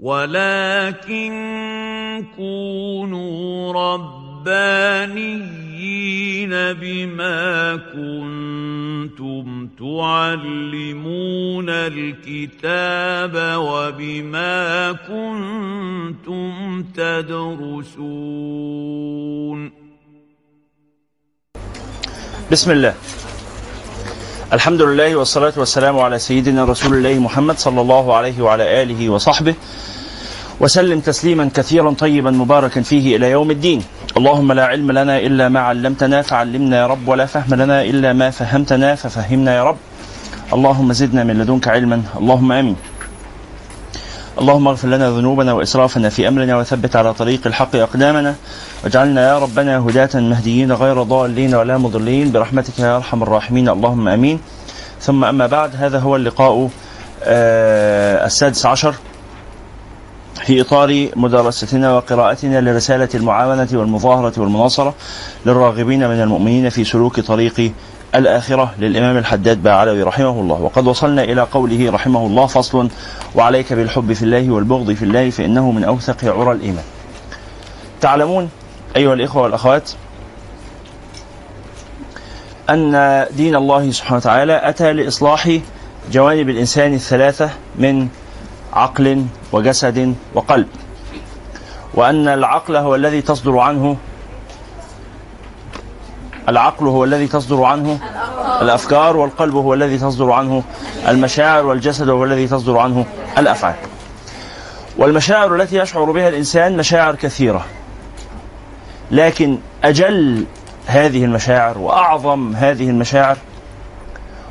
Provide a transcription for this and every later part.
ولكن كونوا ربانيين بما كنتم تعلمون الكتاب وبما كنتم تدرسون بسم الله. الحمد لله والصلاة والسلام على سيدنا رسول الله محمد صلى الله عليه وعلى آله وصحبه وسلم تسليما كثيرا طيبا مباركا فيه إلى يوم الدين. اللهم لا علم لنا إلا ما علمتنا فعلمنا يا رب ولا فهم لنا إلا ما فهمتنا ففهمنا يا رب. اللهم زدنا من لدنك علما اللهم آمين. اللهم اغفر لنا ذنوبنا وإسرافنا في أمرنا وثبت على طريق الحق أقدامنا واجعلنا يا ربنا هداة مهديين غير ضالين ولا مضلين. برحمتك يا أرحم الراحمين اللهم أمين. ثم أما بعد هذا هو اللقاء آه السادس عشر. في إطار مدارستنا وقراءتنا لرسالة المعاونة والمظاهرة والمناصرة للراغبين من المؤمنين في سلوك طريق الآخرة للإمام الحداد باعلوي رحمه الله. وقد وصلنا إلى قوله رحمه الله فصل وعليك بالحب في الله والبغض في الله فإنه من أوثق عرى الإيمان. تعلمون أيها الإخوة والأخوات أن دين الله سبحانه وتعالى أتى لإصلاح جوانب الإنسان الثلاثة من عقل وجسد وقلب. وأن العقل هو الذي تصدر عنه العقل هو الذي تصدر عنه الأفكار والقلب هو الذي تصدر عنه المشاعر والجسد هو الذي تصدر عنه الأفعال. والمشاعر التي يشعر بها الإنسان مشاعر كثيرة. لكن أجل هذه المشاعر وأعظم هذه المشاعر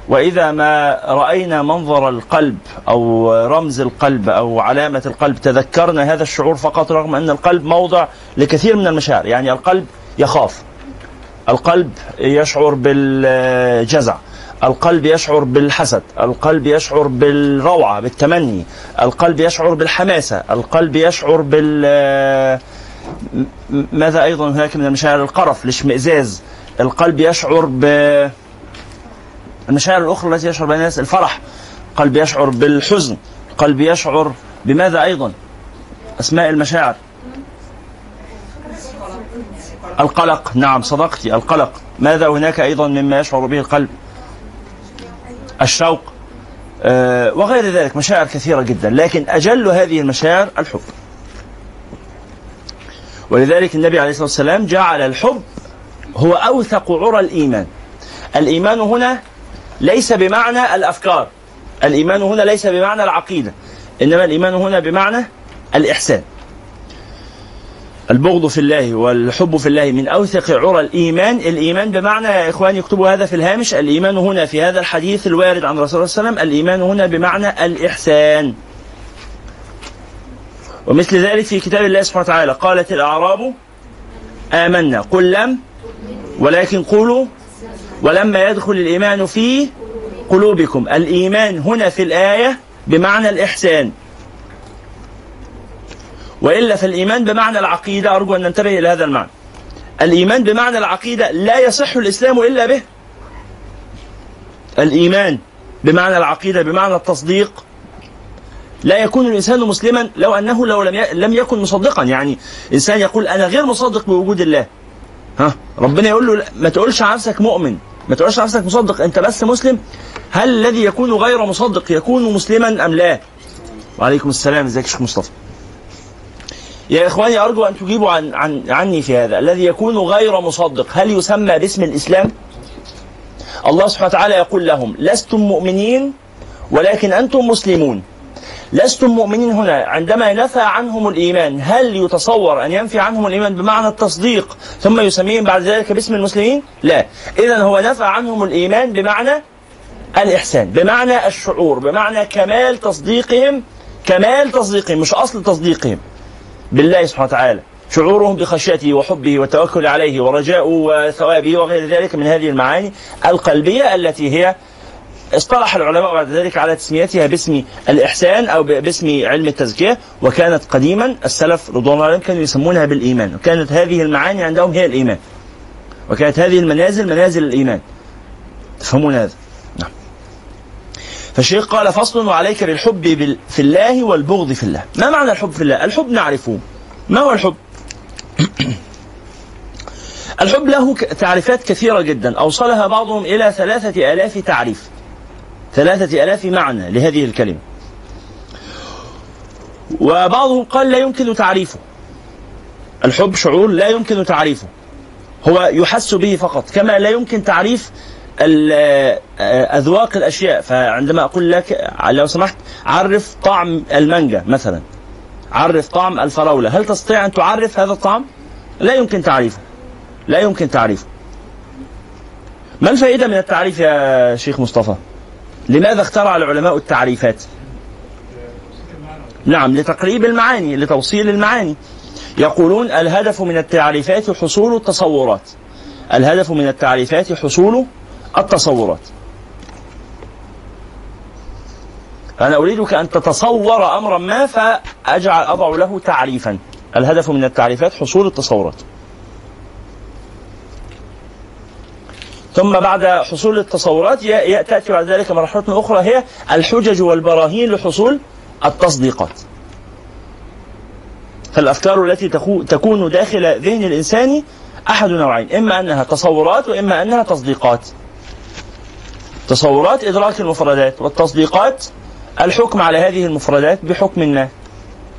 وإذا ما رأينا منظر القلب أو رمز القلب أو علامة القلب تذكرنا هذا الشعور فقط رغم أن القلب موضع لكثير من المشاعر. يعني القلب يخاف. القلب يشعر بالجزع. القلب يشعر بالحسد. القلب يشعر بالروعة بالتمني. القلب يشعر بالحماسة. القلب يشعر بال ماذا أيضا هناك من المشاعر؟ القرف الاشمئزاز. القلب يشعر ب المشاعر الأخرى التي يشعر بها الناس الفرح القلب يشعر بالحزن القلب يشعر بماذا أيضا؟ أسماء المشاعر. القلق نعم صدقتي القلق. ماذا هناك أيضا مما يشعر به القلب؟ الشوق أه وغير ذلك مشاعر كثيرة جدا لكن أجل هذه المشاعر الحب. ولذلك النبي عليه الصلاة والسلام جعل الحب هو أوثق عرى الإيمان. الإيمان هنا ليس بمعنى الأفكار. الإيمان هنا ليس بمعنى العقيدة إنما الإيمان هنا بمعنى الإحسان. البغض في الله والحب في الله من أوثق عرى الإيمان. الإيمان بمعنى يا إخواني اكتبوا هذا في الهامش. الإيمان هنا في هذا الحديث الوارد عن رسول الله صلى الله عليه وسلم. الإيمان هنا بمعنى الإحسان. ومثل ذلك في كتاب الله سبحانه وتعالى. قالت الأعراب آمنا قل لم ولكن قولوا ولما يدخل الإيمان في قلوبكم. الإيمان هنا في الآية بمعنى الإحسان. وإلا فالإيمان بمعنى العقيدة. أرجو أن ننتبه إلى هذا المعنى. الإيمان بمعنى العقيدة لا يصح الإسلام إلا به. الإيمان بمعنى العقيدة بمعنى التصديق. لا يكون الإنسان مسلما لو أنه لو لم لم يكن مصدقا. يعني إنسان يقول أنا غير مصدق بوجود الله. ها؟ ربنا يقول له ما تقولش على نفسك مؤمن. ما على نفسك مصدق أنت بس مسلم هل الذي يكون غير مصدق يكون مسلما أم لا؟ وعليكم السلام إزيك يا شيخ مصطفى؟ يا إخواني أرجو أن تجيبوا عن, عن عني في هذا. الذي يكون غير مصدق هل يسمى باسم الإسلام؟ الله سبحانه وتعالى يقول لهم لستم مؤمنين ولكن أنتم مسلمون. لستم مؤمنين هنا. عندما نفى عنهم الإيمان هل يتصور أن ينفي عنهم الإيمان بمعنى التصديق ثم يسميهم بعد ذلك باسم المسلمين؟ لا. إذا هو نفى عنهم الإيمان بمعنى الإحسان بمعنى الشعور بمعنى كمال تصديقهم كمال تصديقهم مش أصل تصديقهم. بالله سبحانه وتعالى. شعورهم بخشيته وحبه والتوكل عليه ورجاءه وثوابه وغير ذلك من هذه المعاني القلبية التي هي اصطلح العلماء بعد ذلك على تسميتها باسم الإحسان أو باسم علم التزكية وكانت قديما السلف رضوان الله عليهم كانوا يسمونها بالإيمان وكانت هذه المعاني عندهم هي الإيمان وكانت هذه المنازل منازل الإيمان. تفهمون هذا؟ نعم. فالشيخ قال فصل وعليك بالحب بال- في الله والبغض في الله. ما معنى الحب في الله؟ الحب نعرفه. ما هو الحب؟ الحب له تعريفات كثيرة جدا. أوصلها بعضهم إلى ثلاثة آلاف تعريف. ثلاثة آلاف معنى لهذه الكلمة. وبعضهم قال لا يمكن تعريفه. الحب شعور لا يمكن تعريفه. هو يحس به فقط كما لا يمكن تعريف آه، أذواق الأشياء. فعندما أقول لك لو سمحت عرف طعم المانجا مثلا. عرف طعم الفراولة. هل تستطيع أن تعرف هذا الطعم؟ لا يمكن تعريفه. لا يمكن تعريفه. ما الفائدة من التعريف يا شيخ مصطفى؟ لماذا اخترع العلماء التعريفات؟ نعم لتقريب المعاني لتوصيل المعاني. يقولون الهدف من التعريفات حصول التصورات. الهدف من التعريفات حصول التصورات. أنا أريدك أن تتصور أمرا ما فأجعل أضع له تعريفا. الهدف من التعريفات حصول التصورات. ثم بعد حصول التصورات تأتي بعد ذلك مرحلة أخرى هي الحجج والبراهين لحصول التصديقات. فالأفكار التي تكون داخل ذهن الإنسان أحد نوعين إما أنها تصورات وإما أنها تصديقات. تصورات إدراك المفردات والتصديقات الحكم على هذه المفردات بحكم ما.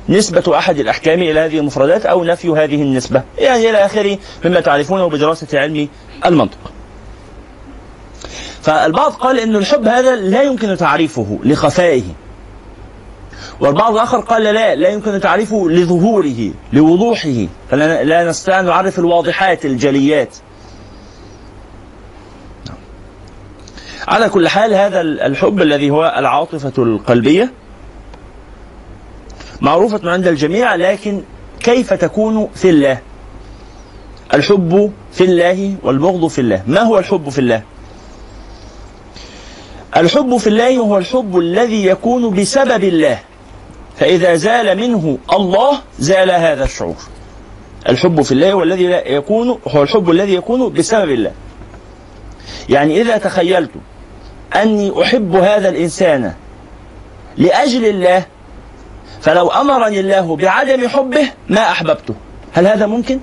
نسبة أحد الأحكام إلى هذه المفردات أو نفي هذه النسبة يعني إلى آخره مما تعرفونه بدراسة علم المنطق. فالبعض قال أن الحب هذا لا يمكن تعريفه لخفائه. والبعض الآخر قال لا لا يمكن تعريفه لظهوره لوضوحه. فلا لا نستطيع أن نعرف الواضحات الجليات. على كل حال هذا الحب الذي هو العاطفة القلبية معروفة عند الجميع لكن كيف تكون في الله؟ الحب في الله والبغض في الله. ما هو الحب في الله؟ الحب في الله هو الحب الذي يكون بسبب الله فإذا زال منه الله زال هذا الشعور الحب في الله هو الذي يكون هو الحب الذي يكون بسبب الله يعني إذا تخيلت أني أحب هذا الإنسان لأجل الله فلو أمرني الله بعدم حبه ما أحببته هل هذا ممكن؟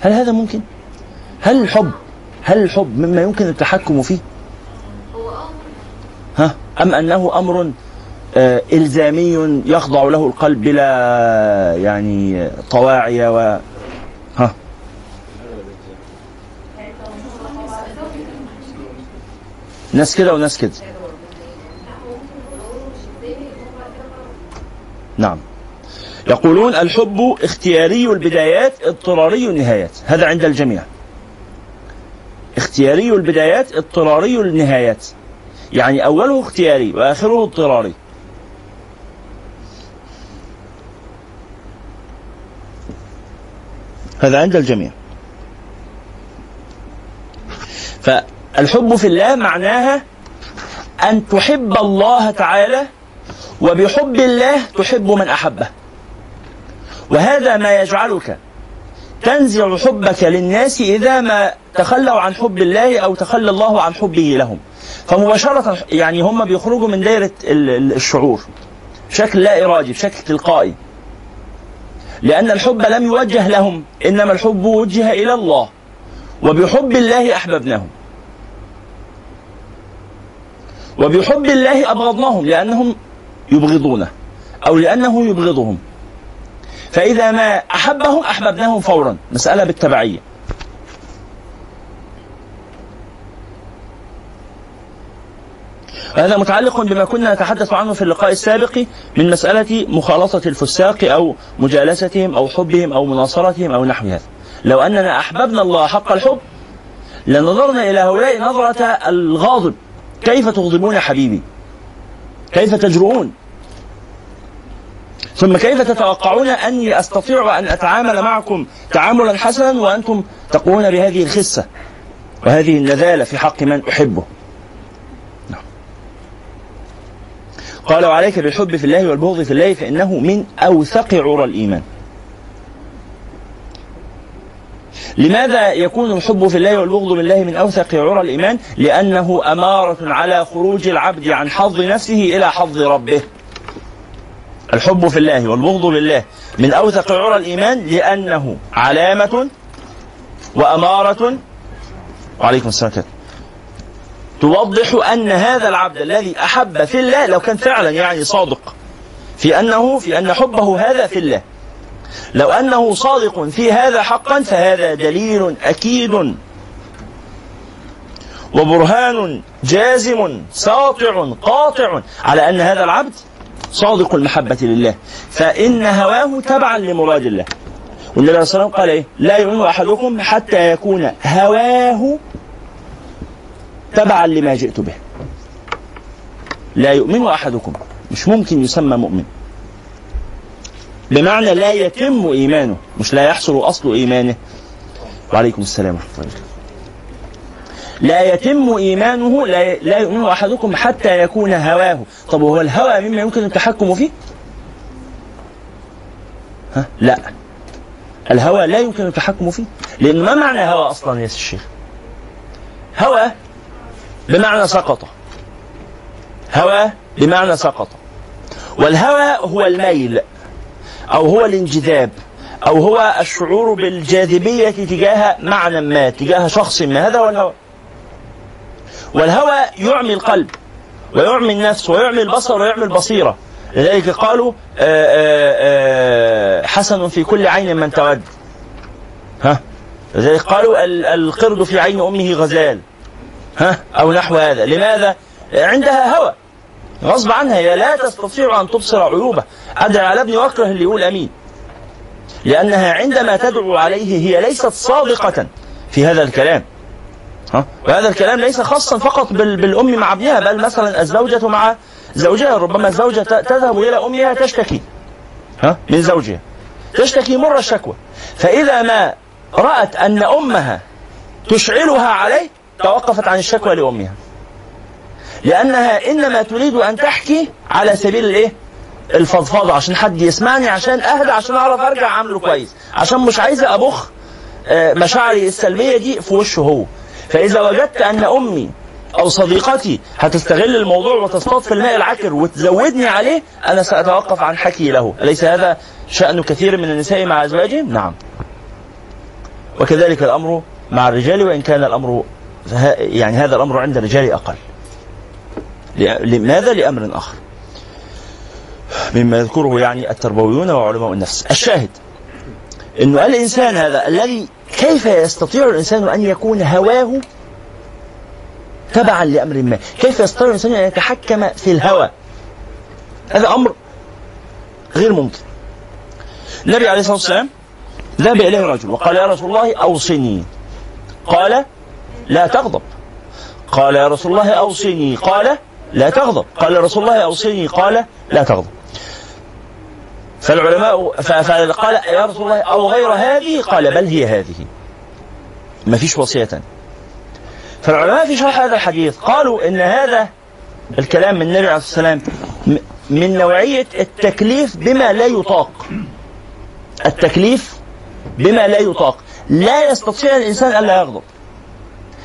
هل هذا ممكن؟ هل الحب هل الحب مما يمكن التحكم فيه؟ ها؟ أم أنه أمر آه، إلزامي يخضع له القلب بلا يعني طواعية و ها؟ ناس كده وناس كده نعم. يقولون الحب اختياري البدايات اضطراري النهايات هذا عند الجميع. اختياري البدايات اضطراري النهايات. يعني أوله اختياري وآخره اضطراري. هذا عند الجميع. فالحب في الله معناها أن تحب الله تعالى وبحب الله تحب من أحبه. وهذا ما يجعلك تنزع حبك للناس إذا ما تخلوا عن حب الله أو تخلى الله عن حبه لهم. فمباشرة يعني هم بيخرجوا من دائرة ال- ال- الشعور بشكل لا إرادي بشكل تلقائي. لأن الحب لم يوجه لهم إنما الحب وجه إلى الله وبحب الله أحببناهم. وبحب الله أبغضناهم لأنهم يبغضونه أو لأنه يبغضهم. فإذا ما أحبهم أحببناهم فورا. مسألة بالتبعية. هذا متعلق بما كنا نتحدث عنه في اللقاء السابق من مسألة مخالطة الفساق أو مجالستهم أو حبهم أو مناصرتهم أو نحو هذا لو أننا أحببنا الله حق الحب لنظرنا إلى هؤلاء نظرة الغاضب. كيف تغضبون حبيبي؟ كيف تجرؤون؟ ثم كيف تتوقعون أني أستطيع أن أتعامل معكم تعاملا حسنا وأنتم تقومون بهذه الخسة وهذه النذالة في حق من أحبه؟ نعم. قال وعليك بالحب في الله والبغض في الله فإنه من أوثق عرى الإيمان. لماذا يكون الحب في الله والبغض بالله من أوثق عرى الإيمان؟ لأنه أمارة على خروج العبد عن حظ نفسه إلى حظ ربه. الحب في الله والبغض بالله من أوثق عرى الإيمان لأنه علامة وأمارة وعليكم السلام كده توضح أن هذا العبد الذي أحب في الله لو كان فعلا يعني صادق في أنه في أن حبه هذا في الله. لو أنه صادق في هذا حقا فهذا دليل أكيد وبرهان جازم ساطع قاطع على أن هذا العبد صادق المحبة لله. فإن هواه تبعا لمراد الله. والنبي عليه الصلاة والسلام قال إيه؟ لا يؤمن أحدكم حتى يكون هواه تبعا لما جئت به. لا يؤمن أحدكم. مش ممكن يسمى مؤمن. بمعنى لا يتم إيمانه. مش لا يحصل أصل إيمانه. وعليكم السلام ورحمة الله. لا يتم إيمانه لا, لا يؤمن أحدكم حتى يكون هواه. طب وهو الهوى مما يمكن التحكم فيه؟ ها؟ لا. الهوى لا يمكن التحكم فيه. لأن ما معنى هوى أصلا يا الشيخ؟ هوى بمعنى سقط. هوى بمعنى سقط. والهوى هو الميل أو هو الانجذاب أو هو الشعور بالجاذبية تجاه معنى ما تجاه شخص ما. هذا هو الهوى. والهوى يعمي القلب ويعمي النفس ويعمي البصر ويعمي البصيرة. لذلك قالوا آآ آآ حسن في كل عين من تود. ها؟ لذلك قالوا القرد في عين أمه غزال. ها؟ أو نحو هذا. لماذا؟ عندها هوى. غصب عنها هي لا تستطيع أن تبصر عيوبه. أدعى على ابني واكره اللي يقول أمين. لأنها عندما تدعو عليه هي ليست صادقة في هذا الكلام؟ وهذا الكلام ليس خاصا فقط بالأم مع ابنها بل مثلا الزوجة مع زوجها ربما الزوجة تذهب إلى أمها تشتكي ها؟ من زوجها. تشتكي مر الشكوى. فإذا ما رأت أن أمها تشعلها عليه توقفت عن الشكوى لأمها. لأنها إنما تريد أن تحكي على سبيل الإيه؟ الفضفاضة عشان حد يسمعني عشان أهدى عشان أعرف أرجع أعمله كويس. عشان مش عايزة أبخ مشاعري السلبية دي في وشه هو. فإذا وجدت أن أمي أو صديقتي هتستغل الموضوع وتصطاد في الماء العكر وتزودني عليه أنا سأتوقف عن حكي له. أليس هذا شأن كثير من النساء مع أزواجهم؟ نعم. وكذلك الأمر مع الرجال وإن كان الأمر يعني هذا الأمر عند الرجال أقل. لماذا؟ لأمر آخر. مما يذكره يعني التربويون وعلماء النفس. الشاهد أنه الإنسان هذا الذي كيف يستطيع الإنسان أن يكون هواه تبعا لأمر ما؟ كيف يستطيع الإنسان أن يتحكم في الهوى؟ هذا أمر غير ممكن. النبي عليه الصلاة والسلام ذهب إليه رجل وقال يا رسول الله أوصني. قال لا تغضب. قال يا رسول الله أوصني. قال لا تغضب. قال رسول الله أوصني. قال لا تغضب. فالعلماء فقال يا رسول الله أو غير هذه؟ قال بل هي هذه. ما فيش وصية. فالعلماء في شرح هذا الحديث قالوا إن هذا الكلام من النبي عليه الصلاة والسلام من نوعية التكليف بما لا يطاق. التكليف بما لا يطاق. لا يستطيع الإنسان ألا يغضب.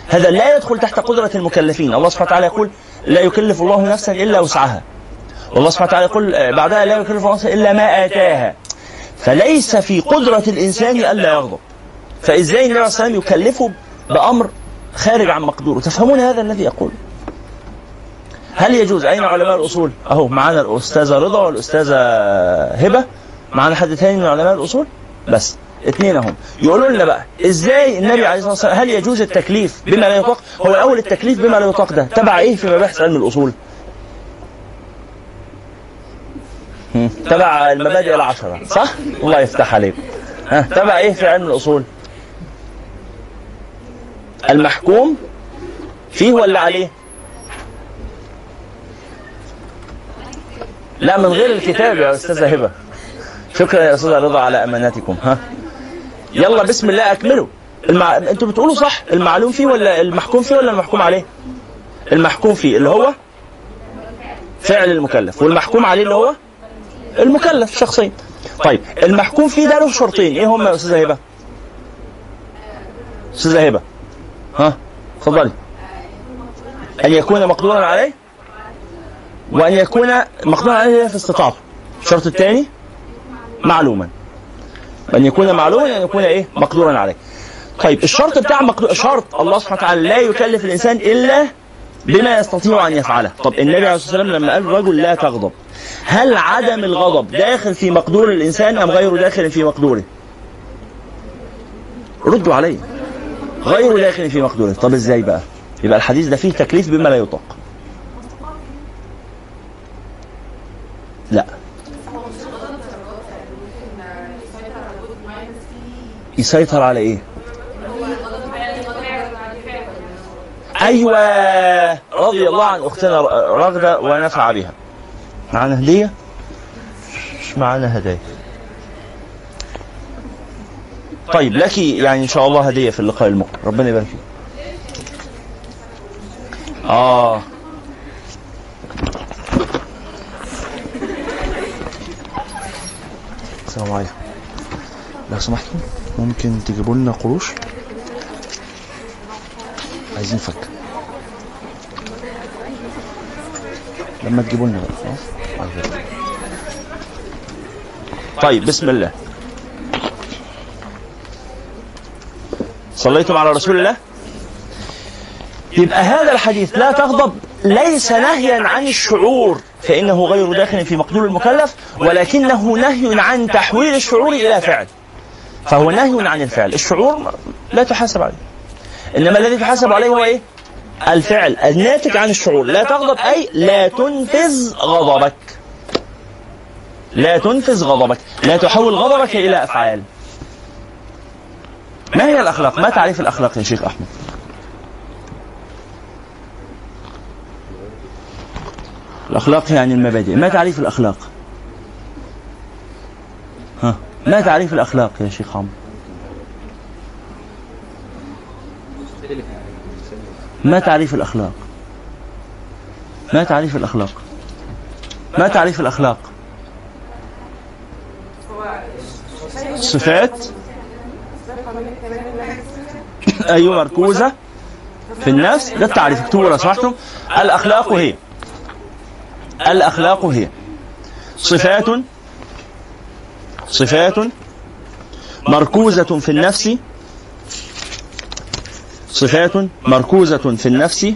هذا لا يدخل تحت قدرة المكلفين. الله سبحانه وتعالى يقول لا يكلف الله نفسا إلا وسعها. والله سبحانه وتعالى يقول بعدها لا يكلف نفسا إلا ما آتاها. فليس في قدرة الإنسان ألا يغضب فإزاي النبي عليه الصلاة والسلام يكلفه بأمر خارج عن مقدوره؟ تفهمون هذا الذي يقول؟ هل يجوز؟ أين علماء الأصول؟ أهو معانا الأستاذة رضا والأستاذة هبة. معانا حد تاني من علماء الأصول؟ بس اثنين أهم. يقولوا لنا بقى إزاي النبي عليه الصلاة والسلام هل يجوز التكليف بما لا يطاق؟ هو أول التكليف بما لا يطاق ده. تبع إيه في مباحث علم الأصول؟ تبع المبادئ العشرة صح؟ الله يفتح عليك. ها تبع إيه في علم الأصول؟ المحكوم؟ فيه ولا عليه؟ لا من غير الكتاب يا أستاذة هبة. شكرا يا أستاذة رضا على اماناتكم ها؟ يلا بسم الله أكملوا. المع... أنتوا بتقولوا صح؟ المعلوم فيه ولا المحكوم فيه ولا المحكوم عليه؟ المحكوم فيه اللي هو فعل المكلف والمحكوم عليه اللي هو؟ المكلف شخصيا. طيب المحكوم فيه ده له شرطين. إيه هم يا أستاذة هبة؟ أستاذة هبة. ها؟ اتفضلي أن يكون مقدورا عليه؟ وأن يكون مقدورا عليه في استطاعته. الشرط الثاني؟ معلوما. أن يكون معلوما أن يكون إيه؟ مقدورا عليه. طيب الشرط بتاع مقدور شرط الله سبحانه وتعالى لا يكلف الإنسان إلا بما يستطيع أن يفعله. طب النبي عليه الصلاة والسلام لما قال الرجل لا تغضب هل عدم الغضب داخل في مقدور الإنسان أم غير داخل في مقدوره؟ ردوا علي. غير داخل في مقدوره. طب إزاي بقى؟ يبقى الحديث ده فيه تكليف بما لا يطاق. لا. يسيطر على إيه؟ أيوه. رضي الله عن أختنا رغدة ونفع بها. معانا هدية؟ مش معانا هدايا طيب لك يعني إن شاء الله هدية في اللقاء المقبل. ربنا يبارك فيك. آه. السلام عليكم. لو سمحتوا ممكن تجيبوا لنا قروش؟ عايزين فك. لما تجيبوا لنا خلاص طيب بسم الله. صليتم على رسول الله؟ يبقى هذا الحديث لا تغضب ليس نهيا عن الشعور فإنه غير داخل في مقدور المكلف ولكنه نهي عن تحويل الشعور إلى فعل. فهو نهي عن الفعل. الشعور لا تحاسب عليه. إنما الذي تحاسب عليه هو إيه؟ الفعل. الناتج عن الشعور. لا تغضب. أي لا تنفذ غضبك. لا تنفذ غضبك. لا تحول غضبك إلى أفعال. ما هي الأخلاق؟ ما تعريف الأخلاق يا شيخ أحمد؟ الأخلاق يعني المبادئ. ما تعريف الأخلاق؟ ها؟ ما تعريف الأخلاق يا شيخ عمرو؟ ما تعريف الأخلاق؟ ما تعريف الأخلاق؟ ما تعريف الأخلاق؟ صفات؟ أيوة مركوزة. في النفس؟ ده التعريف. اكتبوا لو سمحتم الأخلاق هي. الأخلاق هي. صفات؟ صفات. مركوزة في النفس. صفات مركوزة في النفس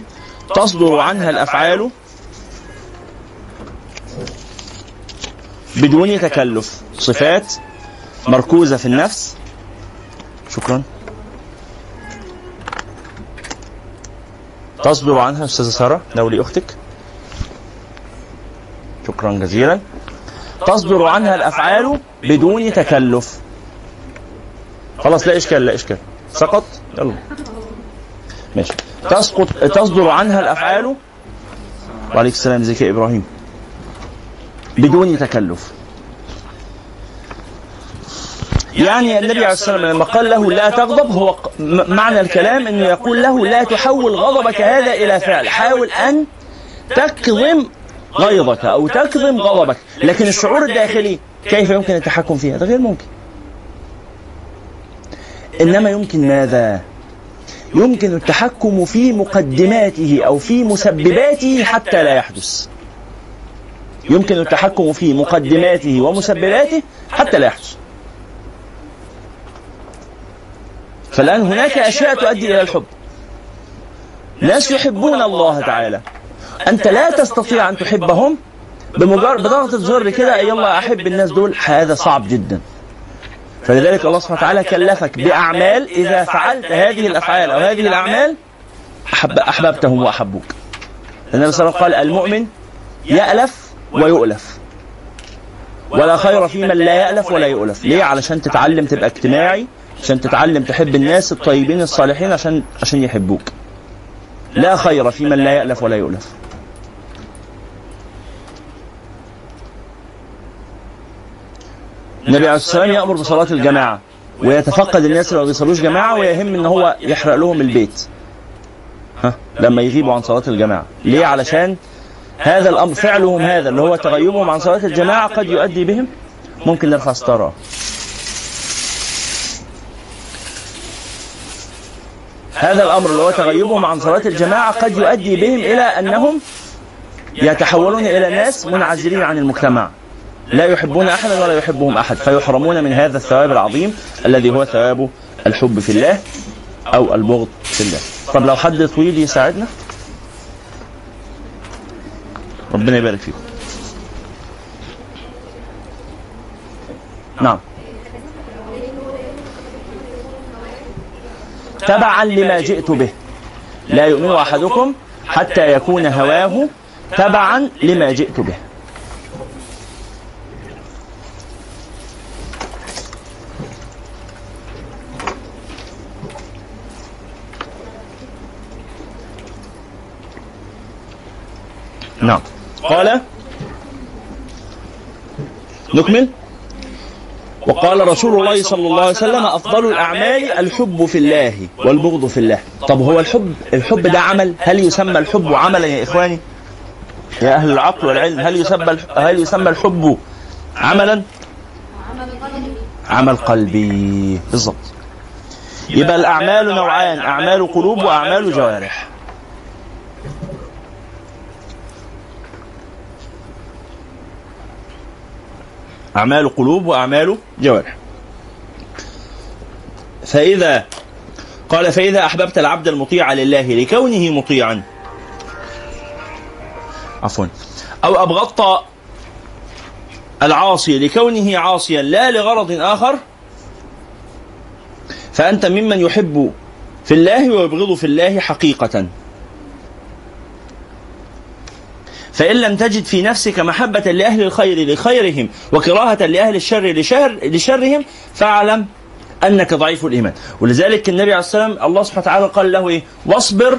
تصدر عنها الأفعال بدون تكلف. صفات مركوزة في النفس. شكرا. تصدر عنها أستاذة سارة دولي أختك شكرا جزيلا. تصدر عنها الأفعال بدون تكلف. خلاص لا إشكال لا إشكال. سقط؟ يلا. ماشي. تسقط تصدر عنها الأفعال؟ وعليك السلام إزيك يا إبراهيم؟ بدون تكلف. يعني النبي عليه الصلاة والسلام لما قال له لا تغضب هو معنى الكلام انه يقول له لا تحول غضبك هذا إلى فعل. حاول أن تكظم غيظك أو تكظم غضبك. لكن الشعور الداخلي كيف يمكن التحكم فيه هذا غير ممكن. إنما يمكن ماذا؟ يمكن التحكم في مقدماته أو في مسبباته حتى لا يحدث. يمكن التحكم في مقدماته ومسبباته حتى لا يحدث. فالآن هناك أشياء تؤدي إلى الحب. ناس يحبون الله تعالى. أنت لا تستطيع أن تحبهم بمجرد بضغطة زر كده يلا أحب الناس دول؟ هذا صعب جدا. فلذلك الله سبحانه وتعالى كلفك بأعمال إذا فعلت هذه الأفعال أو هذه الأعمال أحب أحببتهم وأحبوك. النبي صلى الله عليه وسلم قال المؤمن يألف ويؤلف. ولا خير في من لا يألف ولا يؤلف. ليه؟ علشان تتعلم تبقى اجتماعي عشان تتعلم تحب الناس الطيبين الصالحين عشان عشان يحبوك. لا خير في من لا يألف ولا يؤلف. النبي عليه الصلاة والسلام يأمر بصلاة الجماعة ويتفقد الناس اللي ما بيصلوش جماعة ويهم إن هو يحرق لهم البيت. ها؟ لما يغيبوا عن صلاة الجماعة. ليه؟ علشان هذا الأمر فعلهم هذا اللي هو تغيبهم عن صلاة الجماعة قد يؤدي بهم. ممكن نرفع ستارة. هذا الأمر اللي هو تغيبهم عن صلاة الجماعة قد يؤدي بهم إلى أنهم يتحولون إلى ناس منعزلين عن المجتمع. لا يحبون احدا ولا يحبهم أحد فيحرمون من هذا الثواب العظيم الذي هو ثواب الحب في الله أو البغض في الله. طب لو حد طويل يساعدنا؟ ربنا يبارك فيكم. نعم. تبعا لما جئت به. لا يؤمن أحدكم حتى يكون هواه تبعا لما جئت به. نعم. قال؟ نكمل. وقال رسول الله صلى الله عليه وسلم أفضل الأعمال الحب في الله والبغض في الله. طب هو الحب الحب ده عمل؟ هل يسمى الحب عملا يا إخواني؟ يا أهل العقل والعلم هل يسمى هل يسمى الحب عملا؟ عمل قلبي. بالضبط. يبقى الأعمال نوعان أعمال قلوب وأعمال جوارح. أعمال قلوب وأعمال جوارح. فإذا قال فإذا أحببت العبد المطيع لله لكونه مطيعا. عفوا. أو أبغضت العاصي لكونه عاصيا لا لغرض آخر. فأنت ممن يحب في الله ويبغض في الله حقيقة. فإن لم تجد في نفسك محبة لأهل الخير لخيرهم وكراهة لأهل الشر لشر لشرهم فاعلم أنك ضعيف الإيمان. ولذلك النبي عليه والسلام الله سبحانه وتعالى قال له إيه؟ واصبر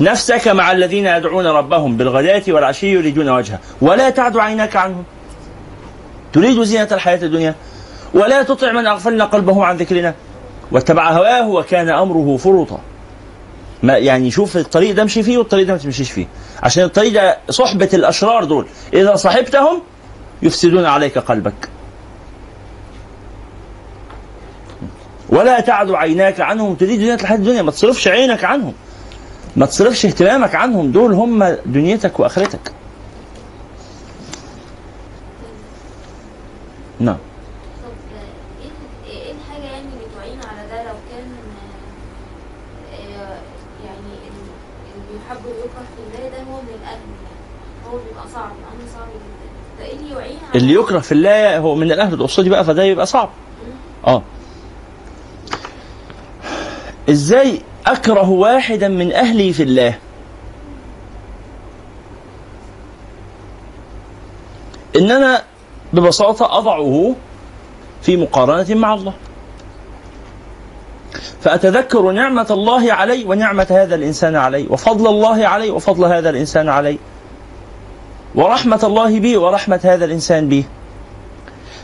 نفسك مع الذين يدعون ربهم بالغداة والعشي يريدون وجهه. ولا تعد عيناك عنهم. تريد زينة الحياة الدنيا؟ ولا تطع من أغفلنا قلبه عن ذكرنا. واتبع هواه وكان أمره فرطا. ما يعني شوف الطريق ده امشي فيه والطريق ده ما تمشيش فيه. عشان الطريق ده صحبة الأشرار دول. إذا صاحبتهم يفسدون عليك قلبك. ولا تعد عيناك عنهم. تريد زينة الحياة الدنيا. ما تصرفش عينك عنهم. ما تصرفش اهتمامك عنهم. دول هم دنيتك وآخرتك. نعم طب إيه إيه الحاجة يعني اللي تعين على ده لو كان آه، يعني ال- اللي يحب ويكره في الله ده هو من الأهل يعني هو بيبقى صعب الأمر صعب جدا ده إيه اللي يكره في الله هو من الأهل تقصدي بقى فده يبقى صعب. آه. إزاي أكره واحدا من أهلي في الله؟ إن أنا ببساطة أضعه في مقارنة مع الله. فأتذكر نعمة الله علي ونعمة هذا الإنسان علي وفضل الله علي وفضل هذا الإنسان علي. ورحمة الله بي ورحمة هذا الإنسان بي.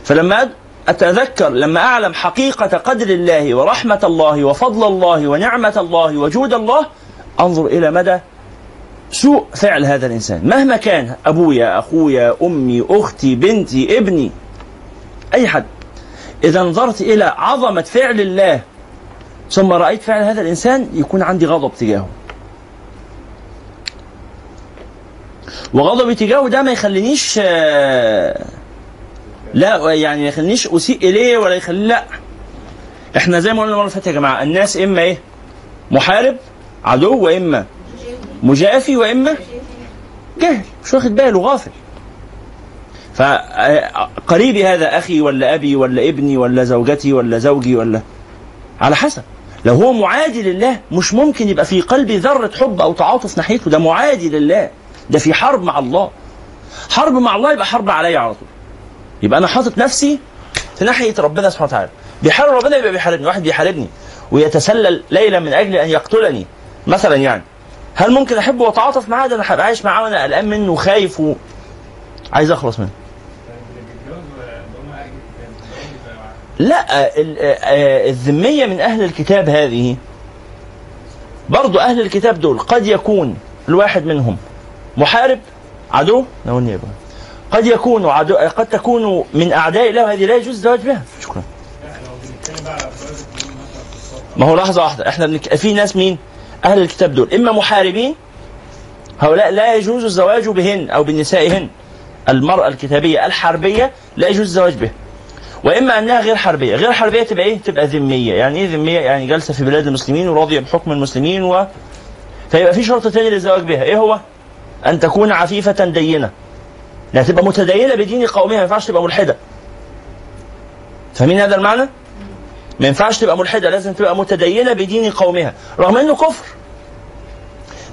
فلما أتذكر لما أعلم حقيقة قدر الله ورحمة الله وفضل الله ونعمة الله وجود الله أنظر إلى مدى سوء فعل هذا الإنسان. مهما كان أبويا أخويا أمي أختي بنتي ابني أي حد. إذا نظرت إلى عظمة فعل الله ثم رأيت فعل هذا الإنسان يكون عندي غضب تجاهه. وغضبي تجاهه ده ما يخلينيش آه، لا يعني ما يخلينيش أسيء إليه ولا يخلي لا. إحنا زي ما قلنا المرة اللي فاتت يا جماعة الناس إما إيه؟ محارب عدو وإما مجافي وإما جاهل مش واخد باله غافل. فقريبي هذا أخي ولا أبي ولا ابني ولا زوجتي ولا زوجي ولا على حسب. لو هو معادي لله مش ممكن يبقى في قلبي ذرة حب أو تعاطف ناحيته ده معادي لله. ده في حرب مع الله. حرب مع الله يبقى حرب عليا على طول. يبقى أنا حاطط نفسي في ناحية ربنا سبحانه وتعالى. بيحارب ربنا يبقى بيحاربني واحد بيحاربني ويتسلل ليلا من أجل أن يقتلني مثلا يعني. هل ممكن أحبه وأتعاطف معاه؟ ده أنا هبقى عايش معاه وأنا قلقان منه وخايف و... عايز أخلص منه. لا آه، الذمية من أهل الكتاب هذه برضو أهل الكتاب دول قد يكون الواحد منهم. محارب عدو؟ يا إبراهيم. قد يكون عدو قد تكون من أعداء الله وهذه لا يجوز الزواج بها. شكرا. ما هو لحظة واحدة إحنا بنك... في ناس مين؟ أهل الكتاب دول. إما محاربين هؤلاء لا يجوز الزواج بهن أو بنسائهن. المرأة الكتابية الحربية لا يجوز الزواج بها. وإما أنها غير حربية. غير حربية تبقى إيه؟ تبقى ذمية. يعني إيه ذمية؟ يعني جالسه في بلاد المسلمين وراضية بحكم المسلمين و فيبقى في شرط تاني للزواج بها. إيه هو؟ أن تكون عفيفة دينة. لا تبقى متدينة بدين قومها ما ينفعش تبقى ملحدة. فاهمين هذا المعنى؟ ما ينفعش تبقى ملحدة لازم تبقى متدينة بدين قومها. رغم إنه كفر.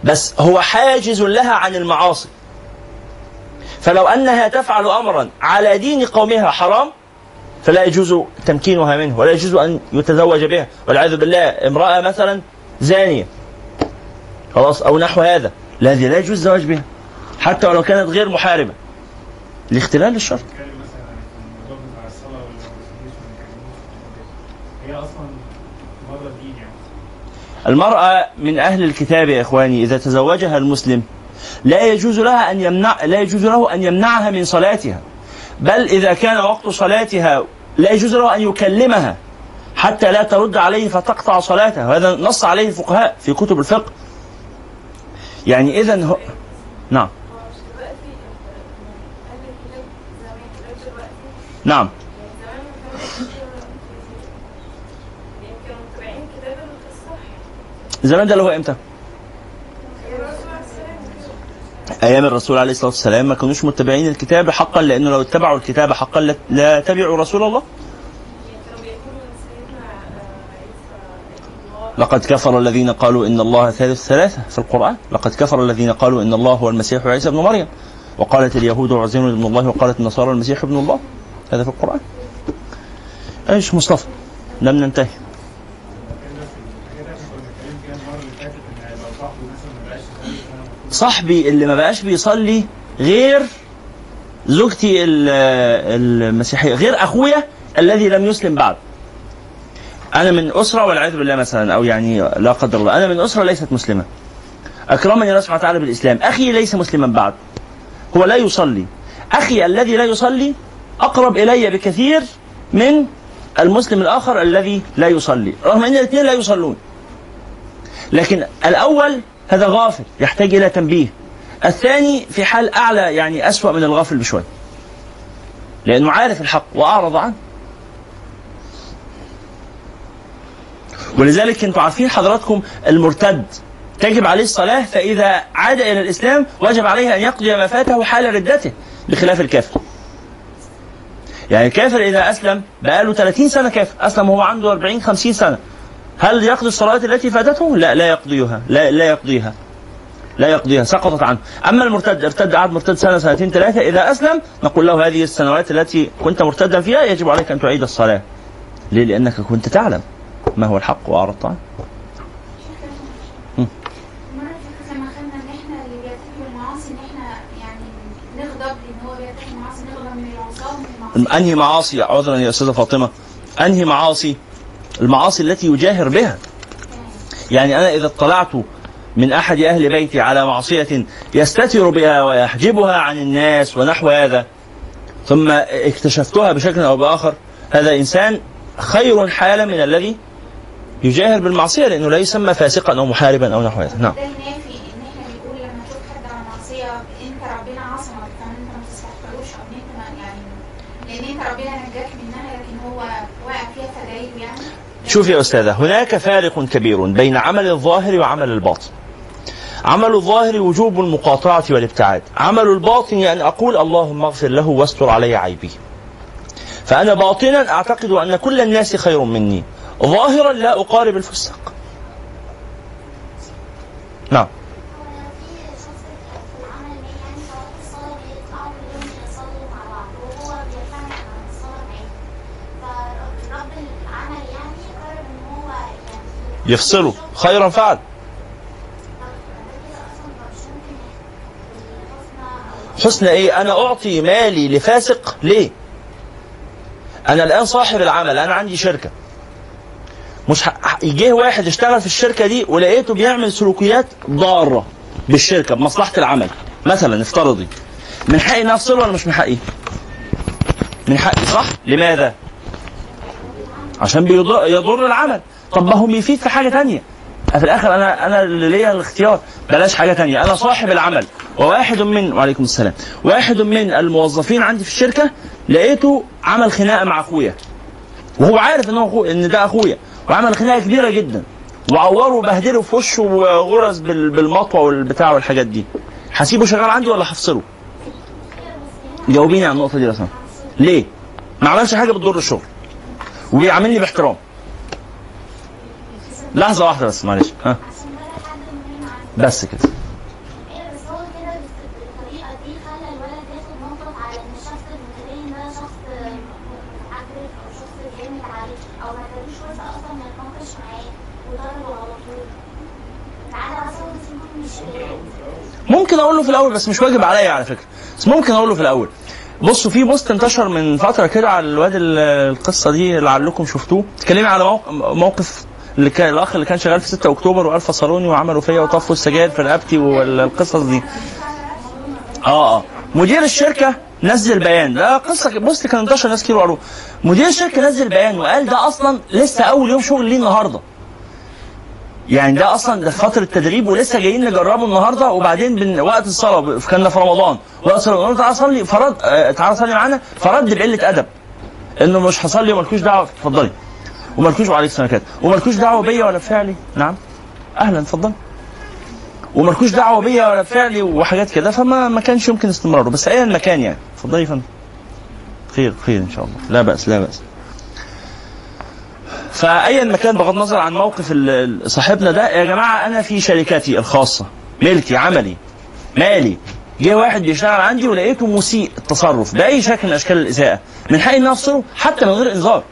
بس هو حاجز لها عن المعاصي. فلو أنها تفعل امرا على دين قومها حرام فلا يجوز تمكينها منه ولا يجوز أن يتزوج بها. والعياذ بالله امرأة مثلا زانية. خلاص أو نحو هذا. هذه لا يجوز الزواج بها حتى ولو كانت غير محاربة. لاختلال الشرط. المرأة من أهل الكتاب يا إخواني إذا تزوجها المسلم لا يجوز لها أن يمنع لا يجوز له أن يمنعها من صلاتها. بل إذا كان وقت صلاتها لا يجوز له أن يكلمها حتى لا ترد عليه فتقطع صلاتها وهذا نص عليه الفقهاء في كتب الفقه. يعني إذا هو نعم. نعم. زمان ده اللي هو السلام أيام الرسول عليه الصلاة والسلام. ما كانوش متبعين الكتاب حقا لأنه لو اتبعوا الكتاب حقا لا تبعوا رسول الله يعني كانوا بيقولوا ان سيدنا آه، عيسى ابن الله لقد كفر الذين قالوا إن الله ثالث ثلاثة في القرآن. لقد كفر الذين قالوا إن الله هو المسيح وعيسى ابن مريم. وقالت اليهود عزير ابن الله وقالت النصارى المسيح ابن الله. هذا في القرآن. إيش مصطفى؟ لم ننتهي. إن صاحبي اللي ما بقاش بيصلي غير زوجتي ال- المسيحية غير أخويا الذي لم يسلم بعد. أنا من أسرة والعياذ بالله مثلا أو يعني لا قدر الله أنا من أسرة ليست مسلمة. أكرمني الله سبحانه وتعالى بالاسلام أخي ليس مسلما بعد. هو لا يصلي. أخي الذي لا يصلي أقرب إلي بكثير من المسلم الآخر الذي لا يصلي. رغم أن الاثنين لا يصلون. لكن الأول هذا غافل يحتاج إلى تنبيه. الثاني في حال أعلى يعني أسوأ من الغافل بشوي. لأنه عارف الحق وأعرض عنه. ولذلك أنتم عارفين حضراتكم المرتد. تجب عليه الصلاة فإذا عاد إلى الإسلام وجب عليه أن يقضي ما فاته حال ردته بخلاف الكافر. يعني الكافر إذا أسلم بقاله 30 سنة كافر أسلم وهو عنده 40 50 سنة. هل يقضي الصلاة التي فاتته؟ لا لا يقضيها لا لا يقضيها لا يقضيها سقطت عنه. أما المرتد ارتد قعد مرتد سنة سنتين ثلاثة إذا أسلم نقول له هذه السنوات التي كنت مرتدا فيها يجب عليك أن تعيد الصلاة. ليه؟ لأنك كنت تعلم. ما هو الحق وأعرضت عنه أنهي معاصي؟ عذرا يا أستاذة فاطمة. أنهي معاصي؟ المعاصي التي يجاهر بها. يعني أنا إذا اطلعت من أحد أهل بيتي على معصية يستتر بها ويحجبها عن الناس ونحو هذا ثم اكتشفتها بشكل أو بآخر هذا إنسان خير حالا من الذي يجاهر بالمعصية لأنه لا يسمى فاسقا أو محاربا أو نحو هذا. نعم. يعني يعني شوف يا أستاذة هناك فارق كبير بين عمل الظاهر وعمل الباطن. عمل الظاهر وجوب المقاطعة والابتعاد. عمل الباطن أن أقول اللهم اغفر له واستر علي عيبي. فأنا باطنا أعتقد أن كل الناس خير مني. ظاهرا لا أقارب الفسق نعم. يفصلوا خيرا فعل. حسن إيه؟ أنا أعطي مالي لفاسق. ليه؟ أنا الآن صاحب العمل. أنا عندي شركة. مش جه واحد اشتغل في الشركة دي ولقيته بيعمل سلوكيات ضارة بالشركة بمصلحة العمل. مثلا افترضي. من حقي إن أفصله ولا مش من حقي؟ من حقي صح؟ لماذا؟ عشان بيضر يضر العمل. طب ما هو بيفيد في حاجة تانية. في الآخر أنا أنا اللي ليا الاختيار. بلاش حاجة تانية. أنا صاحب العمل. وواحد من وعليكم السلام. واحد من الموظفين عندي في الشركة لقيته عمل خناقة مع أخويا. وهو عارف إن هو. إن ده أخويا. وعمل خناقة كبيرة جدا. وعوره وبهدله في وشه وغرز بال... بالمطوة والبتاع والحاجات دي. هسيبه شغال عندي ولا هفصله؟ جاوبيني على النقطة دي لو ليه؟ ما عملش حاجة بتضر الشغل. وبيعاملني باحترام. لحظة واحدة بس معلش. ها؟ بس كده أيوه بس هو كده بالطريقة دي خلى الولد ياخد موقف على ان الشخص المتدين ده شخص متعجرف أو شخص جامد عليه أو ما ادالوش فرصه أصلا ما يتناقش معاه وضربه على طول تعالى أصلا مش ممكن أقول له في الأول بس مش واجب عليا على فكرة. بس ممكن أقول له في الأول. بصوا في post انتشر من فترة كده على الواد ال- القصة دي لعلكم شفتوه. اتكلمي على موق- موقف اللي كان الأخ اللي كان شغال في 6 أكتوبر وقال فصلوني وعملوا فيا وطفوا السجاير في رقبتي والقصص دي. آه آه. مدير الشركة نزل بيان. ده قصة post كان انتشر ناس كتير قالوه. مدير الشركة نزل بيان وقال ده أصلا لسه أول يوم شغل ليه النهارده. يعني ده أصلا ده فتره تدريب ولسه جايين نجربه النهارده وبعدين بن وقت الصلاة كنا في رمضان. وقت الصلاة تعالى صلي فرد آه، تعالى صلي معانا. فرد بقلة أدب. إنه مش هصلي ومالكوش دعوة. اتفضلي. ومالكوش وعليك السلام ومالكوش دعوة بيا ولا بفعلي. نعم. أهلا اتفضل ومالكوش دعوة بيا ولا بفعلي وحاجات كده فما ما كانش يمكن استمراره. بس ايا المكان يعني. اتفضلي يا فندم. خير خير إن شاء الله. لا بأس لا بأس. فايا مكان بغض النظر عن موقف صاحبنا ده يا جماعة أنا في شركتي الخاصة ملكي عملي مالي. جه واحد بيشتغل عندي ولقيته مسيء التصرف بأي شكل من أشكال الاساءه من حقي إني أفصله حتى من غير إنذار.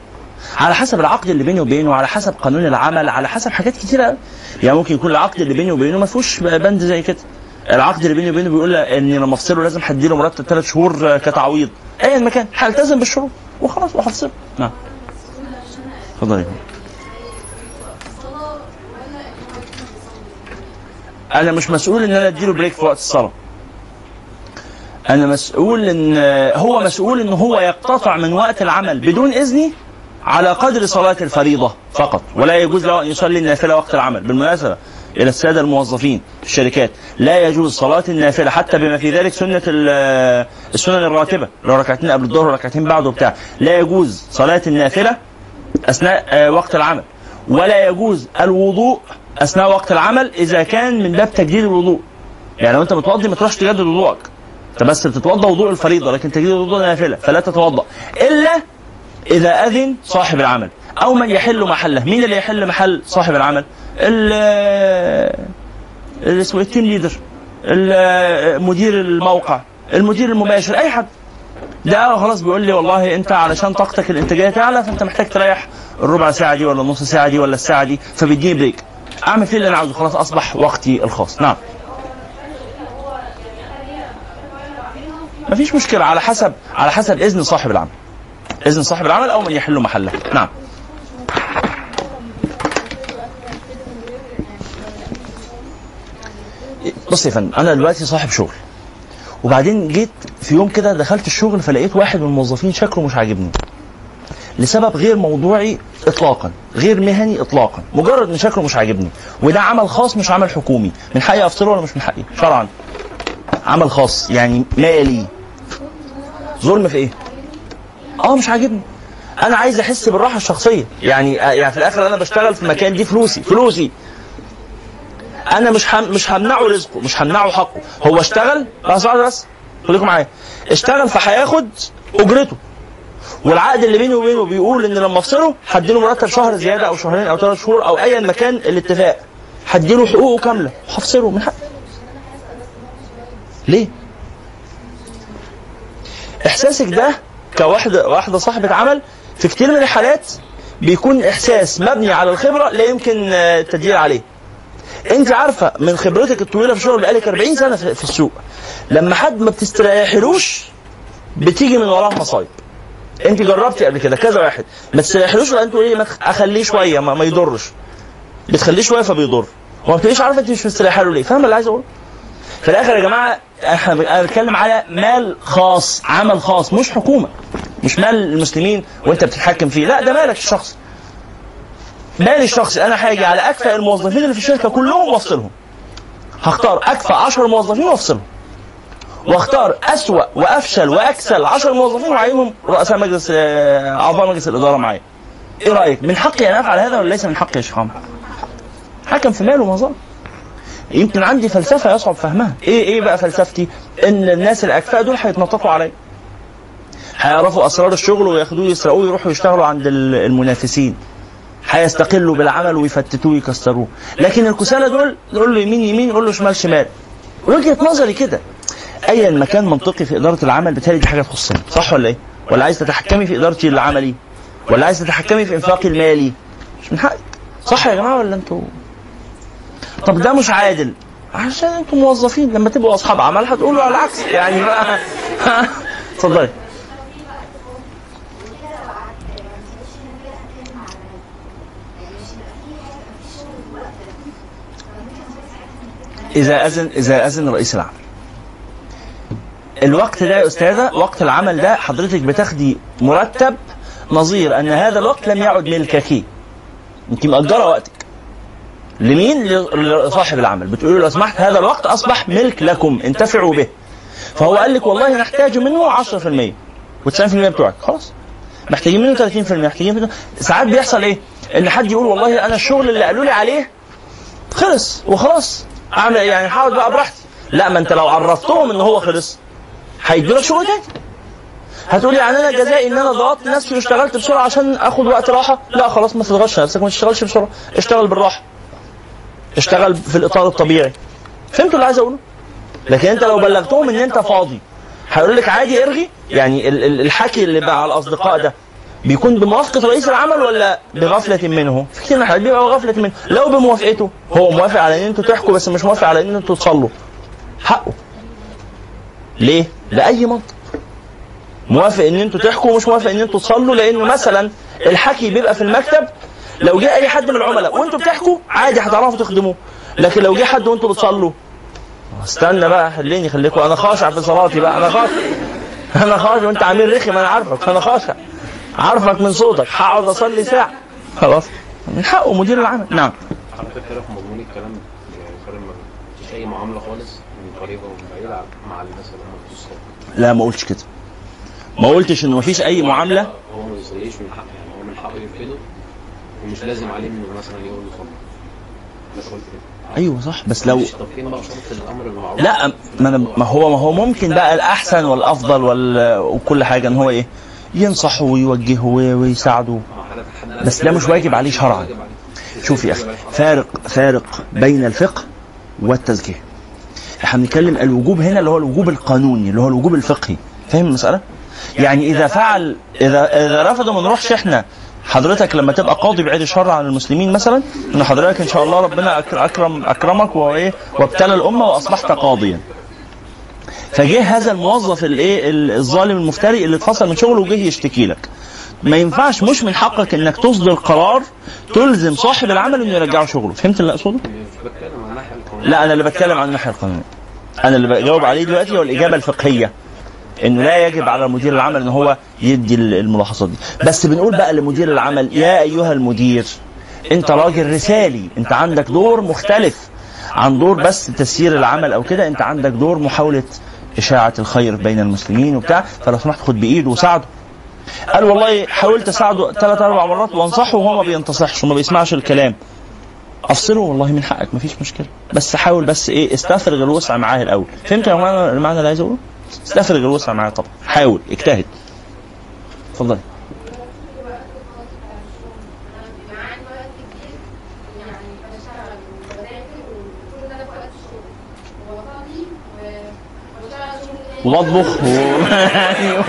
على حسب العقد اللي بيني وبينه على حسب قانون العمل على حسب حاجات كتيرة. يعني ممكن يكون العقد اللي بيني وبينه ما فيهوش بند زي كده. العقد اللي بيني وبينه بيقول ان لما أفصله لازم هديله مرتب ثلاث شهور كتعويض. ايا مكان هلتزم بالشروط وخلاص وهفصله. نعم. اتفضلي أنا مش مسؤول إن أنا أديله بريك في وقت الصلاة. أنا مسؤول إن هو مسؤول إن هو يقتطع من وقت العمل بدون اذني على قدر صلاة الفريضة فقط. ولا يجوز له أن يصلي النافلة وقت العمل. بالمناسبة إلى السادة الموظفين في الشركات لا يجوز صلاة النافلة حتى بما في ذلك ال- السنن الراتبة. لو ركعتين قبل الظهر وركعتين بعده بتاع لا يجوز صلاة النافلة أثناء آه، وقت العمل. ولا يجوز الوضوء أثناء وقت العمل إذا كان من باب تجديد الوضوء. يعني لو أنت متوضي ما تروحش تجدد وضوءك. أنت بس بتتوضا وضوء الفريضة لكن تجديد الوضوء نافلة فلا تتوضأ. إلا إذا أذن صاحب العمل أو من يحل محله. مين اللي يحل محل صاحب العمل؟ ال- اللي اسمه ال team leader. ال- مدير الموقع المدير المباشر أي حد. ده خلاص بيقول لي والله انت علشان طاقتك الانتاجية تعلى فانت محتاج تريح الربع ساعة دي ولا النص ساعة دي ولا الساعة دي فبيديني break أعمل فيه اللي أنا عاوزه خلاص أصبح وقتي الخاص. نعم. مفيش مشكلة على حسب على حسب إذن صاحب العمل. إذن صاحب العمل أو من يحل محله. نعم. بص يا فندم أنا دلوقتي صاحب شغل. وبعدين جيت في يوم كده دخلت الشغل فلقيت واحد من الموظفين شكله مش عاجبني. لسبب غير موضوعي اطلاقا غير مهني اطلاقا. مجرد إن شكله مش عاجبني. وده عمل خاص مش عمل حكومي. من حقي افصله ولا مش من حقي؟ شرعا. عمل خاص يعني مالي. ظلم في إيه؟ آه مش عاجبني. أنا عايز أحس بالراحة الشخصية. يعني يعني في الآخر أنا بشتغل في مكان دي فلوسي. فلوسي. أنا مش هم مش همنعه رزقه مش همنعه حقه. هو اشتغل؟ بس بس خليكم معايا. اشتغل فهياخد أجرته. والعقد اللي بيني وبينه بيقول إن لما أفصله هديله مرتب شهر زيادة أو شهرين أو ثلاث شهور أو ايا مكان الاتفاق. هديله حقوقه كاملة. وهفصله من حقه. ليه؟ إحساسك ده كواحده واحدة صاحبة عمل في كتير من الحالات بيكون إحساس مبني على الخبرة لا يمكن آه، التدليل عليه. انت عارفة من خبرتك الطويلة في الشغل بقالك 40 سنة في السوق. لما حد ما بتستريحلوش بتيجي من وراه مصايب. انت جربتي قبل كده؟ كذا واحد. ما تستريحلوش ولا انت إيه ما أخليه شوية ما, ما يضرش. بتخليه شوية فبيضر. وما بتبقيش عارفة انت مش مستريحه له ليه. فاهم اللي عايز أقوله؟ في الآخر يا جماعة إحنا ب- أنا بتكلم على مال خاص عمل خاص مش حكومة. مش مال المسلمين وانت بتتحكم فيه. لا ده مالك الشخصي. بالي الشخصي أنا هاجي على أكفأ الموظفين اللي في الشركة كلهم وأفصلهم. هختار أكفأ 10 موظفين وأفصلهم. واختار أسوأ وأفشل وأكسل 10 موظفين وعينهم رؤساء مجلس آه، أعضاء مجلس الإدارة معايا. إيه رأيك؟ من حقي أن أفعل هذا ولا ليس من حقي يا شيخ عمرو؟ حكم في ماله ومظهر يمكن عندي فلسفة يصعب فهمها. إيه إيه بقى فلسفتي؟ إن الناس الأكفاء دول هيتنططوا عليا. هيعرفوا أسرار الشغل وياخدوه يسرقوه يروحوا يشتغلوا عند ال- المنافسين. هيستقلوا بالعمل ويفتتوه ويكسروه. لكن الكسالى دول نقول له يمين يمين نقول له شمال شمال. وجهة نظري كده. ايا مكان منطقي في إدارة العمل بالتالي دي حاجة تخصني صح ولا إيه؟ ولا عايز تتحكمي في إدارتي العملي؟ ولا عايز تتحكمي في إنفاقي المالي؟ مش من حقك. صح يا جماعة ولا أنتوا؟ طب ده مش عادل. عشان أنتوا موظفين. لما تبقوا أصحاب عمل هتقولوا على العكس. يعني بقى. اتفضلي. إذا اذن إذا أذن رئيس العمل الوقت ده يا أستاذة وقت العمل ده حضرتك بتاخدي مرتب نظير أن هذا الوقت لم يعد ملكك أنت مأجرة وقتك. لمين؟ لصاحب العمل. بتقولي له لو سمحت هذا الوقت أصبح ملك لكم انتفعوا به. فهو قال لك والله نحتاج منه 10% و90% بتوعك. خلاص. محتاجين منه 30% محتاجين منه ساعات بيحصل إيه؟ إن حد يقول والله أنا الشغل اللي قالوا لي عليه خلص وخلاص. أعمل إيه؟ يعني؟ هقعد بقى براحتي. لا ما أنت لو عرفتهم إن هو خلص هيدوا لك شغل تاني هتقولي يعني أنا جزائي إن أنا ضغطت نفسي واشتغلت بسرعة عشان آخد وقت راحة؟ لا خلاص ما تضغطش نفسك ما تشتغلش بسرعة. اشتغل بالراحة. اشتغل في الإطار الطبيعي. فهمتوا اللي عايز أقوله؟ لكن أنت لو بلغتهم إن أنت فاضي هيقول لك عادي ارغي. يعني ال- ال- الحكي اللي بقى على الأصدقاء ده بيكون بموافقة رئيس العمل ولا بغفلة منه؟ في كتير من الحالات بيبقى بغفله منه، لو بموافقته هو موافق على إن أنتوا تحكوا بس مش موافق على إن أنتوا تصلوا. حقه. ليه؟ لأي منطق. موافق إن أنتوا تحكوا ومش موافق إن أنتوا تصلوا لأنه مثلا الحكي بيبقى في المكتب لو جه أي حد من العملاء وانتوا بتحكوا عادي هتعرفوا تخدموه لكن لو جه حد وانتوا بتصلوا استنى بقى خليني خليكم أنا خاشع في صلاتي بقى أنا خاشع أنا خاشع وأنت عامل رخم أنا عارفك أنا خاشع عارفك من صوتك. هقعد أصلي ساعة. خلاص. من حقه مدير العمل. نعم. حضرتك كده في مضمون الكلام يعني يقارن ما فيش أي معاملة خالص من قريبه ومن بعيده مع الناس اللي هم لا ما قلتش كده. ما قلتش انه مفيش أي معاملة. هو ما يصليش من حقه يعني هو من حقه يرفضه ومش لازم عليه إنه مثلا يقول له بس قلت كده. أيوه صح. بس لو مش طب فين بقى شرط الأمر بالمعروف لا ما, أنا ما هو ما هو ممكن بقى الأحسن والأفضل وال- وكل حاجة إن هو إيه؟ ينصحه ويوجهه وي- ويساعده. بس ده مش واجب عليه شرعا. شوف يا أخي فارق فارق بين الفقه والتزكية. إحنا بنتكلم الوجوب هنا اللي هو الوجوب القانوني اللي هو الوجوب الفقهي. فاهم المسألة؟ يعني إذا فعل اذا إذا رفض ما نروحش إحنا حضرتك لما تبقى قاضي بعيد الشر عن المسلمين مثلا إن حضرتك إن شاء الله ربنا اكرم أكرمك وإيه وابتلى الأمة وأصبحت قاضيا. فجه هذا الموظف الايه الظالم المفتري اللي اتفصل من شغله وجه يشتكي لك. ما ينفعش مش من حقك انك تصدر قرار تلزم صاحب العمل انه يرجعه شغله. فهمت اللي اقصده؟ لا أنا اللي بتكلم عن الناحية القانونية. أنا اللي بجاوب عليه دلوقتي هو الإجابة الفقهية إنه لا يجب على مدير العمل إن هو يدي الملاحظات دي. بس بنقول بقى لمدير العمل يا أيها المدير أنت راجل رسالي أنت عندك دور مختلف. عن دور بس تسيير العمل أو كده أنت عندك دور محاولة إشاعة الخير بين المسلمين وبتاع. فلو سمحت خد بايده وساعده. قال والله حاولت أساعده ثلاث أربع مرات وأنصحه وهو ما بينتصحش وما بيسمعش الكلام. أفصله والله من حقك مفيش مشكلة. بس حاول بس إيه استفرغ الوسع معاه الأول. فهمت يا معنى المعنى اللي عايز أقوله؟ استفرغ الوسع معاه طبعا. حاول اجتهد. اتفضل. وبطبخ و...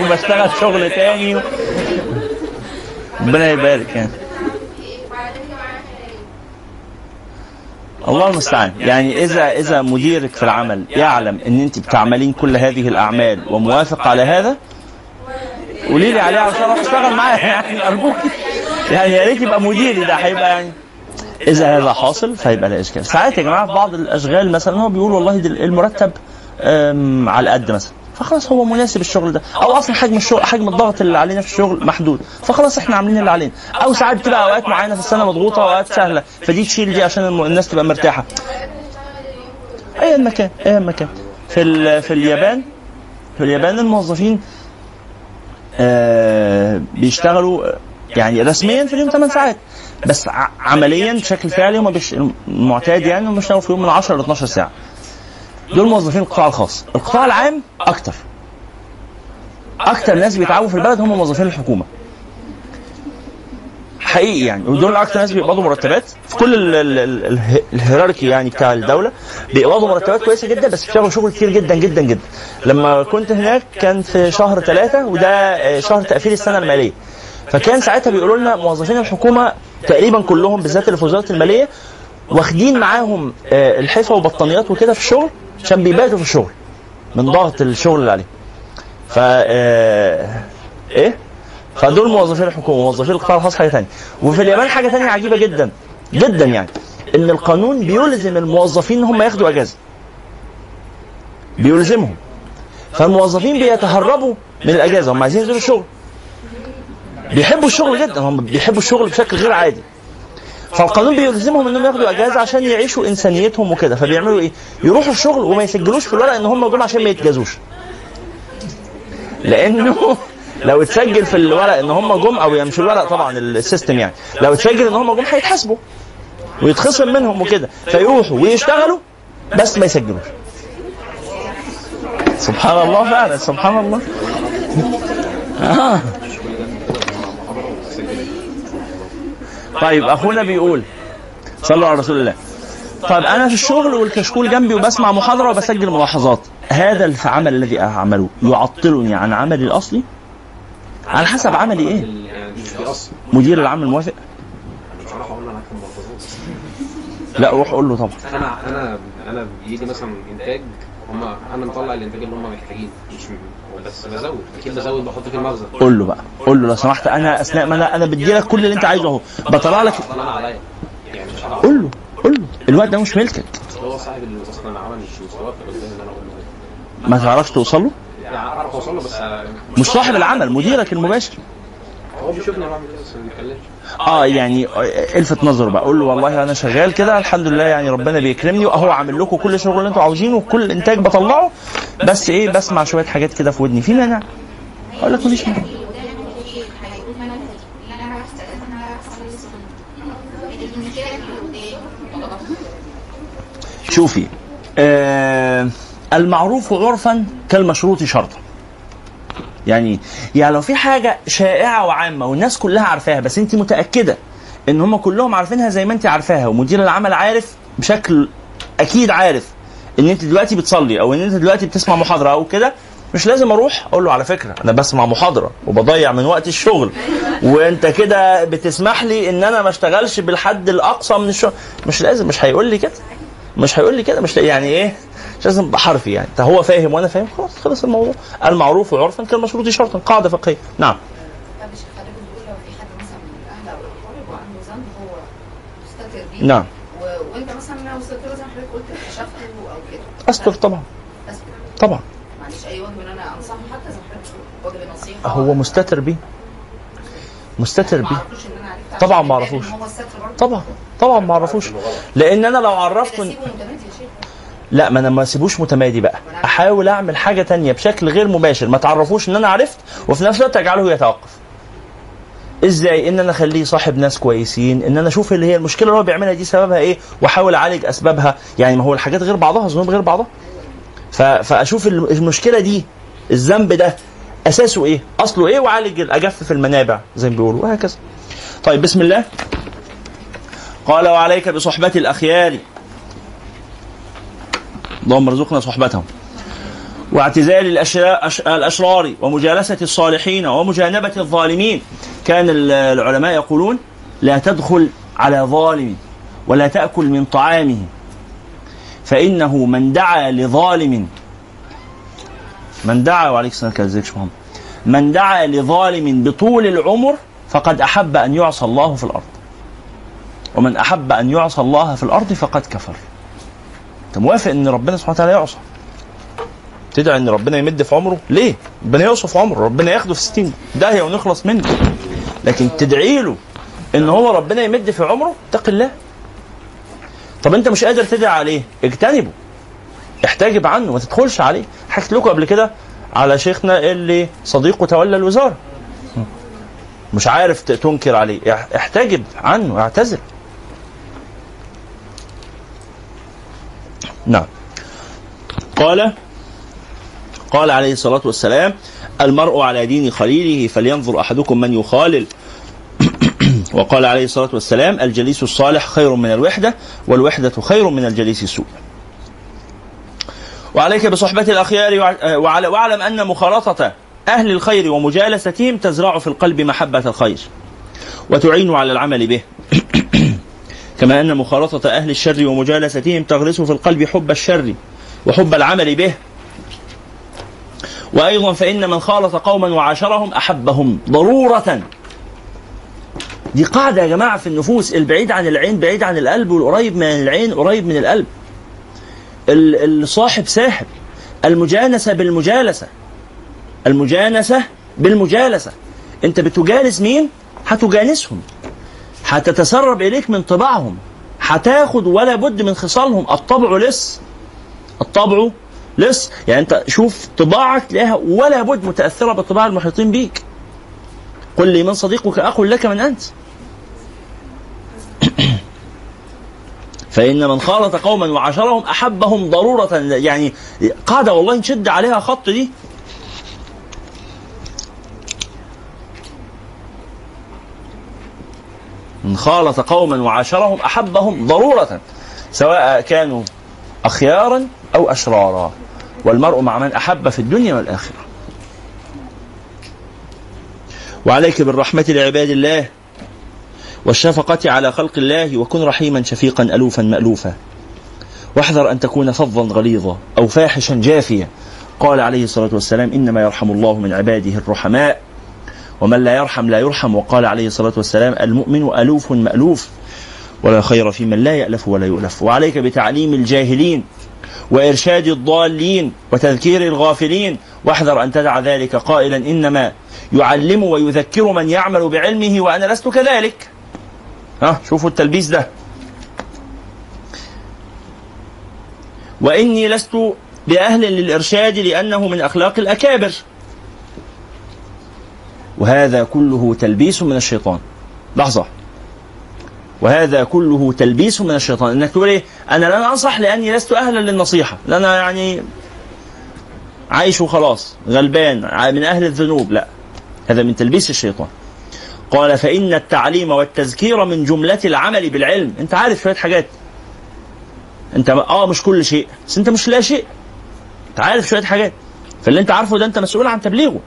وبشتغل شغل تاني. ربنا يبارك يعني. الله المستعان. يعني اذا إذا مديرك في العمل يعلم إن أنت بتعملين كل هذه الأعمال وموافق على هذا قولي لي عليه عشان أروح أشتغل معاه. يعني أرجوك. يعني يا ريت يبقى مديري ده هيبقى يعني. إذا هذا حاصل فيبقى لا إشكال. ساعات يا جماعة في بعض الأشغال مثلا هو بيقول والله المرتب على قد مثلا. فخلاص هو مناسب الشغل ده. أو أصلا حجم الشغل حجم الضغط اللي علينا في الشغل محدود. فخلاص إحنا عاملين اللي علينا. أو ساعات بتبقى أوقات معينة في السنة مضغوطة وأوقات سهلة. فدي تشيل دي عشان الناس تبقى مرتاحة. اي مكان اي مكان في ال- في اليابان في اليابان الموظفين آه بيشتغلوا يعني رسميا في اليوم 8 ساعات. بس عمليا بشكل فعلي هم. المعتاد يعني هم بيشتغلوا في يوم من 10 ل 12 ساعة. دول موظفين القطاع الخاص. القطاع العام أكتر. أكتر ناس بيتعبوا في البلد هم موظفين الحكومة. حقيقي يعني. ودول أكتر ناس بيقبضوا مرتبات. في كل ال- ال- ال- اله- الهيراركي يعني بتاع الدولة بيقبضوا مرتبات كويسة جدا بس بيشتغلوا شغل كتير جدا جدا جدا. لما كنت هناك كان في شهر ثلاثة وده شهر تقفيل السنة المالية. فكان ساعتها بيقولوا لنا موظفين الحكومة تقريبا كلهم بالذات اللي في وزاره المالية واخدين معاهم آه، الحفا وبطانيات وكده في الشغل عشان بيباتوا في الشغل من ضغط الشغل اللي عليهم. ف آه، إيه؟ فدول موظفين الحكومة موظفين القطاع الخاص حاجة ثانية وفي اليابان حاجة ثانية عجيبة جدا جدا يعني إن القانون بيلزم الموظفين إن هم ياخدوا أجازة. بيلزمهم. فالموظفين بيتهربوا من الأجازة هم عايزين ينزلوا الشغل. بيحبوا الشغل جدا هم بيحبوا الشغل بشكل غير عادي. فالقانون بيلزمهم إنهم ياخدوا إجازة عشان يعيشوا إنسانيتهم وكده فبيعملوا إيه؟ يروحوا الشغل وما يسجلوش في الورق إن هم جم عشان ما يتجازوش. لأنه لو اتسجل في الورق إن هم جم أو يعني مش الورق طبعا السيستم يعني لو اتسجل إن هم جم هيتحاسبوا ويتخصم منهم وكده فيروحوا ويشتغلوا بس ما يسجلوش. سبحان الله فعلا سبحان الله. آه. طيب أخونا بيقول صلوا على رسول الله. طيب أنا في الشغل والكشكول جنبي وبسمع محاضرة وبسجل ملاحظات. هذا العمل الذي أعمله يعطلني عن عملي الأصلي؟ على حسب عملي إيه؟ مدير هكتب ملحوظات لا روح قول له طبعا. أنا أنا أنا بيجي مثلا إنتاج هم أنا مطلع الإنتاج اللي هم محتاجينه مش بس بزود. أكيد بزود بحط في المخزن. قول له بقى. قول له لو سمحت أنا أثناء ما أنا أنا بدي لك كل اللي أنت عايزه أهو. بطلع لك يعني قول له قول له. الوقت ده مش ملكك. هو صاحب اللي أصلا عمل قدامي إن أنا أقول له. ما تعرفش توصل له؟ يعني أعرف أوصل له بس مش صاحب العمل مديرك المباشر. هو بيشوفني بعمل كده بس ما بيتكلمش. آه يعني ألفت نظره بقى. قول له والله أنا شغال كده الحمد لله يعني ربنا بيكرمني وأهو عامل لكم كل شغل اللي أنتوا عاوزينه وكل انتاج بطلعه. بس إيه بسمع شوية حاجات كده في ودني. في مانع أقول لك مفيش مانع شوفي آه المعروف عرفا كالمشروط شرطا. يعني يعني لو في حاجة شائعة وعامة والناس كلها عارفاها بس انت متأكدة ان هم كلهم عارفينها زي ما انت عارفاها ومدير العمل عارف بشكل أكيد عارف إن أنت دلوقتي بتصلي أو إن أنت دلوقتي بتسمع محاضرة أو كده مش لازم أروح أقول له على فكرة أنا بسمع محاضرة وبضيع من وقت الشغل. وأنت كده بتسمح لي إن أنا ما أشتغلش بالحد الأقصى من الشغل. مش لازم مش هيقول لي كده. مش هيقول لي كده مش يعني إيه مش لازم بحرفي يعني. هو فاهم وأنا فاهم؟ خلاص خلص الموضوع. المعروف عرفا كالمشروط شرطا قاعدة فقهية. نعم. طب استر طبعا. طبعا. معلش أي إن أنا أنصحه حتى حضرتك واجب النصيحة. هو مستتر بيه. مستتر ما بيه. اعرفوش إن أنا عرفت طبعا ما اعرفوش. طبعا. طبعا ما اعرفوش لأن أنا لو عرفته لا ما أنا ما اسيبوش متمادي بقى. أحاول أعمل حاجة تانية بشكل غير مباشر. ما تعرفوش إن أنا عرفت وفي نفس الوقت أجعله يتوقف. إزاي؟ إن أنا أخليه صاحب ناس كويسين إن أنا أشوف اللي هي المشكلة اللي هو بيعملها دي سببها إيه؟ وأحاول أعالج أسبابها. يعني ما هو الحاجات غير بعضها الذنوب غير بعضها. فأشوف الم- المشكلة دي الذنب ده أساسه إيه؟ أصله إيه؟ وأعالج أجفف المنابع زي ما بيقولوا وهكذا. طيب بسم الله. قال وعليك بصحبة الأخيار. اللهم ارزقنا صحبتهم. واعتزال الأشرا- أش- الأشرار ومجالسة الصالحين ومجانبة الظالمين. كان ال- العلماء يقولون لا تدخل على ظالم ولا تأكل من طعامه فإنه من دعا لظالم. من دعا وعليك السلام محمد من دعا لظالم بطول العمر فقد أحب أن يعصى الله في الأرض. ومن أحب أن يعصى الله في الأرض فقد كفر. أنت موافق أن ربنا سبحانه وتعالى يعصى؟ تدعي إن ربنا يمد في عمره؟ ليه؟ ربنا يوصف عمره ربنا ياخده في 60 داهيه ونخلص منه. لكن تدعي له إن هو ربنا يمد في عمره اتق الله. طب أنت مش قادر تدعي عليه اجتنبه. احتجب عنه ما تدخلش عليه. حكيت لكم قبل كده على شيخنا اللي صديقه تولى الوزارة. مش عارف تنكر عليه. اح- احتجب عنه اعتذر. نعم. قال قال عليه الصلاة والسلام المرء على دين خليله فلينظر أحدكم من يخالل. وقال عليه الصلاة والسلام الجليس الصالح خير من الوحدة والوحدة خير من الجليس السوء. وعليك بصحبة الأخيار واعلم أن مخالطة أهل الخير ومجالستهم تزرع في القلب محبة الخير وتعين على العمل به. كما أن مخالطة أهل الشر ومجالستهم تغرس في القلب حب الشر وحب العمل به وأيضا فإن من خالط قوما وعاشرهم أحبهم ضرورة. دي قاعدة يا جماعة في النفوس البعيد عن العين بعيد عن القلب والقريب من العين قريب من القلب. ال- الصاحب ساحب. المجانسة بالمجالسة. المجانسة بالمجالسة. أنت بتجالس مين؟ هتجانسهم. هتتسرب إليك من طباعهم. هتاخد ولا بد من خصالهم. الطبع لص الطبع لص يعني انت شوف طباعك تلاقيها ولا بد متأثرة بالطباع المحيطين بيك. قل لي من صديقك أخ لك من أنت. فإن من خالط قوما وعاشرهم أحبهم ضرورة يعني قاعدة والله نشد عليها خط دي. من خالط قوما وعاشرهم أحبهم ضرورة سواء كانوا أخيارا أو أشرارا. والمرء مع من أحب في الدنيا والآخرة. وعليك بالرحمة لعباد الله والشفقة على خلق الله وكن رحيما شفيقا ألوفا مألوفا. واحذر أن تكون فظا غليظا أو فاحشا جافيا. قال عليه الصلاة والسلام إنما يرحم الله من عباده الرحماء ومن لا يرحم لا يرحم. وقال عليه الصلاة والسلام المؤمن ألوف مألوف ولا خير في من لا يألف ولا يؤلف. وعليك بتعليم الجاهلين وإرشاد الضالين وتذكير الغافلين. واحذر أن تدع ذلك قائلا إنما يعلم ويذكر من يعمل بعلمه وأنا لست كذلك. ها شوفوا التلبيس ده. وإني لست بأهل للإرشاد لأنه من أخلاق الأكابر. وهذا كله تلبيس من الشيطان. لحظة. وهذا كله تلبيس من الشيطان. إنك تقول إيه؟ أنا لن أنصح لأني لست أهلا للنصيحة. أنا يعني عايش وخلاص غلبان من أهل الذنوب. لا هذا من تلبيس الشيطان. قال فإن التعليم والتذكير من جملة العمل بالعلم. أنت عارف شوية حاجات. أنت آه مش كل شيء بس أنت مش لا شيء. أنت عارف شوية حاجات. فاللي أنت عارفه ده أنت مسؤول عن تبليغه.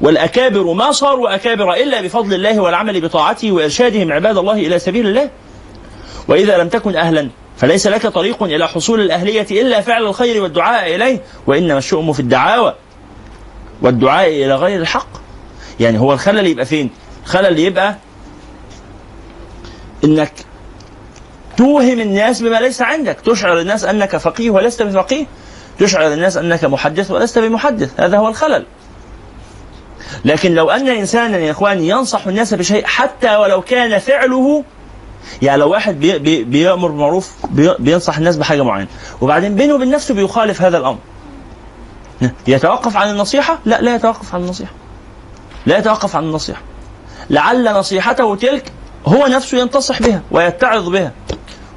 والأكابر ما صاروا أكابر إلا بفضل الله والعمل بطاعته وإرشادهم عباد الله إلى سبيل الله. وإذا لم تكن أهلا فليس لك طريق إلى حصول الأهلية إلا فعل الخير والدعاء إليه. وإنما الشؤم في الدعاوى والدعاء إلى غير الحق. يعني هو الخلل يبقى فين؟ الخلل يبقى إنك توهم الناس بما ليس عندك. تشعر الناس أنك فقيه ولست بفقيه. تشعر الناس أنك محدث ولست بمحدث. هذا هو الخلل. لكن لو أن إنسانا يا إخواني ينصح الناس بشيء حتى ولو كان فعله يعني لو واحد بي بي بيأمر بالمعروف بي بينصح الناس بحاجة معينة. وبعدين بينه وبين نفسه بيخالف هذا الأمر. يتوقف عن النصيحة؟ لا لا يتوقف عن النصيحة. لا يتوقف عن النصيحة. لعل نصيحته تلك هو نفسه ينتصح بها ويتعظ بها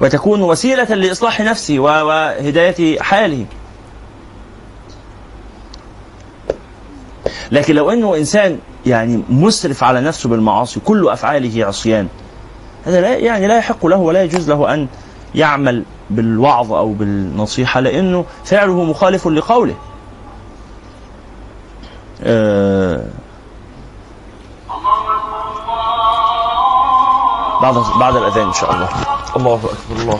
وتكون وسيلة لإصلاح نفسه وهداية حاله. لكن لو انه انسان يعني مسرف على نفسه بالمعاصي كل افعاله عصيان هذا لا يعني لا يحق له ولا يجوز له أن يعمل بالوعظ أو بالنصيحة لأنه فعله مخالف لقوله. آه بعد بعد الأذان إن شاء الله. الله أكبر الله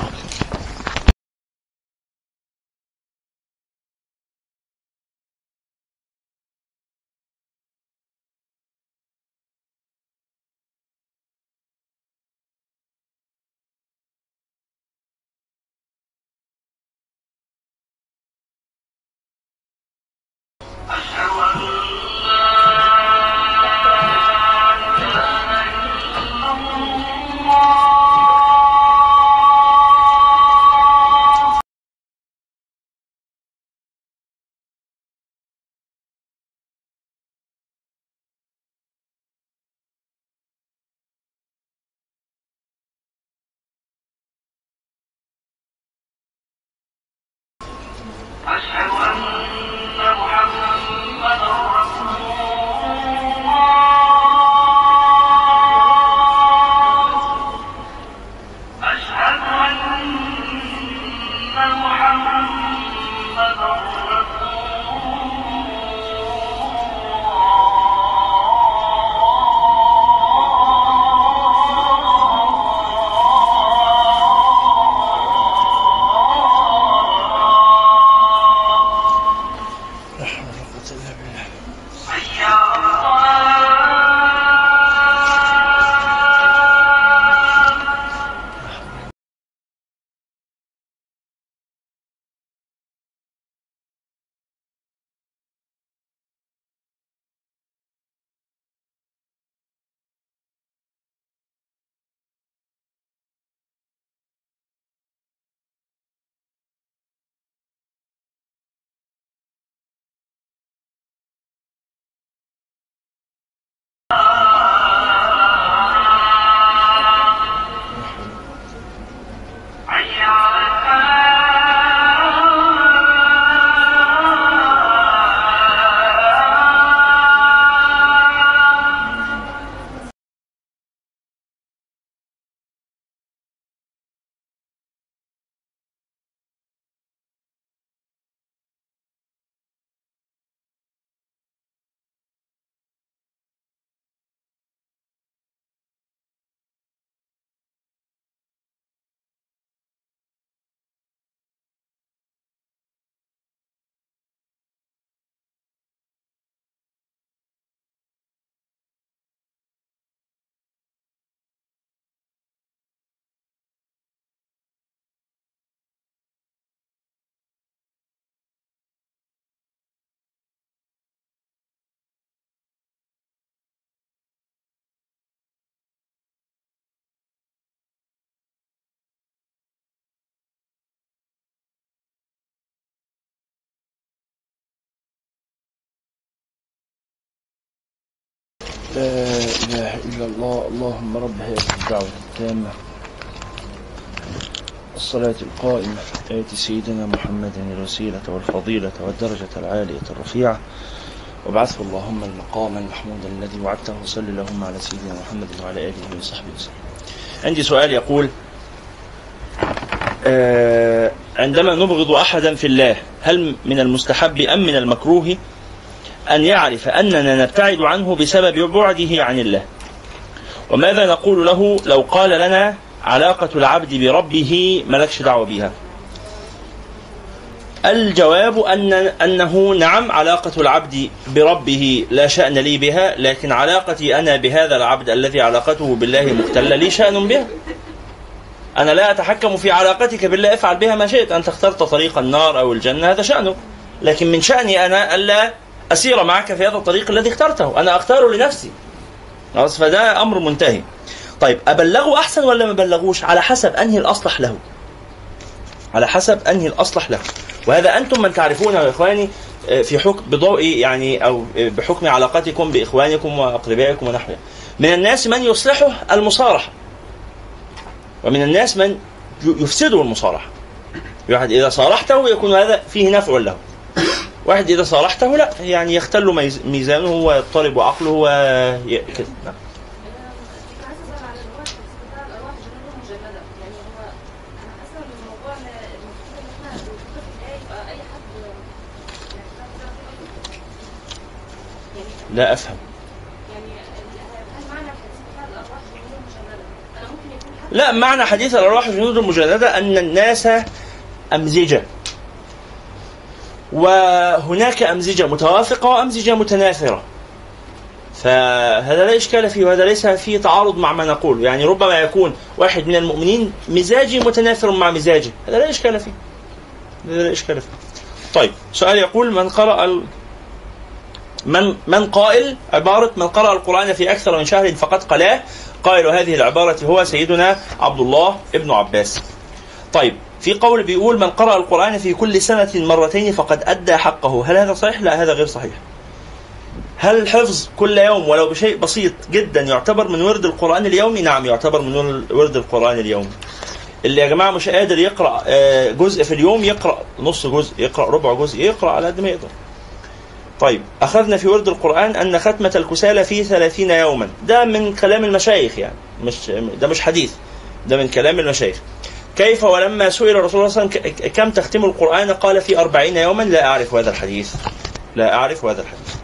لا إله إلا الله اللهم رب هذه الدعوة التامة. الصلاة القائمة آت سيدنا محمدا الوسيلة والفضيلة والدرجة العالية الرفيعة. وابعثه اللهم المقام المحمود الذي وعدته صل اللهم على سيدنا محمد وعلى آله وصحبه وسلم. عندي سؤال يقول آه عندما نبغض أحدا في الله هل من المستحب أم من المكروه؟ أن يعرف أننا نبتعد عنه بسبب بعده عن الله. وماذا نقول له لو قال لنا علاقة العبد بربه ملكش دعوة بها الجواب أن أنه نعم علاقة العبد بربه لا شأن لي بها لكن علاقتي أنا بهذا العبد الذي علاقته بالله مختلة لي شأن بها أنا لا أتحكم في علاقتك بالله افعل بها ما شئت. أنت اخترت طريق النار أو الجنة هذا شأنك. لكن من شأني أنا ألا أسير معك في هذا الطريق الذي اخترته. أنا أختاره لنفسي. خلاص؟ فده أمر منتهي. طيب أبلغه أحسن ولا ما بلغوش على حسب أنهي الأصلح له. على حسب أنهي الأصلح له. وهذا أنتم من تعرفون يا إخواني في حكم بضوء يعني أو بحكم علاقتكم بإخوانكم وأقربائكم ونحوه. من الناس من يصلحه المصارحة. ومن الناس من يفسده المصارحة. واحد إذا صارحته يكون هذا فيه نفع له. واحد إذا صارحته لا يعني يختل ميز- ميزانه ويضطرب الارواح ان ان ان كده؟ يعني لا الارواح حد لا معنى حديث الأرواح جنود المجندة أن الناس أمزجة وهناك أمزجة متوافقة وأمزجة متناثرة. فهذا لا إشكال فيه وهذا ليس فيه تعارض مع ما نقول. يعني ربما يكون واحد من المؤمنين مزاجي متناثر مع مزاجه هذا لا إشكال فيه. هذا لا إشكال فيه. طيب سؤال يقول من قرأ ال... من من قائل عبارة من قرأ القرآن في أكثر من شهر فقد قلاه قائل هذه العبارة هو سيدنا عبد الله ابن عباس. طيب في قول بيقول من قرأ القرآن في كل سنة مرتين فقد أدى حقه. هل هذا صحيح؟ لا هذا غير صحيح. هل الحفظ كل يوم ولو بشيء بسيط جدا يعتبر من ورد القرآن اليومي؟ نعم يعتبر من ورد القرآن اليومي اللي يا جماعة مش قادر يقرأ آه، جزء في اليوم يقرأ نص جزء يقرأ ربع جزء يقرأ على قد ما يقدر. طيب أخذنا في ورد القرآن أن ختمة الكسالى في ثلاثين يوما. ده من كلام المشايخ يعني مش ده مش حديث ده من كلام المشايخ. كيف ولما سئل الرسول صلى الله عليه وسلم كم تختم القرآن؟ قال في أربعين يوما لا أعرف هذا الحديث. لا أعرف هذا الحديث.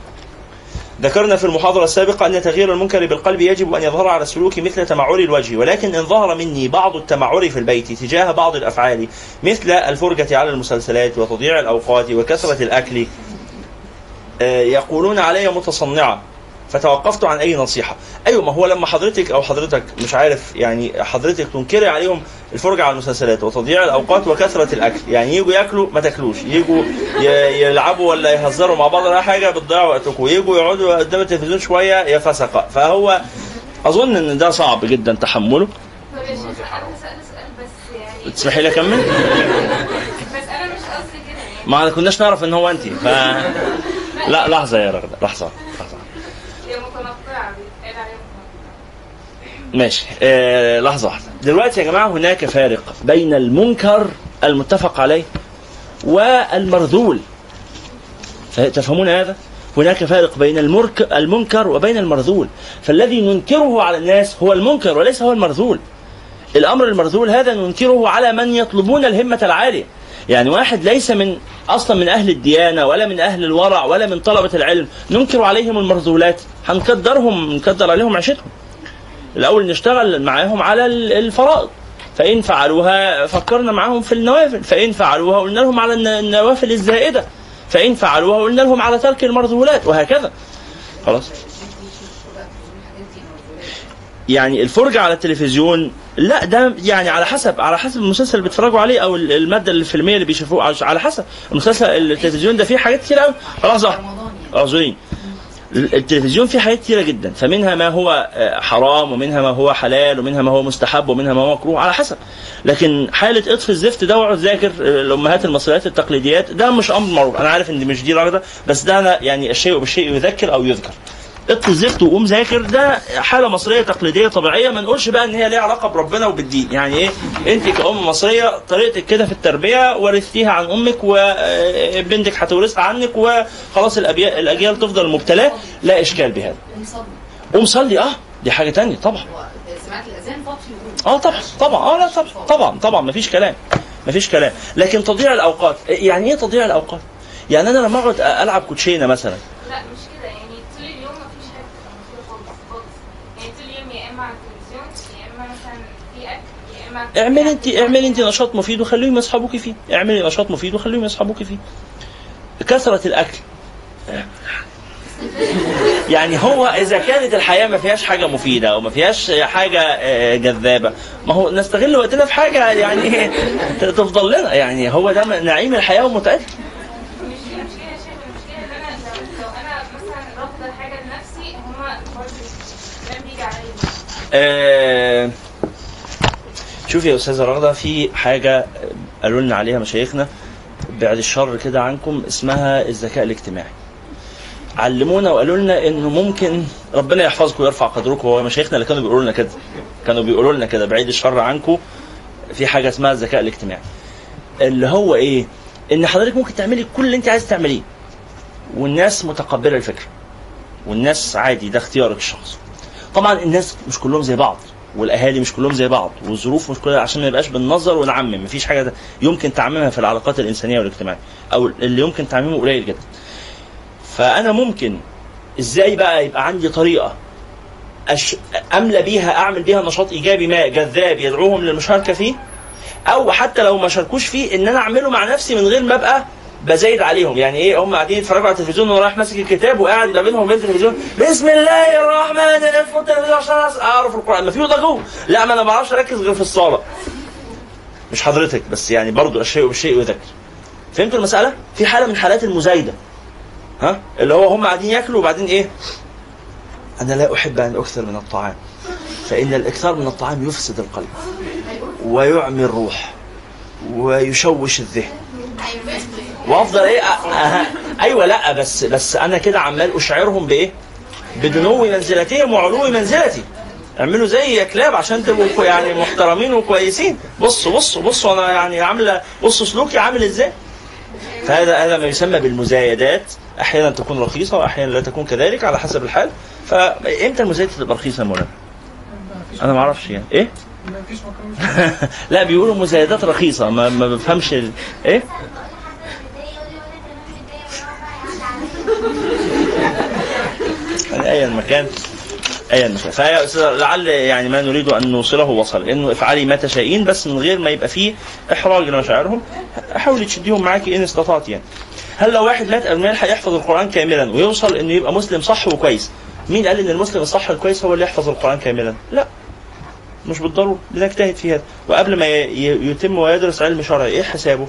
ذكرنا في المحاضرة السابقة أن تغيير المنكر بالقلب يجب أن يظهر على السلوك مثل تمعر الوجه ولكن إن ظهر مني بعض التمعر في البيت تجاه بعض الأفعال مثل الفرجة على المسلسلات وتضييع الأوقات وكثرة الأكل آه، يقولون علي متصنعة. فتوقفت عن أي نصيحة. أيوه ما هو لما حضرتك أو حضرتك مش عارف يعني حضرتك تنكري عليهم الفرجة على المسلسلات وتضييع الأوقات وكثرة الأكل. يعني يجوا ياكلوا ما تاكلوش. يجوا يلعبوا ولا يهزروا مع بعض ولا حاجة بتضيعوا وقتكم. يجوا يقعدوا قدام التلفزيون شوية يا فسقة. فهو أظن إن ده صعب جدا تحمله. تسمحي لي أكمل؟ بس أنا مش قصدي كده ما كناش نعرف إن هو انت ف لا لحظة يا رغدة لحظة لحظة هي متنطعه بيتقال عليها متنطعه ماشي. آه لحظة واحدة. دلوقتي يا جماعة هناك فارق بين المنكر المتفق عليه والمرذول. تفهمون هذا؟ هناك فارق بين المرك المنكر وبين المرذول. فالذي ننكره على الناس هو المنكر وليس هو المرذول. الأمر المرذول هذا ننكره على من يطلبون الهمة العالية. يعني واحد ليس من أصلا من أهل الديانة ولا من أهل الورع ولا من طلبة العلم. ننكر عليهم المرذولات. هنقدرهم نقدر عليهم عيشتهم. الأول نشتغل معاهم على ال- الفرائض. فإن فعلوها فكرنا معاهم في النوافل. فإن فعلوها قلنا لهم على الن- النوافل الزائدة. فإن فعلوها قلنا لهم على ترك المرذولات. وهكذا. خلاص. يعني الفرجة على التلفزيون لا ده يعني على حسب على حسب المسلسل اللي بيتفرجوا عليه أو ال- المادة الفيلمية اللي بيشوفوها على حسب. المسلسل التلفزيون ده فيه حاجات كتير قوي خلاص يعني. اعذرين التلفزيون فيه حاجات كتيرة جدا. فمنها ما هو آه، حرام ومنها ما هو حلال ومنها ما هو مستحب ومنها ما هو مكروه على حسب. لكن حالة اطفي الزفت ده واقعد ذاكر آه، الأمهات المصريات التقليديات ده مش أمر معروف. أنا عارف إن مش دي رغده بس ده أنا يعني الشيء بالشيء يذكر أو يذكر. اطفي الزفت وقوم ذاكر ده حالة مصرية تقليدية طبيعية. ما نقولش بقى إن هي ليها علاقة بربنا وبالدين. يعني إيه؟ أنت كأم مصرية طريقتك كده في التربية ورثتيها عن أمك وبنتك هتورثها عنك وخلاص الأجيال تفضل مبتلاة. لا إشكال بهذا. قوم صلي. آه دي حاجة تانية طبعا. سمعت الأذان آه طبعا طبعا. آه لا طبعا طبعا طبعا. مفيش كلام. مفيش كلام. لكن تضييع الأوقات. يعني إيه تضييع الأوقات؟ يعني أنا لما أقعد ألعب كوتشينة مثلا. لا مش كده يعني طول اليوم مفيش حاجة مفيدة خالص خالص يعني طول اليوم يا اما على التلفزيون يا اما مثلا في اعملي انت اعملي انت نشاط مفيد وخليهم يصحبوك فيه اعملي نشاط مفيد وخليهم يصحبوك فيه كثرة الاكل يعني هو اذا كانت الحياة ما فيهاش حاجة مفيده أو ما فيهاش حاجة آه، جذابه ما هو نستغل وقتنا في حاجة يعني تفضل لنا يعني هو ده نعيم الحياة ومتعتها آه، شوفي يا أستاذة رغدة في حاجة قالوا لنا عليها مشايخنا بعد الشر كده عنكم اسمها الذكاء الاجتماعي. علمونا وقالوا لنا إنه ممكن ربنا يحفظكم ويرفع قدركم. هو مشايخنا اللي كانوا بيقولوا لنا كده كانوا بيقولوا لنا كده بعيد الشر عنكم في حاجة اسمها الذكاء الاجتماعي. اللي هو إيه؟ إن حضرتك ممكن تعملي كل اللي انت عايز تعمليه. والناس متقبلة الفكرة. والناس عادي ده اختيارك الشخصي. طبعا الناس مش كلهم زي بعض. والأهالي مش كلهم زي بعض والظروف مش كلها عشان ما يبقاش بننظر ونعمم مفيش حاجة يمكن تعميمها في العلاقات الإنسانية والاجتماعية أو اللي يمكن تعميمه قليل جدا. فأنا ممكن إزاي بقى يبقى عندي طريقة أش... املى بيها أعمل بيها نشاط إيجابي ما جذاب يدعوهم للمشاركة فيه؟ أو حتى لو ما شاركوش فيه إن أنا أعمله مع نفسي من غير ما أبقى بزايد عليهم. يعني إيه؟ هم قاعدين يتفرجوا على التلفزيون وأنا رايح ماسك الكتاب وقاعد ما بينهم وبين التلفزيون. بسم الله الرحمن الرحيم. عشان أعرف القرآن. ما في ده جوه لا ما أنا ما بعرفش أركز غير في الصلاة. مش حضرتك بس يعني برضو الشيء بالشيء يذكر فهمتوا المسألة؟ في حالة من حالات المزايدة. ها؟ اللي هو هم قاعدين ياكلوا وبعدين إيه؟ أنا لا أحب أن أكثر من الطعام. فإن الإكثار من الطعام يفسد القلب ويعمي الروح ويشوش الذهن. وافضل إيه أه. أيوه لا بس بس أنا كده عمال اشعرهم بايه بدنو منزلتهم وعلو منزلتي اعملوا زي يا كلاب عشان تبقوا يعني محترمين وكويسين بصوا بصوا بصوا أنا يعني عاملة بصوا سلوكي عامل إزاي فهذا هذا ما يسمى بالمزايدات أحيانا تكون رخيصة واحيانا لا تكون كذلك على حسب الحال فامتى المزايدة تبقى رخيصة يا مولانا؟ أنا ما أعرفش يعني إيه؟ لا بيقولوا مزايدات رخيصة ما, ما بفهمش. إيه؟ يعني ايا مكان ايا مكان فهي لعل يعني ما نريد أن نوصله وصل إنه افعلي ما تشائين بس من غير ما يبقى فيه إحراج لمشاعرهم حاولي تشديهم معاكي إن استطعت يعني. هل لو واحد مات قبل ما يلحق يحفظ القرآن كاملا ويوصل إنه يبقى مسلم صح وكويس؟ مين قال إن المسلم الصح الكويس هو اللي يحفظ القرآن كاملا؟ لا. مش بالضروره بنجتهد في هذا. وقبل ما يتم ويدرس علم شرعي إيه حسابه؟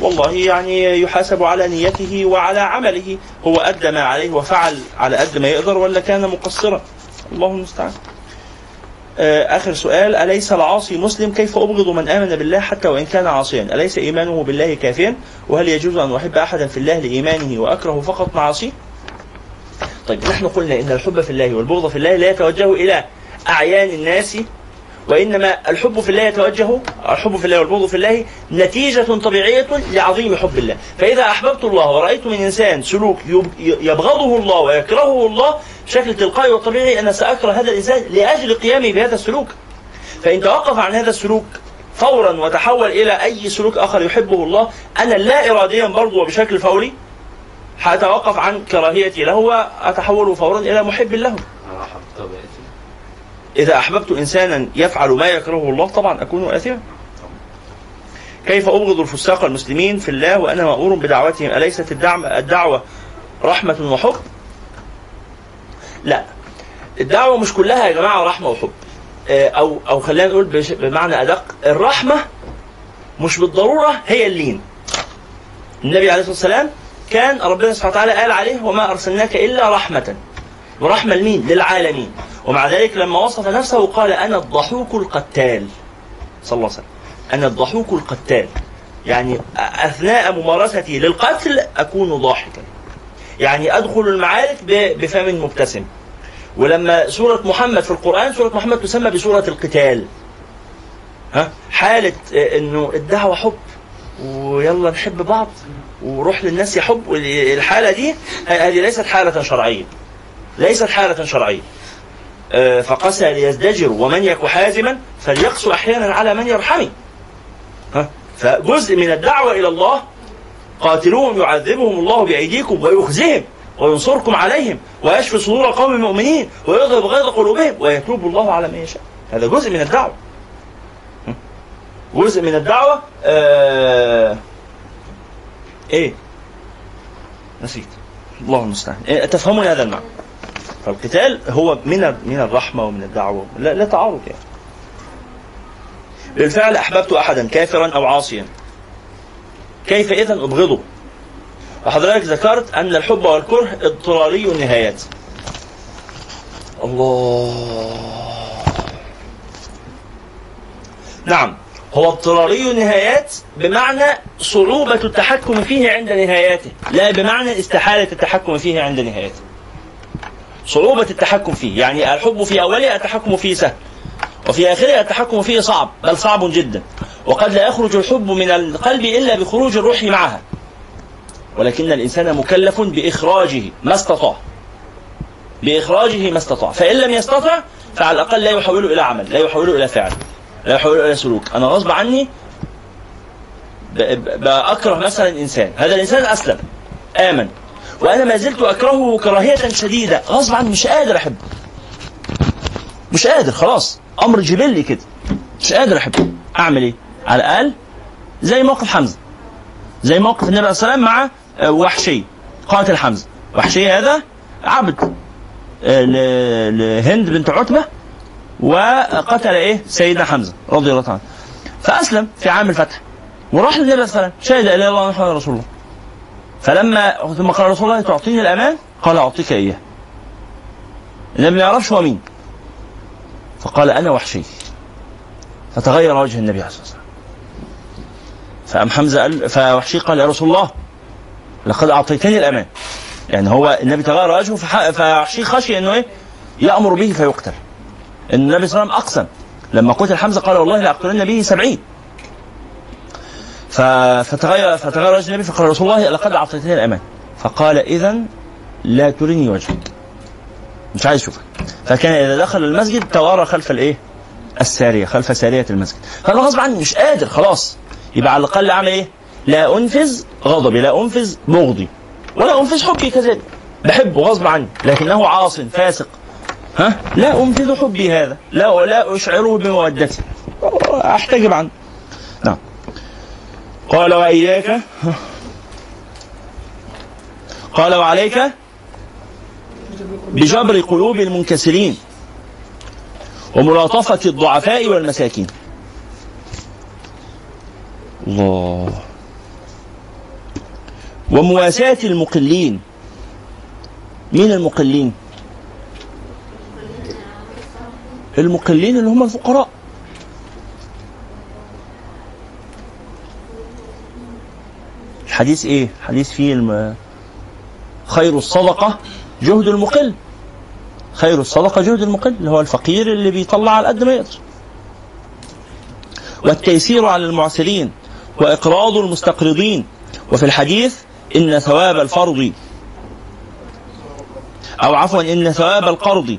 والله يعني يحاسب على نيته وعلى عمله. هو أدى ما عليه وفعل على قد ما يقدر ولا كان مقصرا. الله المستعان. آه، آخر سؤال. أليس العاصي مسلم؟ كيف أبغض من آمن بالله حتى وإن كان عاصيا؟ أليس إيمانه بالله كافيا؟ وهل يجوز أن أحب أحدا في الله لإيمانه وأكره فقط معاصيه طيب نحن قلنا إن الحب في الله والبغض في الله لا يتوجه إلى أعيان الناس وإنما الحب في الله يتوجه الحب في الله والبغض في الله نتيجة طبيعية لعظيم حب الله. فإذا أحببت الله ورأيت من إنسان سلوك يب- يبغضه الله ويكرهه الله بشكل تلقائي وطبيعي أنا سأكره هذا الإنسان لأجل قيامي بهذا السلوك. فإن توقف عن هذا السلوك فورا وتحول إلى أي سلوك آخر يحبه الله أنا لا إراديا برضه وبشكل فوري هتوقف عن كراهيتي له وأتحول فورا إلى محب له. إذا أحببت إنسانا يفعل ما يكرهه الله طبعا أكون آثما. كيف أبغض الفساق المسلمين في الله وأنا مأمور بدعوتهم؟ أليست الدعم الدعوة رحمة وحب؟ لا. الدعوة مش كلها يا جماعة رحمة وحب. آه، أو أو خلينا نقول بمعنى أدق. الرحمة مش بالضرورة هي اللين. النبي عليه الصلاة والسلام كان ربنا سبحانه وتعالى قال عليه وما أرسلناك إلا رحمة. ورحمة لمين؟ للعالمين. ومع ذلك لما وصف نفسه قال أنا الضحوك القتال. صلى الله عليه وسلم. أنا الضحوك القتال. يعني أثناء ممارستي للقتل أكون ضاحكا. يعني أدخل المعارك بفم مبتسم. ولما سورة محمد في القرآن سورة محمد تسمى بسورة القتال. ها؟ حالة آه، إنه الدعوة حب. ويلا نحب بعض. وروح للناس يحب. الحالة دي هذه ليست حالة شرعية. ليست حالة شرعية. آه، فقسى ليزدجر ومن يك حازما فليقسو أحيانا على من يرحمي. فجزء من الدعوة إلى الله قاتلوهم يعذبهم الله بأيديكم ويخزهم وينصركم عليهم ويشفي صدور قوم مؤمنين ويذهب غيظ قلوبهم ويتوب الله على من يشاء. هذا جزء من الدعوة. ها؟ جزء من الدعوة آه إيه؟ نسيت. الله المستعان. إيه تفهمون هذا المعنى. فالقتال هو من من الرحمة ومن الدعوة. لا, لا تعارض يعني. بالفعل أحببت أحدا كافرا أو عاصيا. كيف اذا أبغضه؟ وحضرتك ذكرت أن الحب والكره اضطراري النهايات. الله. نعم. هو اضطراري النهايات بمعنى صعوبة التحكم فيه عند نهاياته لا بمعنى استحالة التحكم فيه عند نهايته صعوبة التحكم فيه. يعني الحب في أوله التحكم فيه سهل وفي آخره التحكم فيه صعب بل صعب جدا. وقد لا يخرج الحب من القلب إلا بخروج الروح معها. ولكن الإنسان مكلف بإخراجه ما استطاع. بإخراجه ما استطاع. فإن لم يستطع فعلى الأقل لا يحوله إلى عمل لا يحوله إلى فعل لا يحوله إلى سلوك. أنا غصب عني بأكره مثلا إنسان. هذا الإنسان أسلم آمن. وأنا ما زلت أكرهه كراهية شديدة. غصب عني مش قادر أحبه. مش قادر خلاص. أمر جبلي كده. مش قادر أحبه. أعمل إيه؟ على الأقل زي موقف حمزة. زي موقف النبي صلى الله عليه وسلم مع آه، وحشي. قاتل حمزة. وحشي هذا عبد آه، لهند بنت عتبة وقتل إيه؟ سيدنا حمزة رضي الله عنه. فأسلم في عام الفتح. وراح للنبي صلى الله عليه وسلم. شهد لا إله إلا الله محمد رسول الله. فلما ثم قال رسول الله تعطيني الأمان؟ قال أعطيك إياه. النبي ما يعرفش هو مين. فقال أنا وحشي. فتغير وجه النبي عليه الصلاة والسلام. فقام حمزة قال فوحشي قال يا رسول الله لقد أعطيتني الأمان. يعني هو النبي تغير وجهه فوحشي خشي إنه إيه؟ يأمر به فيقتل. النبي صلى الله عليه وسلم أقسم. لما قتل حمزة قال والله لاقتلن به سبعين. فتغير فتغير وجه النبي فقال رسول الله لقد أعطيتني الأمان. فقال اذا لا ترني وجهك. مش عايز اشوفك فكان إذا دخل المسجد توارى خلف الإيه؟ السارية خلف سارية المسجد. فانا غصب عني مش قادر خلاص. يبقى على الأقل أعمل إيه؟ لا أنفذ غضبي لا أنفذ بغضي ولا أنفذ حبي كذلك. بحبه غصب عني لكنه عاص فاسق. ها؟ لا أنفذ حبي هذا لا لا أشعره بمودتي أحتجب عنه. نعم. قال وإياك؟ قال وعليك؟ بجبر قلوب المنكسرين وملاطفة الضعفاء والمساكين. الله. ومواساة المقلين. مين المقلين؟ المقلين اللي هم الفقراء. الحديث إيه؟ حديث فيه الم... خير الصدقة جهد المقل. خير الصدقة جهد المقل اللي هو الفقير اللي بيطلع على قد ما يقدر. والتيسير على المعسرين وإقراض المستقرضين. وفي الحديث إن ثواب الفرض أو عفوا إن ثواب القرض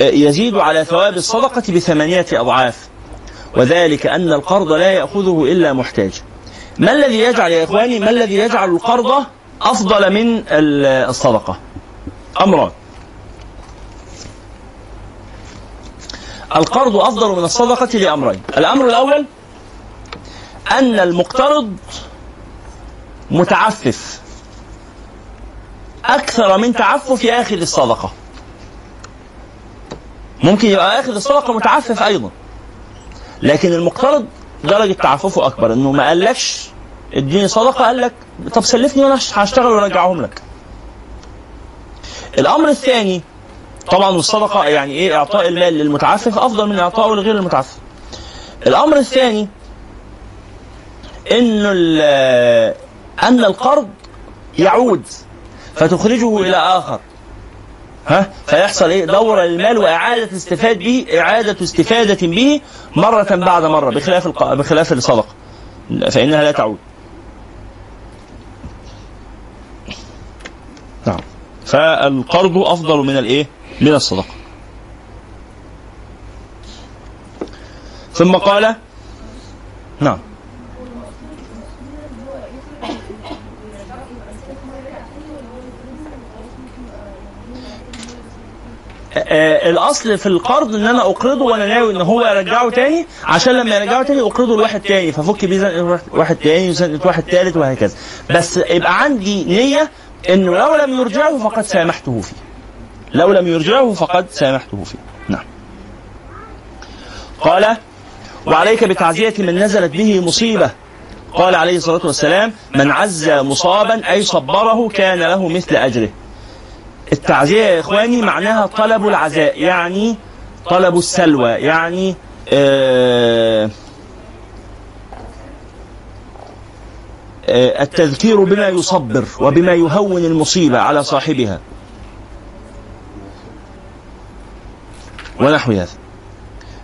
يزيد على ثواب الصدقة بثمانية أضعاف. وذلك أن القرض لا يأخذه إلا محتاج. ما الذي يجعل يا إخواني ما الذي يجعل القرض أفضل من الصدقة؟ أمران. القرض أفضل من الصدقة لأمرين. الأمر الأول أن المقترض متعفف. أكثر من تعفف آخذ الصدقة. ممكن يبقى آخذ الصدقة متعفف أيضا. لكن المقترض درجة تعففه أكبر إنه ما قالكش اديني صدقة قال لك طب سلفني وأنا هشتغل وأرجعهم لك. الأمر الثاني طبعا الصدقة يعني إيه إعطاء المال للمتعفف أفضل من إعطائه لغير المتعفف. الأمر الثاني إن أن القرض يعود فتخرجه إلى آخر. ها؟ فيحصل إيه؟ دورة للمال وإعادة استفاد به إعادة استفادة به مرة بعد مرة بخلاف الق... بخلاف الصدقة فإنها لا تعود. نعم. فالقرض أفضل من الإيه؟ من الصدقة. ثم قال نعم. آه الأصل في القرض إن أنا أقرضه وأنا ناوي إن هو يرجعه تاني. عشان لما يرجعه تاني أقرضه لواحد تاني. ففك بيه واحد تاني وزنقة واحد تالت وهكذا. بس يبقى عندي نية انه لو لم يرجعه فقد سامحته فيه. لو لم يرجعه فقد سامحته فيه. نعم. قال وعليك بتعزية من نزلت به مصيبة. قال عليه الصلاة والسلام من عز مصابا أي صبره كان له مثل أجره. التعزية يا إخواني معناها طلب العزاء يعني طلب السلوى يعني آه التذكير بما يصبر وبما يهون المصيبة على صاحبها. ونحو هذا.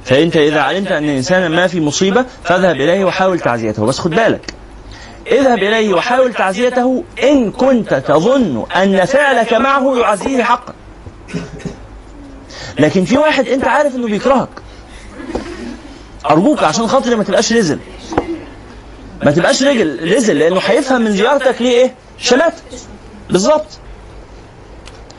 فأنت إذا علمت أن إنسانا ما في مصيبة فاذهب إليه وحاول تعزيته بس خد بالك. اذهب إليه وحاول تعزيته إن كنت تظن أن فعلك معه يعزيه حقا. لكن في واحد أنت عارف أنه بيكرهك. أرجوك عشان خاطري ما تبقاش رزل. ما تبقاش رجل رزل لأنه هيفهم من زيارتك ليه إيه؟ شمات بالظبط.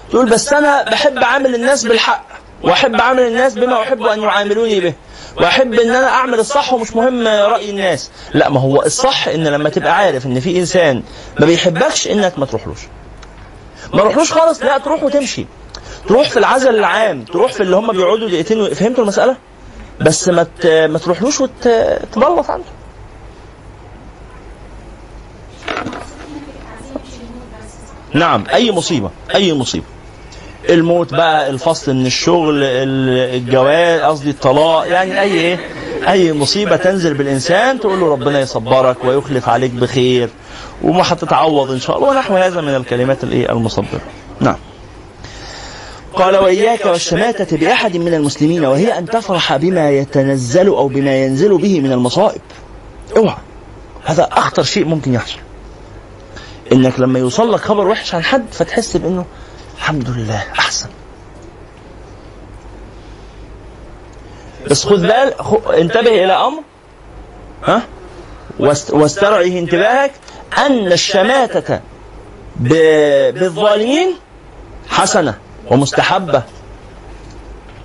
تقول بس أنا بحب أعامل الناس بالحق. وأحب أعامل الناس بما أحب أن يعاملوني به. وأحب إن أنا أعمل الصح ومش مهم رأي الناس. لا ما هو الصح إن لما تبقى عارف إن في إنسان ما بيحبكش إنك ما تروحلوش. ما روحلوش خالص لا تروح وتمشي. تروح في العزل العام تروح في اللي هم بيقعدوا دقيقتين فهمتوا المسألة؟ بس ما ما تروحلوش وتبلط عنده؟ نعم أي مصيبة أي مصيبة. الموت بقى الفصل من الشغل ال- الجواز قصدي الطلاق يعني أي إيه أي مصيبة تنزل بالإنسان تقول له ربنا يصبرك ويخلف عليك بخير وما هتتعوض إن شاء الله ونحو هذا من الكلمات الإيه المصبره نعم. قال وإياك والشماتة بأحد من المسلمين وهي أن تفرح بما يتنزل أو بما ينزل به من المصائب. أوعى. هذا أخطر شيء ممكن يحصل. إنك لما يوصل لك خبر وحش عن حد فتحس بإنه الحمد لله أحسن. بس خذ بال خ- انتبه إلى أمر. ها؟ واست- واسترعه انتباهك. أن الشماتة ب- بالظالمين حسنة ومستحبة.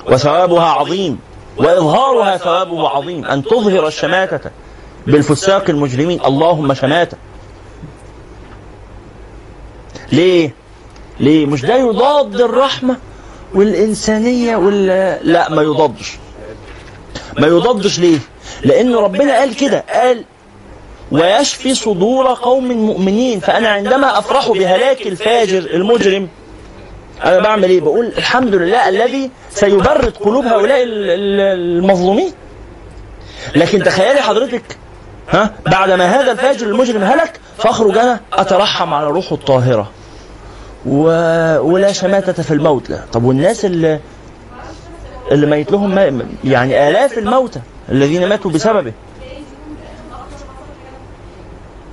وثوابها عظيم. وإظهارها ثوابه عظيم. أن تظهر الشماتة بالفساق المجرمين. اللهم شماتة. ليه؟ ليه؟ مش ده يضاد الرحمة والإنسانية وال لا ما يضادش ما يضادش ليه؟ لأن ربنا قال كده قال ويشفي صدور قوم مؤمنين فأنا عندما أفرح بهلاك الفاجر المجرم أنا بعمل إيه؟ بقول الحمد لله الذي سيبرد قلوب هؤلاء ال- ال- المظلومين لكن تخيلي حضرتك ها بعد ما هذا الفاجر المجرم هلك فأخرج أنا أترحم على روحه الطاهرة و... ولا شماتة في الموت لا. طب والناس اللي اللي ميت لهم ما... يعني آلاف الموتى الذين ماتوا بسببه.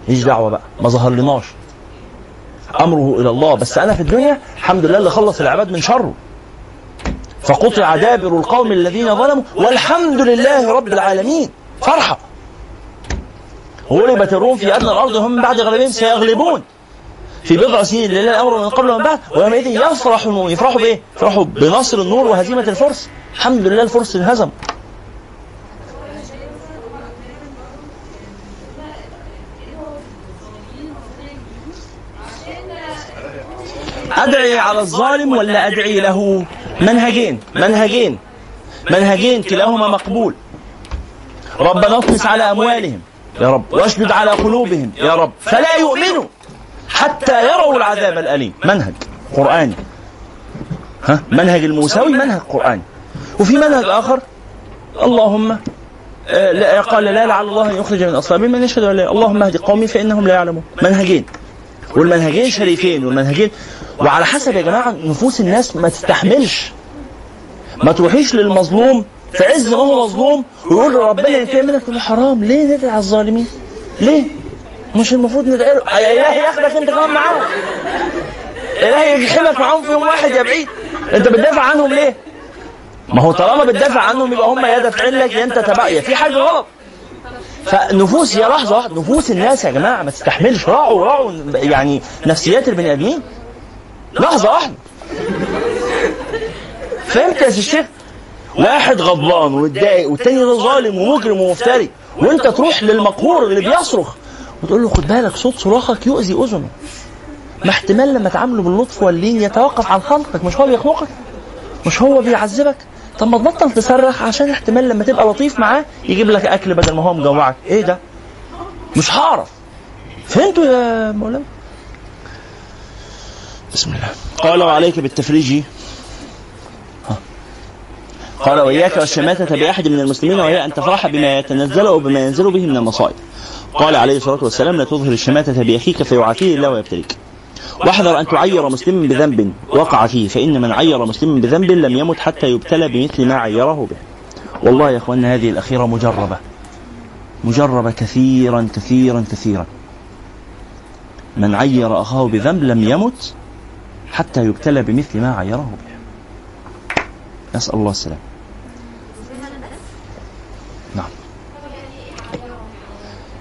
ماليش دعوة بقى ما ظهرلناش. أمره إلى الله. بس أنا في الدنيا الحمد لله اللي خلص العباد من شره. فقطع دابر القوم الذين ظلموا والحمد لله رب العالمين. فرحة. غلبت الروم في أدنى الأرض هم بعد غلبهم سيغلبون. في بضع سنين لله الأمر من قبل ومن بعد ويومئذ يفرح المؤمنون يفرحوا بايه؟ يفرحوا بنصر النور وهزيمة الفرس. الحمد لله الفرس انهزم. أدعي على الظالم ولا أدعي له؟ منهجين منهجين منهجين كلاهما مقبول. ربنا اطمس على أموالهم. يا رب. وأشدد على قلوبهم. يا رب. فلا يؤمنوا. حتى يروا العذاب الأليم. منهج قرآني. ها؟ منهج الموسوي منهج قرآني. وفي منهج آخر اللهم آه، لا قال لا لعل الله أن يخرج من أصلابهم من يشهد لا اللهم اهد قومي فإنهم لا يعلمون. منهجين. والمنهجين شريفين والمنهجين. وعلى حسب يا جماعة نفوس الناس ما تستحملش. ما تروحيش للمظلوم في عز ما هو مظلوم ويقول ربنا ينتقم منك حرام ليه ندعي على الظالمين؟ ليه؟ مش المفروض ندعي له. إلهي ياخدك أنت كمان معاهم. إلهي يجحمك معاهم في يوم واحد يا بعيد. أنت بتدافع عنهم ليه؟ ما هو طالما بتدافع عنهم يبقى هم يا دافعين لك يا أنت تبع يا في حاجة غلط. فنفوس يا لحظة واحدة نفوس الناس يا جماعة ما تستحملش. راعوا راعوا يعني نفسيات البني آدمين. لحظة واحدة. فهمت يا الشيخ؟ واحد غضبان ومتضايق والتاني ده ظالم ومجرم ومفتري وأنت تروح للمقهور اللي بيصرخ. وتقول له خد بالك صوت صراخك يؤذي أذنه. ما احتمال لما تعامله باللطف واللين يتوقف عن خلقك مش هو بيخنقك؟ مش هو بيعذبك؟ طب ما تبطل تصرخ عشان احتمال لما تبقى لطيف معاه يجيب لك أكل بدل ما هو مجوعك. إيه ده؟ مش هعرف. فهمتوا يا مولانا؟ بسم الله. قال وعليك بالتفريج. قال وإياك والشماتة بأحد من المسلمين وهي أن تفرح بما يتنزل أو بما ينزل به من المصائب. قال عليه الصلاة والسلام لا تظهر الشماتة بأخيك فيعافيه الله ويبتليك. واحذر أن تعير مسلما بذنب وقع فيه فإن من عير مسلما بذنب لم يمت حتى يبتلى بمثل ما عيره به. والله يا أخوانا هذه الأخيرة مجربة. مجربة كثيرا كثيرا كثيرا. من عير أخاه بذنب لم يمت حتى يبتلى بمثل ما عيره به. نسأل الله السلام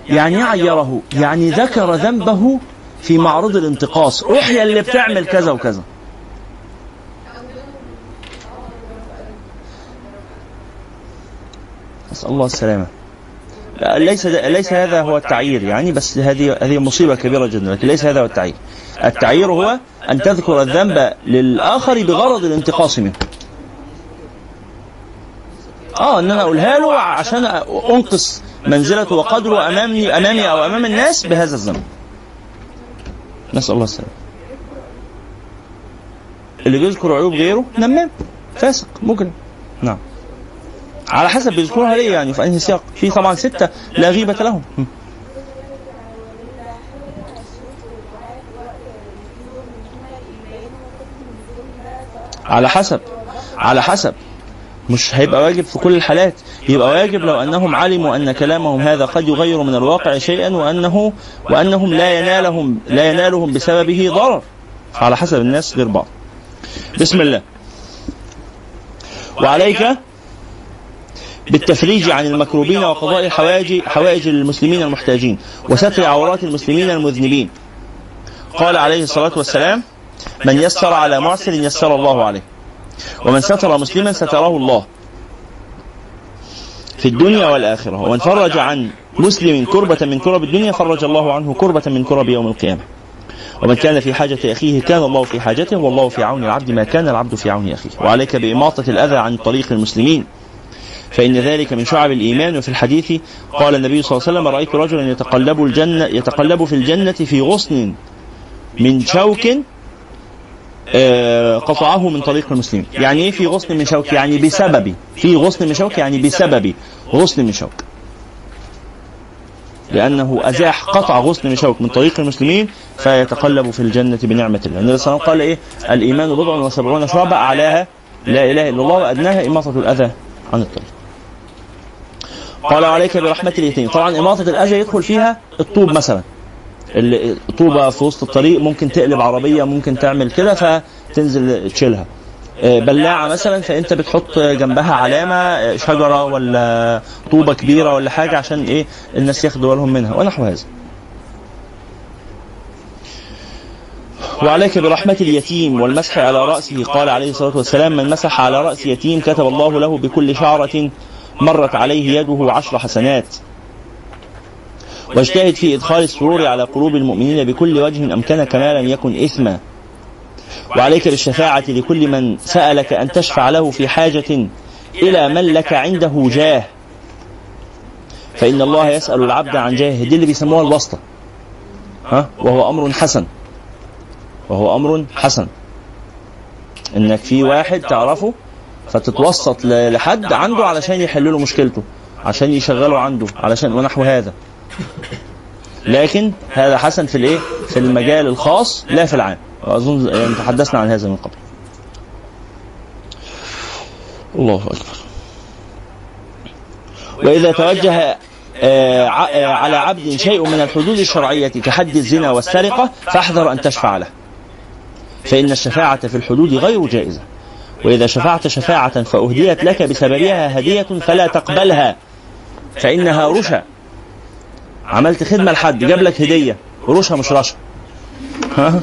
يعني عيره يعني ذكر ذنبه في معرض الانتقاص. روح يا اللي بتعمل كذا وكذا. نسأل الله السلامة. لا، ليس ليس هذا هو التعيير يعني بس هذه هذه مصيبة كبيرة جدا لكن ليس هذا هو التعيير. التعيير هو أن تذكر الذنب للآخر بغرض الانتقاص منه. آه إن أنا أقولها له عشان أنقص منزلته وقدره امامي أمامي أو أمام الناس بهذا الذنب نسأل الله السلامة. اللي بيذكر عيوب غيره نمام فاسق مجرم. نعم. على حسب بيذكرها ليه يعني؟ في انهي سياق. في طبعا ستة لا غيبة لهم. على حسب على حسب. مش هيبقى واجب في كل الحالات. يبقى واجب لو أنهم علموا أن كلامهم هذا قد يغير من الواقع شيئا وانه وأنهم لا ينالهم لا ينالهم بسببه ضرر على حسب الناس غير بعض. بسم الله. وعليك بالتفريج عن المكروبين وقضاء الحوائج حوائج المسلمين المحتاجين وستر عورات المسلمين المذنبين. قال عليه الصلاة والسلام من يسر على معسر يسر الله عليه. ومن ستر مسلما ستره الله. في الدنيا والآخرة. ومن فرج عن مسلم كربة من كرب الدنيا فرج الله عنه كربة من كرب يوم القيامة. ومن كان في حاجة أخيه كان الله في حاجته والله في عون العبد ما كان العبد في عون أخيه. وعليك بإماطة الأذى عن طريق المسلمين. فإن ذلك من شعب الإيمان. وفي الحديث قال النبي صلى الله عليه وسلم رأيت رجلا يتقلب الجنة يتقلب في الجنة في غصن من شوك قطعه من طريق المسلمين. يعني إيه في غصن من شوك؟ يعني بسبب في غصن من شوك؟ يعني بسبب غصن من شوك. لأنه أزاح قطع غصن من شوك من طريق المسلمين فيتقلب في الجنة بنعمة الله. النبي صلى الله عليه وسلم قال إيه؟ الإيمان بضع وسبعون شعبة أعلاها. لا إله إلا الله وأدناها إماطة الأذى عن الطريق. قال عليك برحمة اليتيم. طبعا إماطة الأذى يدخل فيها الطوب مثلا. الطوبة في وسط الطريق ممكن تقلب عربية ممكن تعمل كده فتنزل تشيلها. آه، بلاعة مثلا فأنت بتحط جنبها علامة آه، شجرة ولا طوبة كبيرة ولا حاجة عشان إيه؟ الناس ياخدوا بالهم منها. ونحو هذا. وعليك برحمة اليتيم والمسح على رأسه قال عليه الصلاة والسلام من مسح على رأس يتيم كتب الله له بكل شعرة مرت عليه يده عشر حسنات. واجتهد في إدخال السرور على قلوب المؤمنين بكل وجه أمكن كما لم يكن إثما. وعليك بالشفاعة لكل من سألك أن تشفع له في حاجة إلى من لك عنده جاه. فإن الله يسأل العبد عن جاهه دي اللي بيسموها الواسطة. ها؟ وهو أمر حسن. وهو أمر حسن. إنك في واحد تعرفه فتتوسط لحد عنده علشان يحل له مشكلته عشان يشغله عنده علشان ونحو هذا. لكن هذا حسن في الإيه؟ في المجال الخاص لا في العام. واظن يعني تحدثنا عن هذا من قبل. الله أكبر. وإذا توجه آه، ع- آه، على عبد شيء من الحدود الشرعية كحد الزنا والسرقة فاحذر أن تشفع له. فإن الشفاعة في الحدود غير جائزة. وإذا شفعت شفاعة فأهديت لك بسببها هدية فلا تقبلها فإنها رشا. عملت خدمة لحد جاب لك هدية. رشا مش رشا. ها؟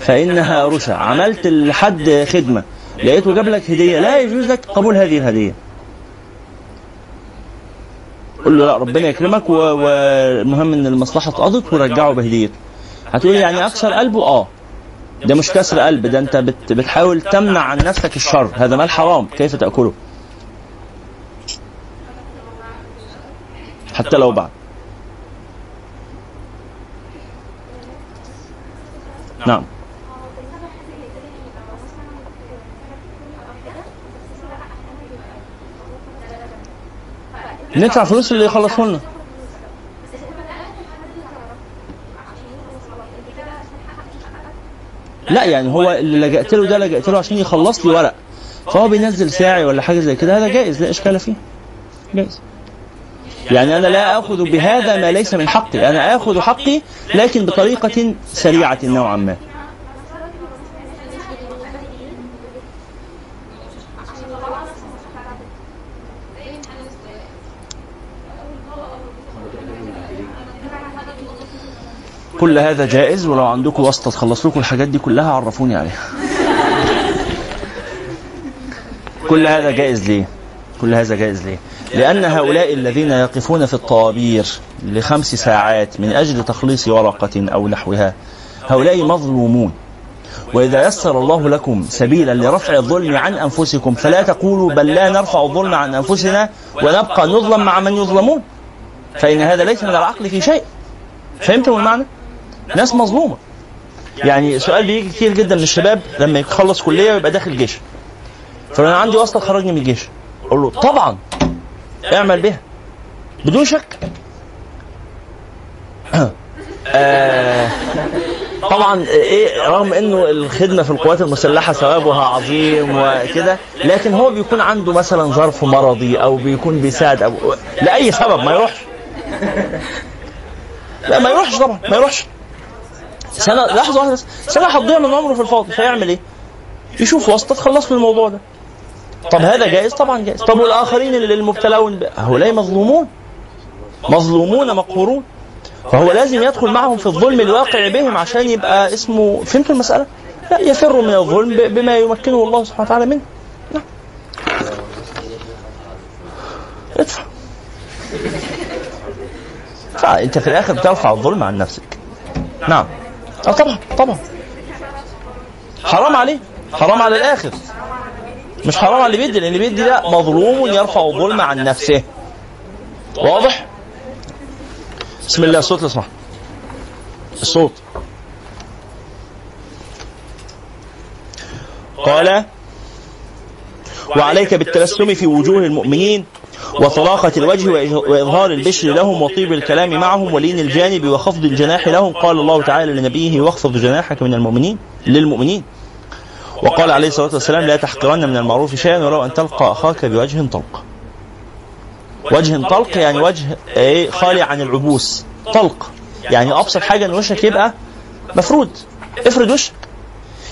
فإنها رشا عملت لحد خدمة. لقيته جاب لك هدية. لا يجوز لك قبول هذه الهدية. قول له لا ربنا يكرمك والمهم إن المصلحة اتقضت ورجعه بهديته. هتقول يعني أكسر قلبه؟ آه. ده مش كسر قلب ده أنت بت بتحاول تمنع عن نفسك الشر. هذا مال حرام. كيف تأكله؟ حتى لو بعد. نعم. ندفع فلوس اللي يخلصوا لنا. لا يعني هو اللي لجأت له ده لجأت له عشان يخلص لي ورق. فهو بينزل ساعي ولا حاجة زي كده هذا جائز لا إشكال فيه. جائز. يعني أنا لا آخذ بهذا ما ليس من حقي. أنا آخذ حقي لكن بطريقة سريعة نوعا ما. كل هذا جائز ولو عندكم واسطة تخلص لكم الحاجات دي كلها عرفوني عليها. كل هذا جائز ليه؟ كل هذا جائز ليه؟ لأن هؤلاء الذين يقفون في الطوابير لخمس ساعات من أجل تخليص ورقة أو نحوها هؤلاء مظلومون. وإذا يسر الله لكم سبيلا لرفع الظلم عن أنفسكم فلا تقولوا بل لا نرفع الظلم عن أنفسنا ونبقى نظلم مع من يظلمون. فإن هذا ليس من العقل في شيء. فهمتم المعنى؟ ناس مظلومة. يعني سؤال بيجي كتير جدا من الشباب لما يخلص كلية ويبقى داخل جيش فانا عندي واسطة تخرجني من الجيش. أقول له طبعا. اعمل بها بدون شك. آه، طبعا إيه رغم إنه الخدمة في القوات المسلحة ثوابها عظيم وكده لكن هو بيكون عنده مثلا ظرف مرضي أو بيكون بيساعد أو لأي سبب ما يروحش. لا ما يروحش طبعا ما يروحش. سنة لحظة واحدة سنة هتضيع من عمره في الفاضي فيعمل إيه؟ يشوف واسطة تخلص من الموضوع ده. طب هذا جائز؟ طبعا جائز. طب والآخرين اللي المبتلون هؤلاء مظلومون. مظلومون مقهورون. فهو لازم يدخل معهم في الظلم الواقع بهم عشان يبقى اسمه فهمتوا المسألة؟ لا يفر من الظلم بما يمكنه الله سبحانه وتعالى منه. نعم. ادفع. فأنت في الآخر بترفع الظلم عن نفسك. نعم. آه طبعا طبعا. حرام عليه حرام على الآخر. مش حرام على اللي بيدي لأن اللي بيدي ده مظلوم يرفع الظلم عن نفسه. واضح؟ بسم الله الصوت سمحت الصوت. قال وعليك بالتبسم في وجوه المؤمنين وطلاقة الوجه وإظهار البشر لهم وطيب الكلام معهم ولين الجانب وخفض الجناح لهم. قال الله تعالى لنبيه واخفض جناحك من المؤمنين للمؤمنين. وقال عليه الصلاة والسلام لا تحقرن من المعروف شيئا ولو أن تلقى أخاك بوجه طلق. وجه طلق يعني وجه إيه؟ خالي عن العبوس. طلق يعني أبسط حاجة إن وشك يبقى مفرود افرد وشك.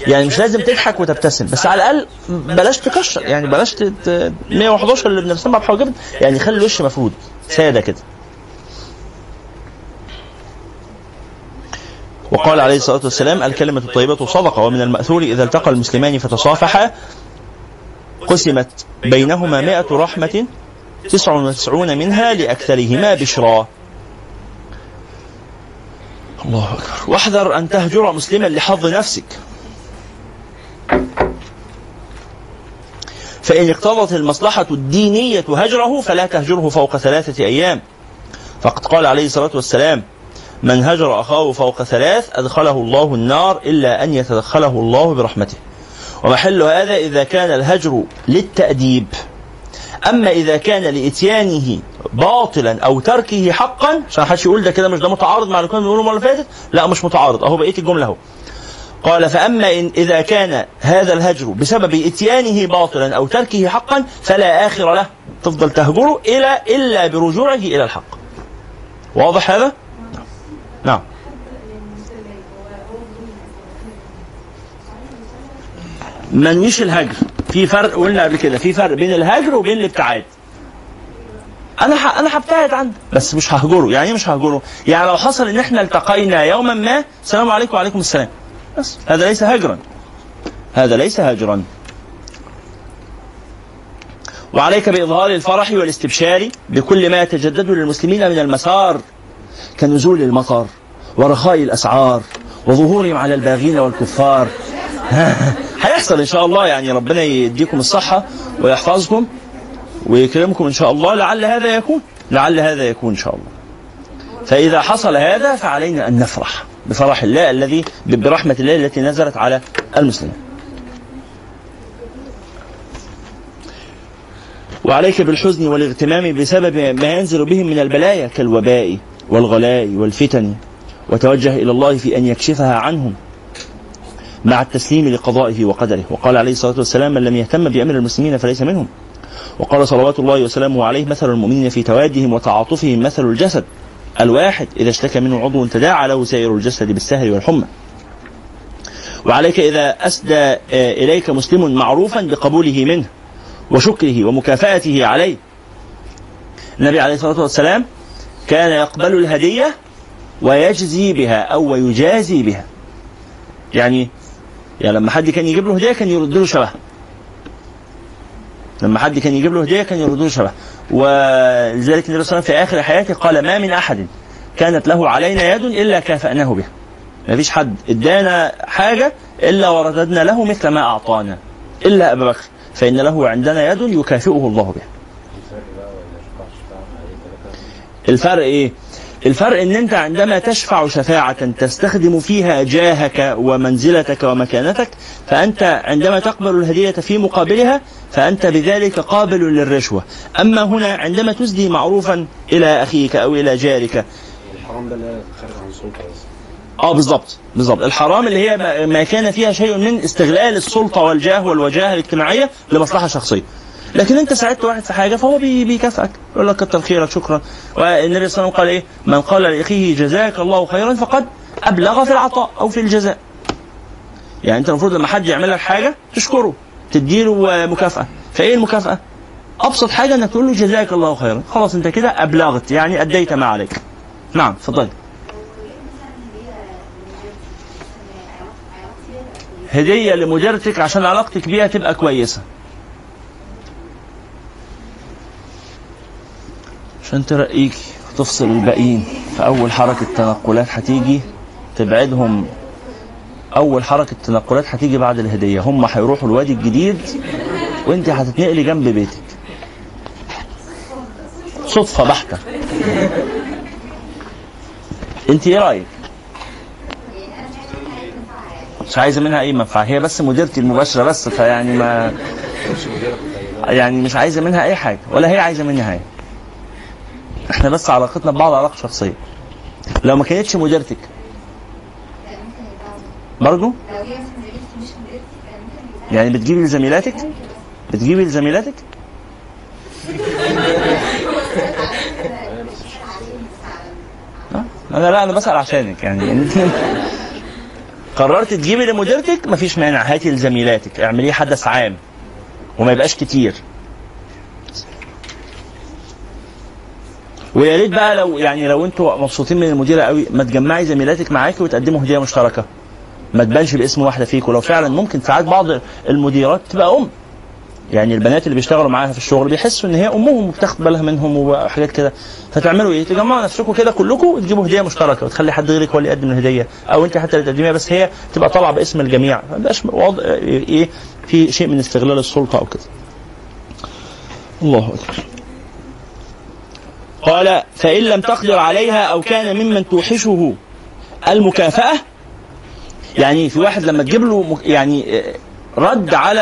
يعني مش لازم تضحك وتبتسم. بس على الأقل بلاش تكشر. يعني بلاش ت- ت- 111 اللي بنرسمها بحواجبنا. يعني خلي الوش مفرود سادة كده. وقال عليه الصلاة والسلام الكلمة الطيبة صدقة ومن المأثور إذا التقى المسلمان فتصافحا قسمت بينهما مائة رحمة تسع وتسعون منها لأكثرهما بشرى. الله أكبر. واحذر أن تهجر مسلما لحظ نفسك. فإن اقتضت المصلحة الدينية هجره فلا تهجره فوق ثلاثة أيام. فقد قال عليه الصلاة والسلام من هجر أخاه فوق ثلاث أدخله الله النار إلا أن يتدخله الله برحمته. ومحل هذا إذا كان الهجر للتأديب. أما إذا كان لإتيانه باطلا أو تركه حقا عشان حدش يقول ده كده مش ده متعارض مع اللي كنا بنقوله المرة اللي فاتت؟ لا مش متعارض أهو بقية الجملة أهو. قال فأما إن إذا كان هذا الهجر بسبب إتيانه باطلا أو تركه حقا فلا آخر له. تفضل تهجره إلى إلا برجوعه إلى الحق. واضح هذا؟ نعم. منويش الهجر. في فرق قلنا قبل كده. في فرق بين الهجر وبين الابتعاد. أنا ح... أنا هبتعد عنه بس مش ههجره. يعني إيه مش ههجره؟ يعني لو حصل إن إحنا التقينا يوما ما السلام عليكم وعليكم السلام. بس. هذا ليس هجرا. هذا ليس هجرا. وعليك بإظهار الفرح والاستبشار بكل ما يتجدد للمسلمين من المسار. كنزول المطر ورخاء الأسعار وظهورهم على الباغين والكفار. هيحصل إن شاء الله يعني ربنا يديكم الصحة ويحفظكم ويكرمكم إن شاء الله لعل هذا يكون لعل هذا يكون إن شاء الله. فإذا حصل هذا فعلينا أن نفرح بفرح الله الذي برحمة الله التي نزلت على المسلمين. وعليك بالحزن والاغتمام بسبب ما ينزل بهم من البلايا كالوباء. والغلاء والفتن وتوجه إلى الله في أن يكشفها عنهم مع التسليم لقضائه وقدره. وقال عليه الصلاة والسلام من لم يهتم بأمر المسلمين فليس منهم. وقال صلوات الله وسلامه عليه مثل المؤمنين في توادهم وتعاطفهم مثل الجسد الواحد إذا اشتكى منه عضو تداعى له سائر الجسد بالسهر والحمى. وعليك إذا أسدى إليك مسلم معروفا بقبوله منه وشكره ومكافأته عليه. النبي عليه الصلاة والسلام كان يقبل الهدية ويجزي بها أو ويجازي بها. يعني يعني لما حد كان يجيب له هدية كان يرد له شبه. لما حد كان يجيب له هدية كان يرد له شبه. ولذلك النبي صلى الله عليه وسلم في آخر حياته قال ما من أحد كانت له علينا يد إلا كافأناه بها. ما فيش حد إدانا حاجة إلا ورددنا له مثل ما أعطانا. إلا أبا بكر. فإن له عندنا يد يكافئه الله بها. الفرق إيه؟ الفرق إن أنت عندما تشفع شفاعة تستخدم فيها جاهك ومنزلتك ومكانتك فأنت عندما تقبل الهدية في مقابلها فأنت بذلك قابل للرشوة. أما هنا عندما تسدي معروفا إلى أخيك أو إلى جارك. الحرام ده خارج عن بس. آه بالظبط بالظبط الحرام اللي هي ما- ما كان فيها شيء من استغلال السلطة والجاه والوجاهة الاجتماعية لمصلحة شخصية. لكن انت ساعدت واحد في حاجة فهو بي- بيكافئك. يقول لك كتر خيرك شكرا. والنبي صلى الله عليه وسلم قال إيه؟ من قال لأخيه جزاك الله خيرا فقد أبلغ في العطاء أو في الجزاء. يعني أنت المفروض لما حد يعمل لك حاجة تشكره تديله مكافأة. فإيه المكافأة؟ أبسط حاجة إنك تقول له جزاك الله خيرا. خلاص أنت كده أبلغت يعني أديت ما عليك. نعم اتفضل هدية لمديرتك عشان علاقتك بيها تبقى كويسة. عشان ترقيك وتفصل الباقيين فأول حركة تنقلات هتيجي تبعدهم. أول حركة تنقلات هتيجي بعد الهدية. هم هيروحوا الوادي الجديد وأنت هتتنقلي جنب بيتك. صدفة بحتة. أنت إيه رأيك؟ مش عايزة منها أي منفعة. هي بس مديرتي المباشرة بس فيعني ما يعني مش عايزة منها أي حاجة ولا هي عايزة مني حاجة. إحنا بس علاقتنا ببعض علاقة شخصية. لو ما كانتش مديرتك. برضو؟ يعني بتجيبي لزميلاتك؟ بتجيبي لزميلاتك؟ أنا لا أنا بسأل عشانك يعني. قررت تجيبي لمديرتك؟ مفيش مانع هاتي لزميلاتك اعمليه حدث عام وما يبقاش كتير. ويا ريت بقى لو يعني لو أنتوا مبسوطين من المديرة قوي ما تجمعي زميلاتك معاكي وتقدموا هدية مشتركة. ما تبانش باسم واحدة فيكم لو فعلا ممكن ساعات بعض المديرات تبقى أم. يعني البنات اللي بيشتغلوا معاها في الشغل بيحسوا إن هي أمهم وبتاخد بالها منهم وحاجات كده. فتعملوا إيه؟ تجمعوا نفسكم كده كلكم وتجيبوا هدية مشتركة. وتخلي حد غيرك هو اللي يقدم الهدية. أو أنت حتى اللي تقدميها بس هي تبقى طالعة باسم الجميع. ما يبقاش وضع إيه في شيء من استغلال السلطة أو كده. الله أكبر. قال فإن لم تقدر عليها أو كان ممن توحشه. المكافأة؟ يعني في واحد لما تجيب له يعني رد على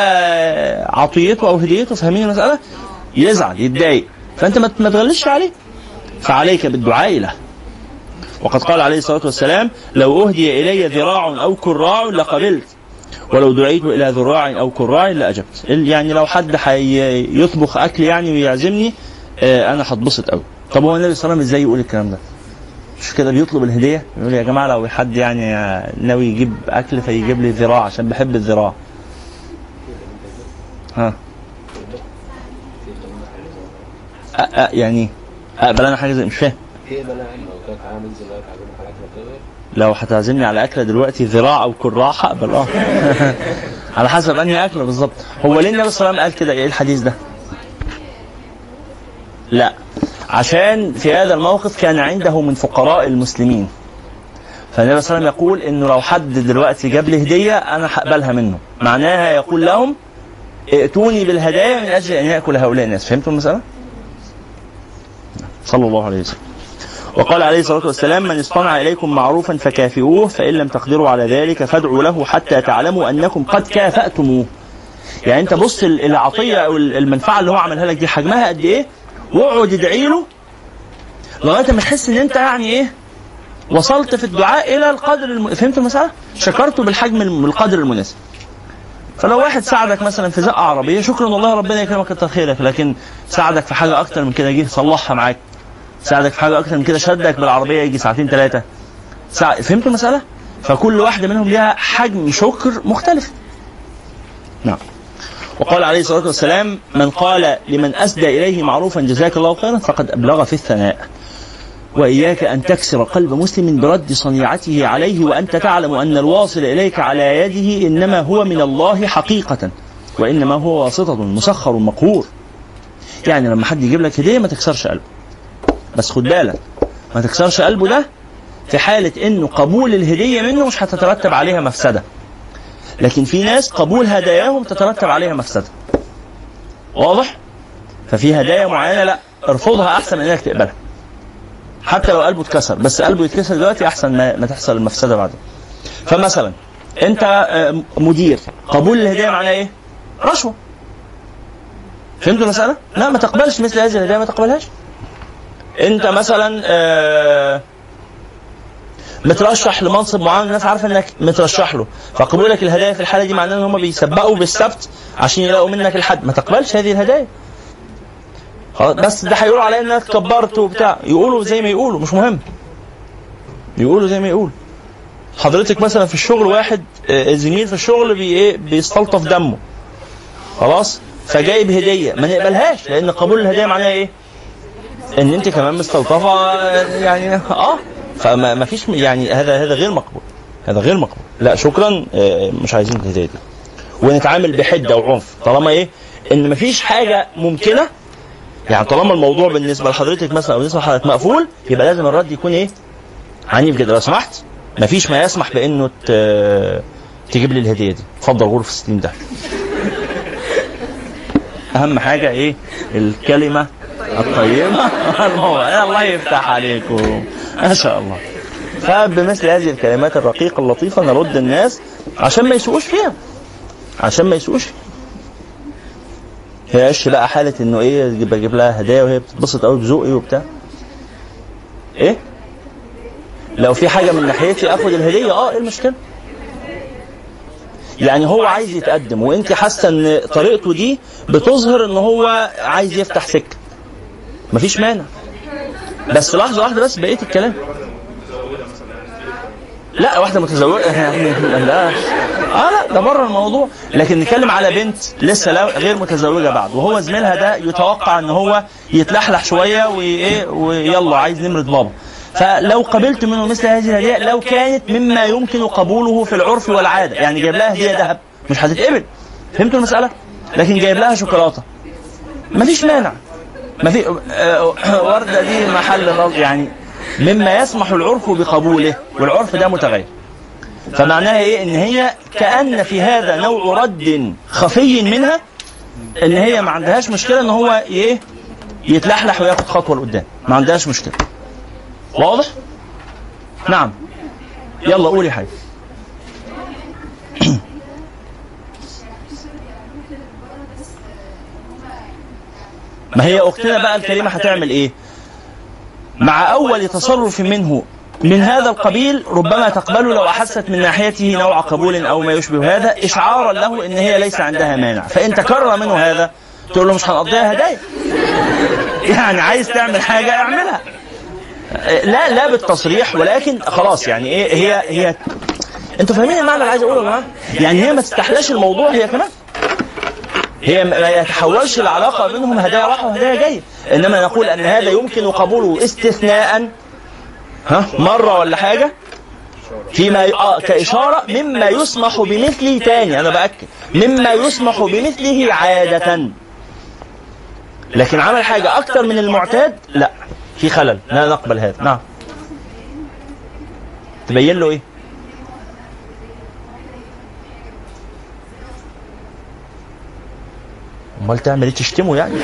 عطيته أو هديته فاهمين المسألة؟ يزعل يتضايق. فأنت ما تغلسش عليه. فعليك بالدعاء له. وقد قال عليه الصلاة والسلام لو أهدي إلي ذراع أو كراع لقبلت. ولو دعيت إلى ذراع أو كراع لأجبت. ال- يعني لو حد هيطبخ أكل يعني ويعزمني آه، أنا هتبسط قوي طب هو النبي صلى الله عليه وسلم إزاي يقول الكلام ده؟ مش كده بيطلب الهدية؟ يقول يا جماعة لو حد يعني ناوي يجيب أكل فيجيب لي ذراع عشان بحب الذراع. ها. أ أ يعني أقبل أنا حاجة زي مش فاهم. لو هتعزمني على أكلة دلوقتي ذراع أو كراع هقبل آه. على حسب أنهي أكلة بالظبط. هو ليه النبي صلى الله عليه وسلم قال كده؟ إيه الحديث ده؟ لا. عشان في هذا الموقف كان عنده من فقراء المسلمين. فالنبي صلى الله عليه وسلم يقول إنه لو حد دلوقتي جاب لي هدية أنا هقبلها منه. معناها يقول لهم ائتوني بالهدايا من أجل أن يأكل هؤلاء الناس. فهمتوا المسألة؟ صلى الله عليه وسلم. وقال عليه الصلاة والسلام من اصطنع إليكم معروفا فكافئوه فإن لم تقدروا على ذلك فادعوا له حتى تعلموا أنكم قد كافأتموه. يعني أنت بص ال- العطية أو ال- المنفعة اللي هو عملها لك دي حجمها قد إيه؟ واقعد ادعي له لغاية ما تحس إن أنت يعني إيه وصلت في الدعاء إلى القدر الم... فهمت المسألة؟ شكرته بالحجم بالقدر المناسب فلو واحد ساعدك مثلا في زقة عربية شكرا والله ربنا يكرمك كتر خيرك لكن ساعدك في حاجة أكتر من كده جه صلحها معاك ساعدك في حاجة أكتر من كده شدك بالعربية يجي ساعتين ثلاثة ساعة فهمت المسألة؟ فكل واحدة منهم لها حجم شكر مختلف. نعم. وقال عليه الصلاة والسلام من قال لمن أسدى إليه معروفا جزاك الله خيرا فقد أبلغ في الثناء. وإياك أن تكسر قلب مسلم برد صنيعته عليه وأنت تعلم أن الواصل إليك على يده إنما هو من الله حقيقة وإنما هو واسطة مسخر مقهور. يعني لما حد يجيب لك هدية ما تكسرش قلبه. بس خد بالك ما تكسرش قلبه ده في حالة إنه قبول الهدية منه مش هتترتب عليها مفسدة لكن في ناس قبول هداياهم تترتب عليها مفسدة واضح؟ ففي هدايا معينة لا ارفضها أحسن من إنك تقبلها حتى لو قلبه اتكسر بس قلبه يتكسر دلوقتي أحسن ما, ما تحصل المفسدة بعدين فمثلا أنت آه، مدير قبول الهديه معناه إيه؟ رشوة فهمتوا المسألة؟ لا ما تقبلش مثل هذه الهديه ما تقبلهاش أنت مثلا آه، مترشح لمنصب معين الناس عارفة إنك مترشح له. فقبولك الهدايا في الحالة دي معناه إن هم بيسبقوا بالسبت عشان يلاقوا منك الحد. ما تقبلش هذه الهدايا. بس ده هيقولوا عليا إنك كبرت وبتاع. يقولوا زي ما يقولوا مش مهم. يقولوا زي ما يقولوا. حضرتك مثلا في الشغل واحد آه، زميل في الشغل بي إيه بيستلطف دمه. خلاص؟ فجايب هدية. ما نقبلهاش لأن قبول الهدية معناها إيه؟ إن أنت كمان مستلطفة يعني آه. فما ما فيش يعني هذا هذا غير مقبول. هذا غير مقبول. لا شكرا. آه، مش عايزين الهديه دي. ونتعامل بحدة وعنف. طالما إيه؟ إن ما فيش حاجة ممكنة يعني طالما الموضوع بالنسبة لحضرتك مثلا أو بالنسبة لحضرتك مقفول يبقى لازم الرد يكون إيه؟ عنيف جدا. لو سمحت ما فيش ما يسمح بإنه تجيب لي الهدية دي. اتفضل غرفه 60 ده. أهم حاجة إيه؟ الكلمة الطيبة. الله يفتح عليكم. ما شاء الله. فبمثل هذه الكلمات الرقيقة اللطيفة نرد الناس عشان ما يسوقوش فيها. عشان ما يسوقوش فيها. هيعيش بقى حالة إنه إيه يجيب أجيب لها هدايا وهي بتتبسط قوي بذوقي وبتاع؟ إيه؟ لو في حاجة من ناحيتي آخد الهدية. آه إيه المشكلة؟ يعني هو عايز يتقدم وانت حاسة إن طريقته دي بتظهر إن هو عايز يفتح سكة. مفيش مانع. بس لحظة واحدة بس بقيه الكلام. لا واحدة متزوجة. لا. آه لا ده بره الموضوع. لكن نتكلم على بنت لسه غير متزوجة بعد. وهو زميلها ده يتوقع إن هو يتلحلح شوية وايه ويلا عايز نمرة بابا. فلو قبلت منه مثل هذه الهدية لو كانت مما يمكن قبوله في العرف والعادة. يعني جايب لها هدية ذهب مش هتتقبل. فهمتوا المسألة؟ لكن جايب لها شوكولاتة. مفيش مانع. ما في آه، وردة دي محل نظر يعني مما يسمح العرف بقبوله والعرف ده متغير. فمعناها إيه؟ إن هي كأن في هذا نوع رد خفي منها إن هي ما عندهاش مشكلة إن هو إيه؟ يتلحلح وياخد خطوة لقدام. ما عندهاش مشكلة. واضح؟ نعم. يلا قولي حاجة ما هي اختنا بقى الكريمه هتعمل إيه؟ مع أول تصرف منه من هذا القبيل ربما تقبله لو أحست من ناحيته نوع قبول أو ما يشبه هذا إشعارا له إن هي ليس عندها مانع. فإن تكرر منه هذا تقول له مش هنقضيها هدايا يعني عايز تعمل حاجة اعملها. لا لا بالتصريح ولكن خلاص يعني إيه هي هي أنتوا فاهمين المعنى اللي عايز أقوله يا جماعة؟ يعني هي ما تستحلاش الموضوع هي كمان هي ما يتحولش العلاقة بينهم هدايا رايحه وهدايا جاية. إنما نقول أن هذا يمكن قبوله استثناء ها مرة ولا حاجة فيما آه كإشارة مما يسمح بمثله تاني. أنا بأكد. مما يسمح بمثله عادة. لكن عمل حاجة أكثر من المعتاد لا. في خلل. لا نقبل هذا. نعم. تبين له إيه؟ أمال تعمل إيه؟ تشتمه يعني؟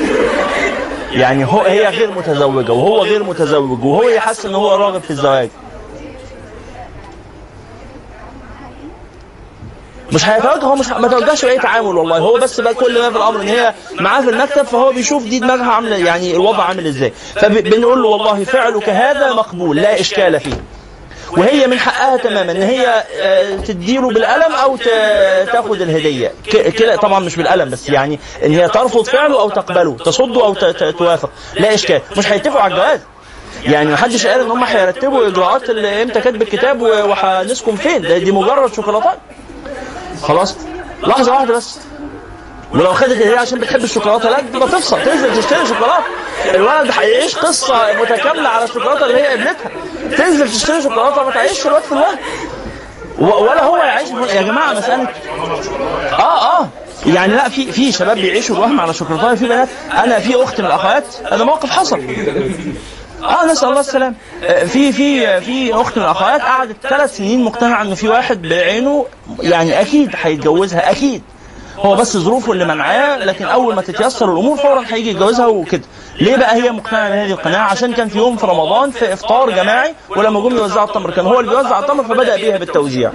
يعني هو هي غير متزوجة وهو غير متزوج وهو يحس إن هو راغب في الزواج. مش هيتوجه هو مش ما توجهش باي تعامل والله. هو بس بقى كل ما في الأمر إن هي معاه في المكتب فهو بيشوف دي دماغها عامله يعني الوضع عامل إزاي. فبنقول له والله فعلك هذا مقبول لا إشكال فيه. وهي من حقها تماما. إن هي آه، تديله بالقلم أو تاخد الهدية. كده طبعا مش بالقلم بس يعني إن هي ترفض فعله أو تقبله تصده أو توافق. لا إشكال. مش هيتفقوا على الجواز. يعني محدش قال إن هم هيرتبوا إجراءات إمتى كاتب الكتاب وهنسكن فين. دي مجرد شوكولاتات. خلاص؟ لحظة واحدة بس. ولو خدت الهديه عشان بتحب الشوكولاتة. لا تبقى تفصل. تنزل تشتري شوكولاتة. الولد هيعيش قصة متكاملة على الشوكولاتة اللي هي قبلتها تنزل تشتري شوكولاتة ما تعيش الواد في الوهم و- ولا هو يعيش يا جماعة مساله آه آه. يعني لا في في شباب بيعيشوا الوهم على شوكولاته في بنات. أنا في أخت من الأخوات. هذا موقف حصل. آه نسأل الله السلام. آه، في في في أخت من الأخوات قعدت ثلاث سنين مقتنعة إنه في واحد بعينه يعني أكيد هيتجوزها أكيد. هو بس ظروفه اللي منعاه لكن أول ما تتيسر الأمور فورا هيجي يتجوزها وكده. ليه بقى هي مقتنعة بهذه القناعة؟ عشان كان في يوم في رمضان في إفطار جماعي ولما جم يوزعوا التمر كان هو اللي بيوزع التمر فبدأ بيها بالتوزيع.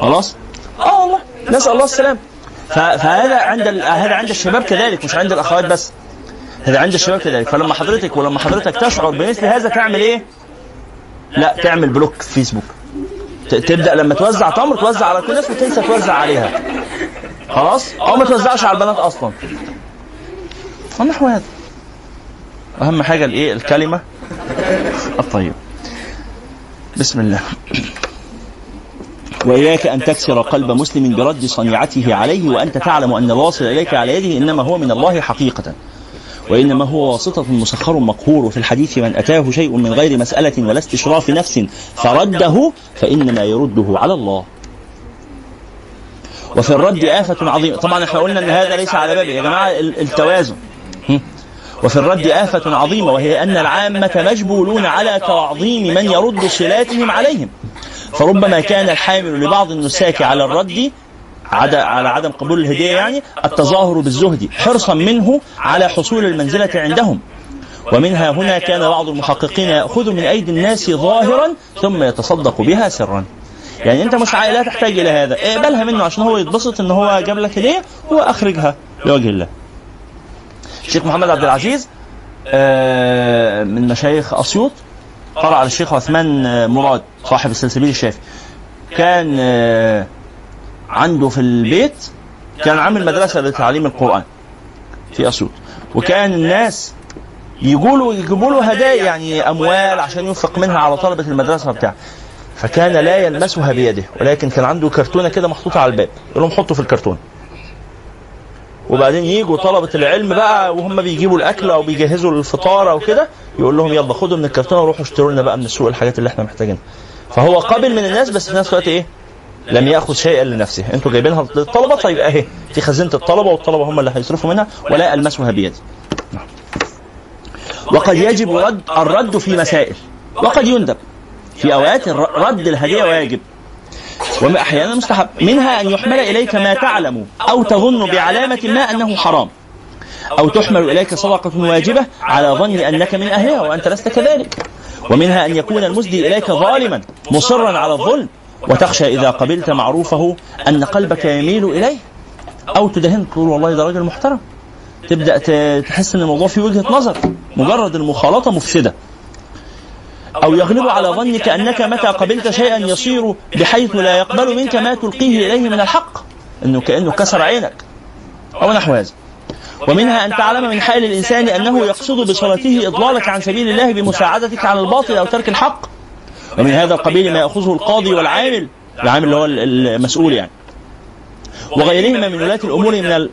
خلاص؟ آه والله. نسأل الله السلامة. ف- فهذا عند هذا عند الشباب كذلك مش عند الأخوات بس. هذا عند الشباب كذلك. فلما حضرتك ولما حضرتك تشعر بمثل هذا تعمل إيه؟ لا تعمل بلوك في فيسبوك. تبدأ لما توزع تمر توزع على كل الناس وتنسى توزع عليها. خلاص؟ أو ما توزعش على البنات أصلا. ونحو هذا أهم حاجة الإيه؟ الكلمة. الطيبه بسم الله. وإياك أن تكسر قلب مسلم برد صنيعته عليه وأنت تعلم أن الواصل إليك على يده إنما هو من الله حقيقة. وإنما هو واسطة مسخر مقهور وفي الحديث من أتاه شيء من غير مسألة ولا استشراف نفس فرده فإنما يرده على الله. وفي الرد آفة عظيمة. طبعا إحنا قلنا أن هذا ليس على بابه. يا جماعة ال- التوازن؟ وفي الرد آفة عظيمة وهي أن العامة مجبولون على تعظيم من يرد صلاتهم عليهم. فربما كان الحامل لبعض النساك على الرد على عدم قبول الهدية يعني التظاهر بالزهد حرصا منه على حصول المنزلة عندهم. ومنها هنا كان بعض المحققين يأخذ من أيدي الناس ظاهرا ثم يتصدق بها سرا. يعني أنت مش لا تحتاج إلى هذا. اقبلها منه عشان هو يتبسط إن هو جاب لك هدية وأخرجها لوجه الله. الشيخ محمد عبد العزيز آه، من مشايخ أسيوط قرأ على الشيخ عثمان مراد صاحب السلسبيل الشافي كان آه، عنده في البيت كان عامل مدرسة لتعليم القرآن في أسيوط وكان الناس يجوا له يجيبوا له هدايا يعني أموال عشان ينفق منها على طلبة المدرسة وبتاع. فكان لا يلمسها بيده ولكن كان عنده كرتونة كده محطوطة على الباب يقول لهم حطوا في الكرتون. وبعدين يجوا طلبة العلم بقى وهم بيجيبوا الأكل أو بيجهزوا الفطار أو كده يقول لهم يلا خدوا من الكرتونة وروحوا اشتروا لنا بقى من السوق الحاجات اللي إحنا محتاجينها. فهو قابل من الناس بس في نفس الوقت إيه؟ لم يأخذ شيئا لنفسه. أنتوا جايبينها للطلبة؟ طيب اهي في خزينة الطلبة والطلبة هم اللي هيصرفوا منها ولا المسها بيدي. وقد يجب رد الرد في مسائل. وقد يندب. في أوقات رد الهدية واجب. وما أحيانا مستحب. منها أن يحمل إليك ما تعلم أو تظن بعلامة ما أنه حرام. أو تحمل إليك صدقة واجبة على ظن أنك من أهلها وأنت لست كذلك. ومنها أن يكون المسدي إليك ظالما مصرا على الظلم. وتخشى إذا قبلت معروفه أن قلبك يميل إليه أو تدهن تقول والله ده راجل محترم. تبدأ ت- تحس إن الموضوع فيه وجهة نظر مجرد المخالطة مفسدة. أو يغلب على ظنك أنك متى قبلت شيئا يصير بحيث لا يقبل منك ما تلقيه إليه من الحق أنه كأنه كسر عينك أو نحو هذا. ومنها أن تعلم من حال الإنسان أنه يقصد بصلته إضلالك عن سبيل الله بمساعدتك على الباطل أو ترك الحق. ومن هذا القبيل ما يأخذه القاضي والعامل العامل اللي هو المسؤول يعني. وغيرهما من ولاة الأمور من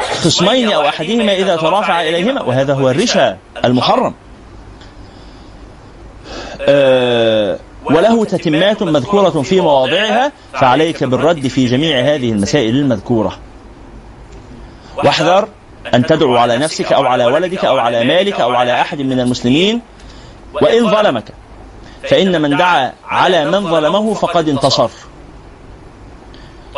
الخصمين أو أحدهما إذا ترافع إليهما وهذا هو الرشا المحرم. آه، وله تتمات مذكورة في مواضعها فعليك بالرد في جميع هذه المسائل المذكورة. واحذر أن تدعو على نفسك أو على ولدك أو على مالك أو على أحد من المسلمين وإن ظلمك. فإن من دعا على من ظلمه فقد انتصر.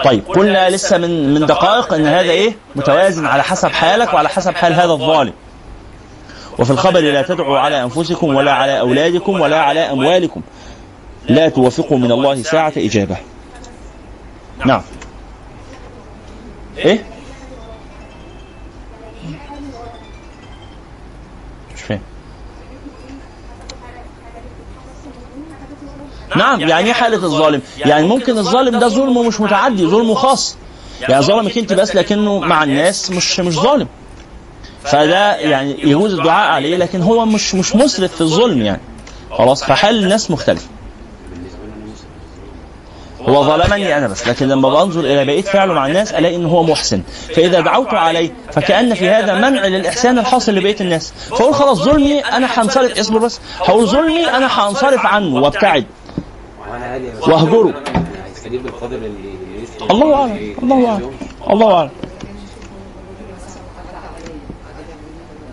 طيب قلنا لسه من من دقائق إن هذا إيه؟ متوازن على حسب حالك وعلى حسب حال هذا الظالم. وفي الخبر لا تدعوا على أنفسكم ولا على أولادكم ولا على أموالكم. لا توافقوا من الله ساعة إجابة. نعم. إيه مش فاهم نعم يعني إيه حالة الظالم. يعني ممكن الظالم ده ظلمه مش متعدي ظلمه خاص. يعني ظلمك انت بس لكنه مع الناس مش مش ظالم. فده يعني يجوز الدعاء عليه لكن هو مش مش مسرف في الظلم يعني. خلاص فحال الناس مختلف هو ظلمني أنا بس لكن لما بنظر إلى بقية فعله مع الناس ألاقي ان هو محسن. فإذا دعوت عليه فكأن في هذا منع للإحسان الحاصل لبقية الناس. فأقول خلاص ظلمي أنا هنصرف اصبر بس هقول ظلمي أنا هنصرف عنه وابتعد واهجره الله أعلم. الله أعلم. الله أعلم.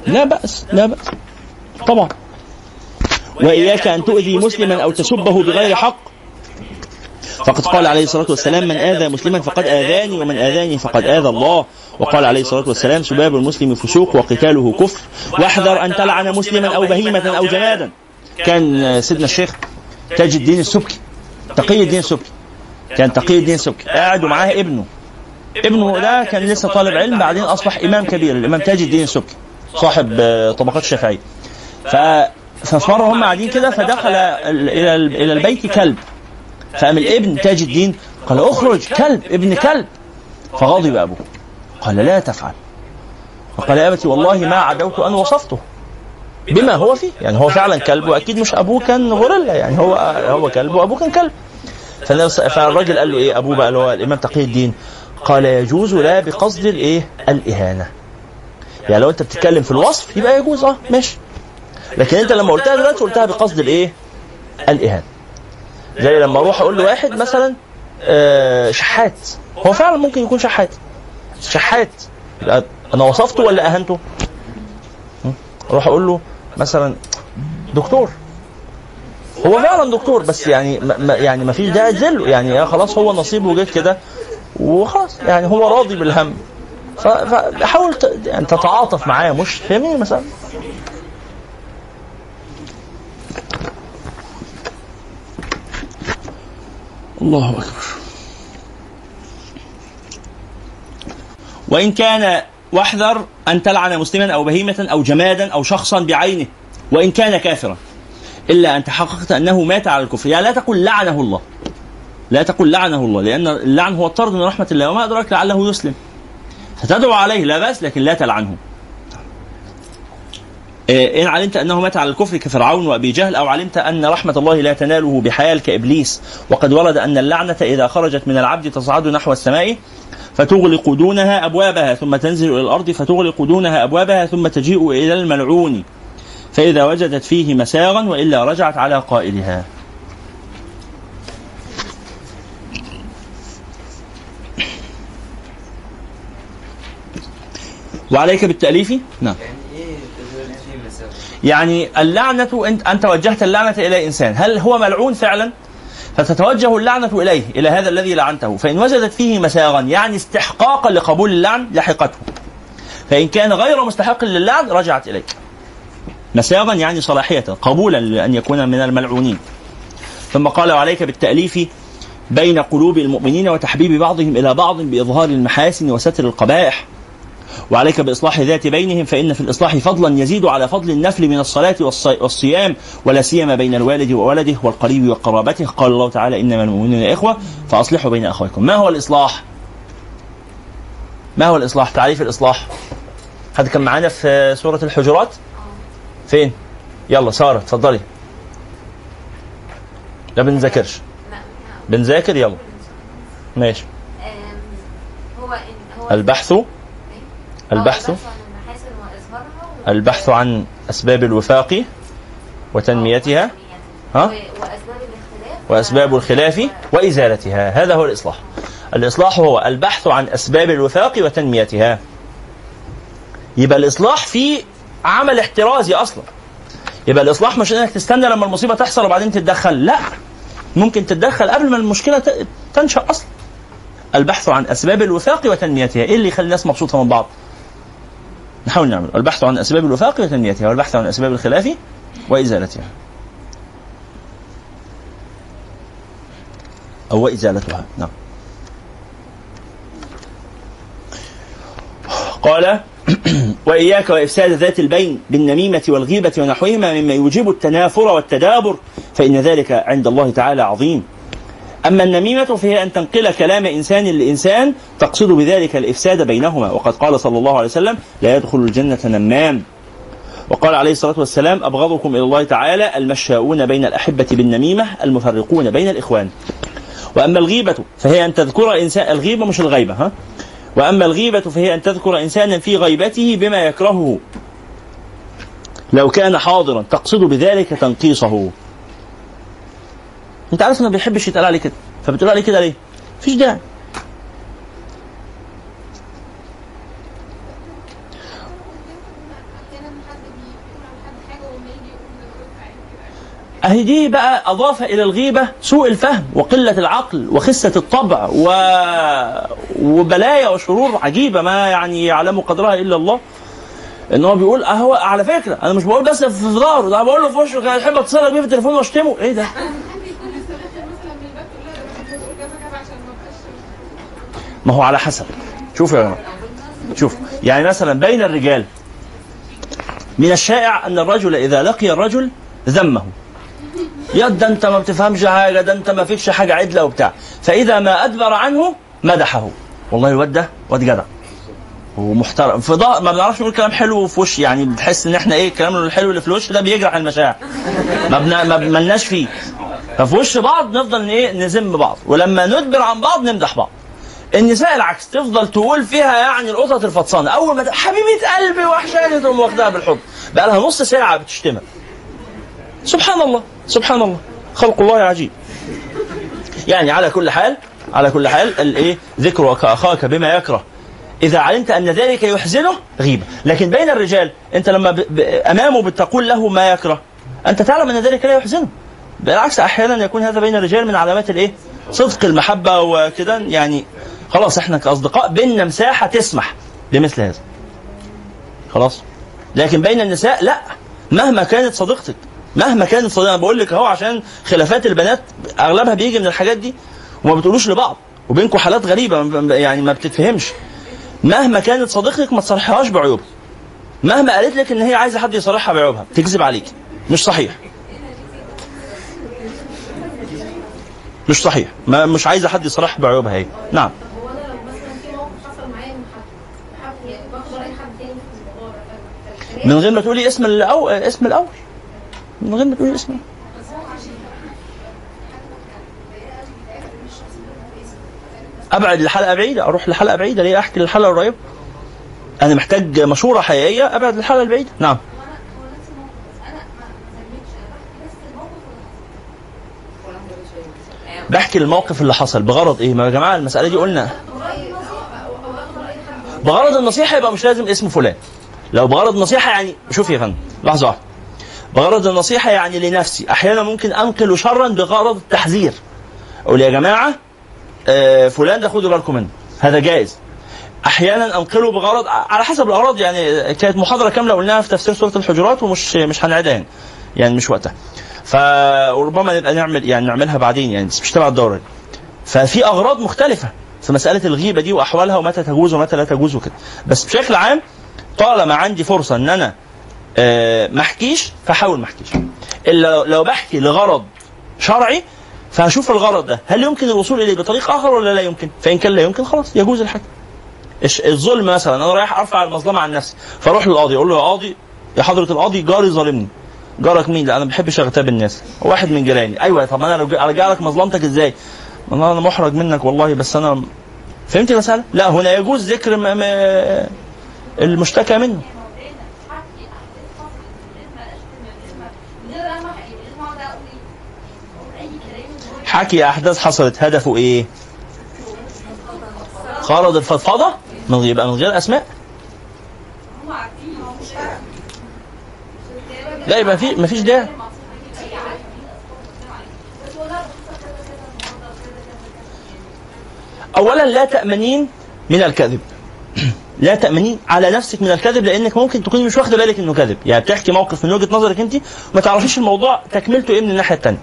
لا بأس. لا بأس. طبعا. وإياك أن تؤذي مسلما أو تسبه بغير حق. فقد قال عليه الصلاة والسلام من آذى مسلما فقد آذاني ومن آذاني فقد آذى الله. وقال عليه الصلاة والسلام سباب المسلم فسوق وقتاله كفر. واحذر أن تلعن مسلما أو بهيمة أو جمادا. كان سيدنا الشيخ تاج الدين السبكي تقي الدين السبكي كان تقي الدين السبكي قاعد ومعاه ابنه. ابنه ده كان لسه طالب علم بعدين أصبح إمام كبير. الإمام تاج الدين السبكي صاحب آه، طبقات الشافعية. ف ففي مرة هم قاعدين كده فدخل ال- إلى ال- إلى البيت كلب. فقام الابن تاج الدين قال اخرج كلب ابن كلب. فغضب أبوه. قال لا تفعل. فقال يا أبتي والله ما عدوت أن وصفته. بما هو فيه. يعني هو فعلا كلب وأكيد مش أبوه كان غوريلا. يعني هو هو كلب وأبوه كان كلب. فالراجل قال له إيه؟ أبوه بقى اللي هو الإمام تقي الدين. قال يجوز لا بقصد الإيه؟ الإهانة. يعني لو أنت بتتكلم في الوصف يبقى يجوز. آه ماشي. لكن أنت لما قلتها دلوقتي قلتها بقصد الإيه؟ الإهانة. زي لما أروح أقول لواحد مثلا آه، شحات. هو فعلا ممكن يكون شحات. شحات. أنا وصفته ولا اهنته? أروح أقول له مثلا دكتور. هو فعلا دكتور بس يعني ما يعني ما فيش داعي تذله يعني خلاص هو نصيبه جه كده وخلاص. يعني هو راضي بالهم. فحاول يعني تتعاطف معاه مش فاهمني مثلا؟ الله أكبر. وإن كان واحذر أن تلعن مسلما أو بهيمة أو جمادا أو شخصا بعينه وإن كان كافرا. إلا أن تحققت أنه مات على الكفر. يعني لا تقل لعنه الله. لا تقل لعنه الله لأن اللعن هو الطرد من رحمة الله وما أدراك لعله يسلم. فتدعو عليه لا بأس لكن لا تلعنه. إن علمت أنه مات على الكفر كفرعون وأبي جهل أو علمت أن رحمة الله لا تناله بحيال كإبليس وقد ورد أن اللعنة إذا خرجت من العبد تصعد نحو السماء فتغلق دونها أبوابها ثم تنزل إلى الأرض فتغلق دونها أبوابها ثم تجيء إلى الملعون. فإذا وجدت فيه مساغا وإلا رجعت على قائلها. وعليك بالتأليف؟ نعم. يعني اللعنة أنت أنت وجهت اللعنة إلى إنسان. هل هو ملعون فعلا؟ فتتوجه اللعنة إليه إلى هذا الذي لعنته. فإن وجدت فيه مساغا يعني استحقاقا لقبول اللعن لحقته. فإن كان غير مستحق للعن رجعت إليك. مساغا يعني صلاحية قبولا لأن يكون من الملعونين. ثم قال وعليك بالتأليف بين قلوب المؤمنين وتحبيب بعضهم إلى بعض بإظهار المحاسن وستر القبائح وعليك بإصلاح ذات بينهم فإن في الإصلاح فضلا يزيد على فضل النفل من الصلاة والصي- والصيام ولا سيما بين الوالد وولده والقريب وقرابته قال الله تعالى إنما المؤمنون إخوة فأصلحوا بين أخويكم ما هو الإصلاح؟ ما هو الإصلاح؟ تعريف الإصلاح حد كان معانا في سورة الحجرات؟ فين؟ يلا سارة اتفضلي لا بنذاكرش بنذاكر يلا ماشي هو البحث البحث البحث عن أسباب الوفاق وتنميتها ها؟ وأسباب الخلاف وإزالتها. هذا هو الإصلاح. الإصلاح هو البحث عن أسباب الوفاق وتنميتها. يبقى الإصلاح في عمل احترازي أصلا. يبقى الإصلاح مش إنك تستنى لما المصيبة تحصل وبعدين تتدخل لا. ممكن تتدخل قبل ما المشكلة تنشأ أصلا. البحث عن أسباب الوفاق وتنميتها. إيه اللي يخلي الناس مبسوطة من بعض؟ نحاول نعمل. البحث عن أسباب الوفاق وتنميتها والبحث عن أسباب الخلاف وإزالتها. أو وإزالتها. نعم. قال وإياك وإفساد ذات البين بالنميمة والغيبة ونحوهما مما يوجب التنافر والتدابر فإن ذلك عند الله تعالى عظيم. أما النميمة فهي أن تنقل كلام إنسان لإنسان تقصد بذلك الإفساد بينهما. وقد قال صلى الله عليه وسلم لا يدخل الجنة نمام. وقال عليه الصلاة والسلام أبغضكم إلى الله تعالى المشاؤون بين الأحبة بالنميمة المفرقون بين الإخوان. وأما الغيبة فهي أن تذكر إنسان الغيبة مش الغيبة ها؟ وأما الغيبة فهي أن تذكر إنسانا في غيبته بما يكرهه. لو كان حاضرا تقصد بذلك تنقيصه. انت عارف ما بيحبش يتقال عليه كده. فبتقول عليه كده ليه؟ مفيش داعي. أهي دي بقى أضاف إلى الغيبة سوء الفهم وقلة العقل وخسة الطبع و... وبلايا وشرور عجيبة ما يعني يعلم قدرها إلا الله. إن هو بيقول أهو على فكرة أنا مش بقول بس في ظهره ده بقول له في وشه كان يحب اتصل بيه في التليفون وأشتمه. إيه ده؟ ما هو على حسب. شوف يا جماعة. شوف يعني مثلا بين الرجال من الشائع أن الرجل إذا لقي الرجل ذمه. يا ده أنت ما بتفهمش حاجة ده أنت ما فيكش حاجة عدلة وبتاع. فإذا ما أدبر عنه مدحه. والله الواد ده واد جدع. ومحترم في ما بنعرفش نقول كلام حلو في وش يعني بتحس إن إحنا إيه الكلام الحلو اللي في الوش ده بيجرح المشاعر. ما بنا ما ملناش فيه. ففي وش بعض نفضل إيه نذم بعض. ولما ندبر عن بعض نمدح بعض. النساء العكس تفضل تقول فيها يعني القطط الفطسانة. أول ما حبيبة قلبي وحشاني تقوم واخدها بالحضن بقى لها نص ساعة بتشتمها سبحان الله سبحان الله. خلق الله عجيب. يعني على كل حال على كل حال الإيه؟ ذكرك أخاك بما يكره. إذا علمت أن ذلك يحزنه غيبه لكن بين الرجال أنت لما ب... ب... أمامه بتقول له ما يكره أنت تعلم أن ذلك لا يحزنه. بالعكس أحيانا يكون هذا بين الرجال من علامات الإيه؟ صدق المحبة وكده يعني خلاص إحنا كأصدقاء بيننا مساحة تسمح بمثل هذا. خلاص؟ لكن بين النساء لا. مهما كانت صديقتك مهما كانت صديقتك أنا بقول لك أهو عشان خلافات البنات أغلبها بيجي من الحاجات دي وما بتقولوش لبعض. وبينكم حالات غريبة يعني ما بتتفهمش. مهما كانت صديقتك ما تصرحهاش بعيوبها. مهما قالت لك إن هي عايزة حد يصرحها بعيوبها تكذب عليك. مش صحيح. مش صحيح. ما مش عايزة حد يصرحها بعيوبها هي. نعم هو أنا لو مثلا في موقف حصل معايا من حد حد يعني باخد راي حد تاني في الموضوع ده ف- فالكلام من غير ما تقولي اسم الأو... اسم الأول. من غير ما تقولي اسم أبعد لحلقه بعيدة أروح لحلقة بعيدة ليه؟ أحكي للحلقة القريبة. أنا محتاج مشورة حقيقية. أبعد للحلقه البعيدة. نعم. بحكي الموقف اللي حصل. بغرض إيه؟ ما يا جماعة المسألة دي قلنا. بغرض النصيحة يبقى مش لازم اسم فلان. لو بغرض نصيحة يعني شوف يا فندم لحظة واحدة. بغرض النصيحة يعني لنفسي أحيانا ممكن أنقل شرا بغرض التحذير. أقول يا جماعة آه، فلان ده خدوا بالكم منه هذا جائز. أحيانا أنقله بغرض على حسب الأغراض يعني كانت محاضرة كاملة قلناها في تفسير سورة الحجرات ومش مش هنعيدها يعني مش وقتها. فربما نبقى نعمل يعني نعملها بعدين يعني مش تبع الدورة. ففي أغراض مختلفة في مسألة الغيبة دي وأحوالها ومتى تجوز ومتى لا تجوز وكده. بس بشكل عام طالما عندي فرصة إن أنا آه، ما أحكيش فحاول ما أحكيش إلا لو- بحكي لغرض شرعي فهشوف الغرض ده هل يمكن الوصول إليه بطريق آخر ولا لا يمكن فإن كان لا يمكن خلاص يجوز الحكي الش- الظلم مثلا أنا رايح أرفع المظلمة عن نفسي فأروح للقاضي أقول له يا قاضي يا حضرة القاضي جاري ظالمني جارك مين؟ لا أنا ما بحبش أغتاب الناس واحد من جيراني أيوه طب أنا أرجع لك مظلمتك إزاي؟ أنا محرج منك والله بس أنا فهمت المساله؟ لا هنا يجوز ذكر. المشتكى منه. حكي أحداث حصلت هدفه إيه؟ غرض الفضفضة من يبقى من غير أسماء. لا يبقى في مفيش داعي. اولا لا تأمنين من الكذب. لا تأمنين على نفسك من الكذب لأنك ممكن تكوني مش واخدة بالك إنه كذب. يعني بتحكي موقف من وجهة نظرك أنت وما تعرفيش الموضوع تكملته إيه من الناحية الثانية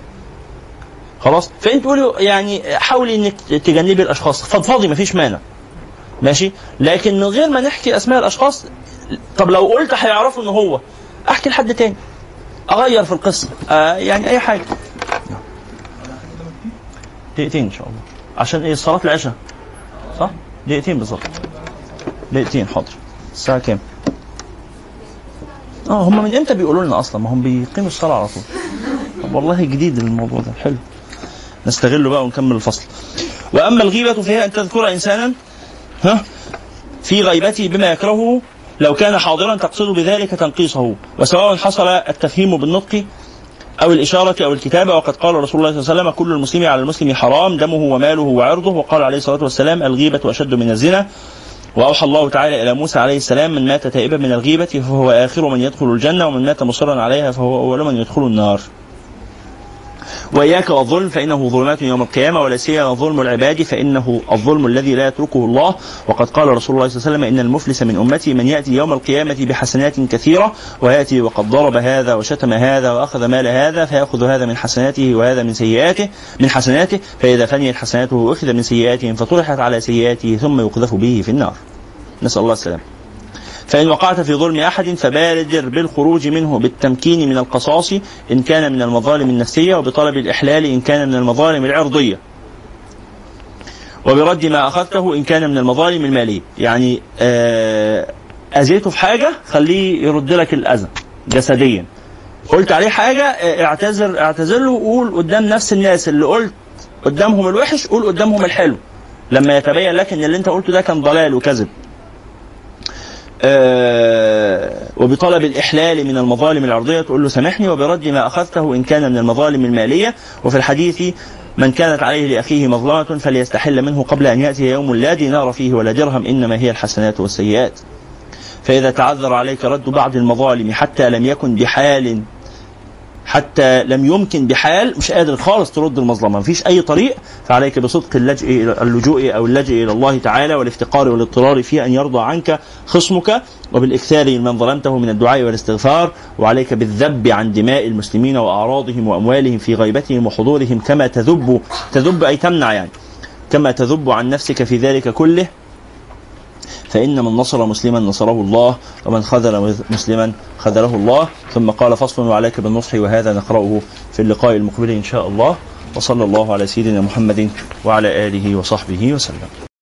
خلاص؟ فأنت تقولي يعني حاولي إنك تجنبي الأشخاص. فضفضي مفيش مانع. ماشي؟ لكن من غير ما نحكي أسماء الأشخاص طب لو قلت هيعرفوا ان هو. أحكي لحد تاني. أغير في القصة. آه يعني أي حاجة. دقيقتين إن شاء الله. عشان إيه؟ صلاة العشاء. صح؟ دقيقتين بالظبط. دقيقتين حاضر. الساعة كام؟ آه هم من إمتى بيقولوا لنا أصلا؟ ما هم بيقيموا الصلاة على طول. طب والله جديد الموضوع ده. حلو. نستغله بقى ونكمل الفصل. وأما الغيبة فهي أن تذكر انسانا ها في غيبته بما يكرهه لو كان حاضرا تقصد بذلك تنقيصه. وسواء حصل التفهيم بالنطق أو الإشارة أو الكتابة وقد قال رسول الله صلى الله عليه وسلم كل المسلم على المسلم حرام دمه وماله وعرضه. وقال عليه الصلاة والسلام الغيبة أشد من الزنا. وأوحى الله تعالى إلى موسى عليه السلام من مات تائبا من الغيبة فهو آخر من يدخل الجنة ومن مات مصرا عليها فهو أول من يدخل النار. وإياك والظلم فإنه ظلمات يوم القيامة ولا سيما ظلم العباد فإنه الظلم الذي لا يتركه الله. وقد قال رسول الله صلى الله عليه وسلم إن المفلس من أمتي من يأتي يوم القيامة بحسنات كثيرة ويأتي وقد ضرب هذا وشتم هذا وأخذ مال هذا فيأخذ هذا من حسناته وهذا من سيئاته من حسناته فإذا فنيت حسناته أخذ من سيئاتهم فطرحت على سيئاته ثم يقذف به في النار. نسأل الله السلامة. فإن وقعت في ظلم أحد فبادر بالخروج منه بالتمكين من القصاص إن كان من المظالم النفسية وبطلب الإحلال إن كان من المظالم العرضية. وبرد ما أخذته إن كان من المظالم المالية. يعني آه، أذيته في حاجة خليه يرد لك الأذى جسديا. قلت عليه حاجة آه، اعتذر اعتذر له وقول قدام نفس الناس اللي قلت قدامهم الوحش قول قدامهم الحلو. لما يتبين لك إن اللي أنت قلته ده كان ضلال وكذب. وبطلب الإحلال من المظالم العرضية تقول له سامحني وبرد ما أخذته إن كان من المظالم المالية. وفي الحديث من كانت عليه لأخيه مظلمة فليستحل منه قبل أن يأتي يوم لا دينار فيه ولا درهم إنما هي الحسنات والسيئات. فإذا تعذر عليك رد بعض المظالم حتى لم يكن بحال حتى لم يمكن بحال مش قادر خالص ترد المظلمه مفيش أي طريق فعليك بصدق اللجئ اللجوء أو اللجئ إلى الله تعالى والافتقار والاضطرار في أن يرضى عنك خصمك وبالإكثار من ظلمته من الدعاء والاستغفار وعليك بالذب عن دماء المسلمين وأعراضهم وأموالهم في غيبتهم وحضورهم كما تذب تذب أي تمنع يعني كما تذب عن نفسك في ذلك كله. فإن من نصر مسلما نصره الله ومن خذل مسلما خذله الله. ثم قال فصل وعليك بالنصح وهذا نقرأه في اللقاء المقبل إن شاء الله. وصلى الله على سيدنا محمد وعلى آله وصحبه وسلم.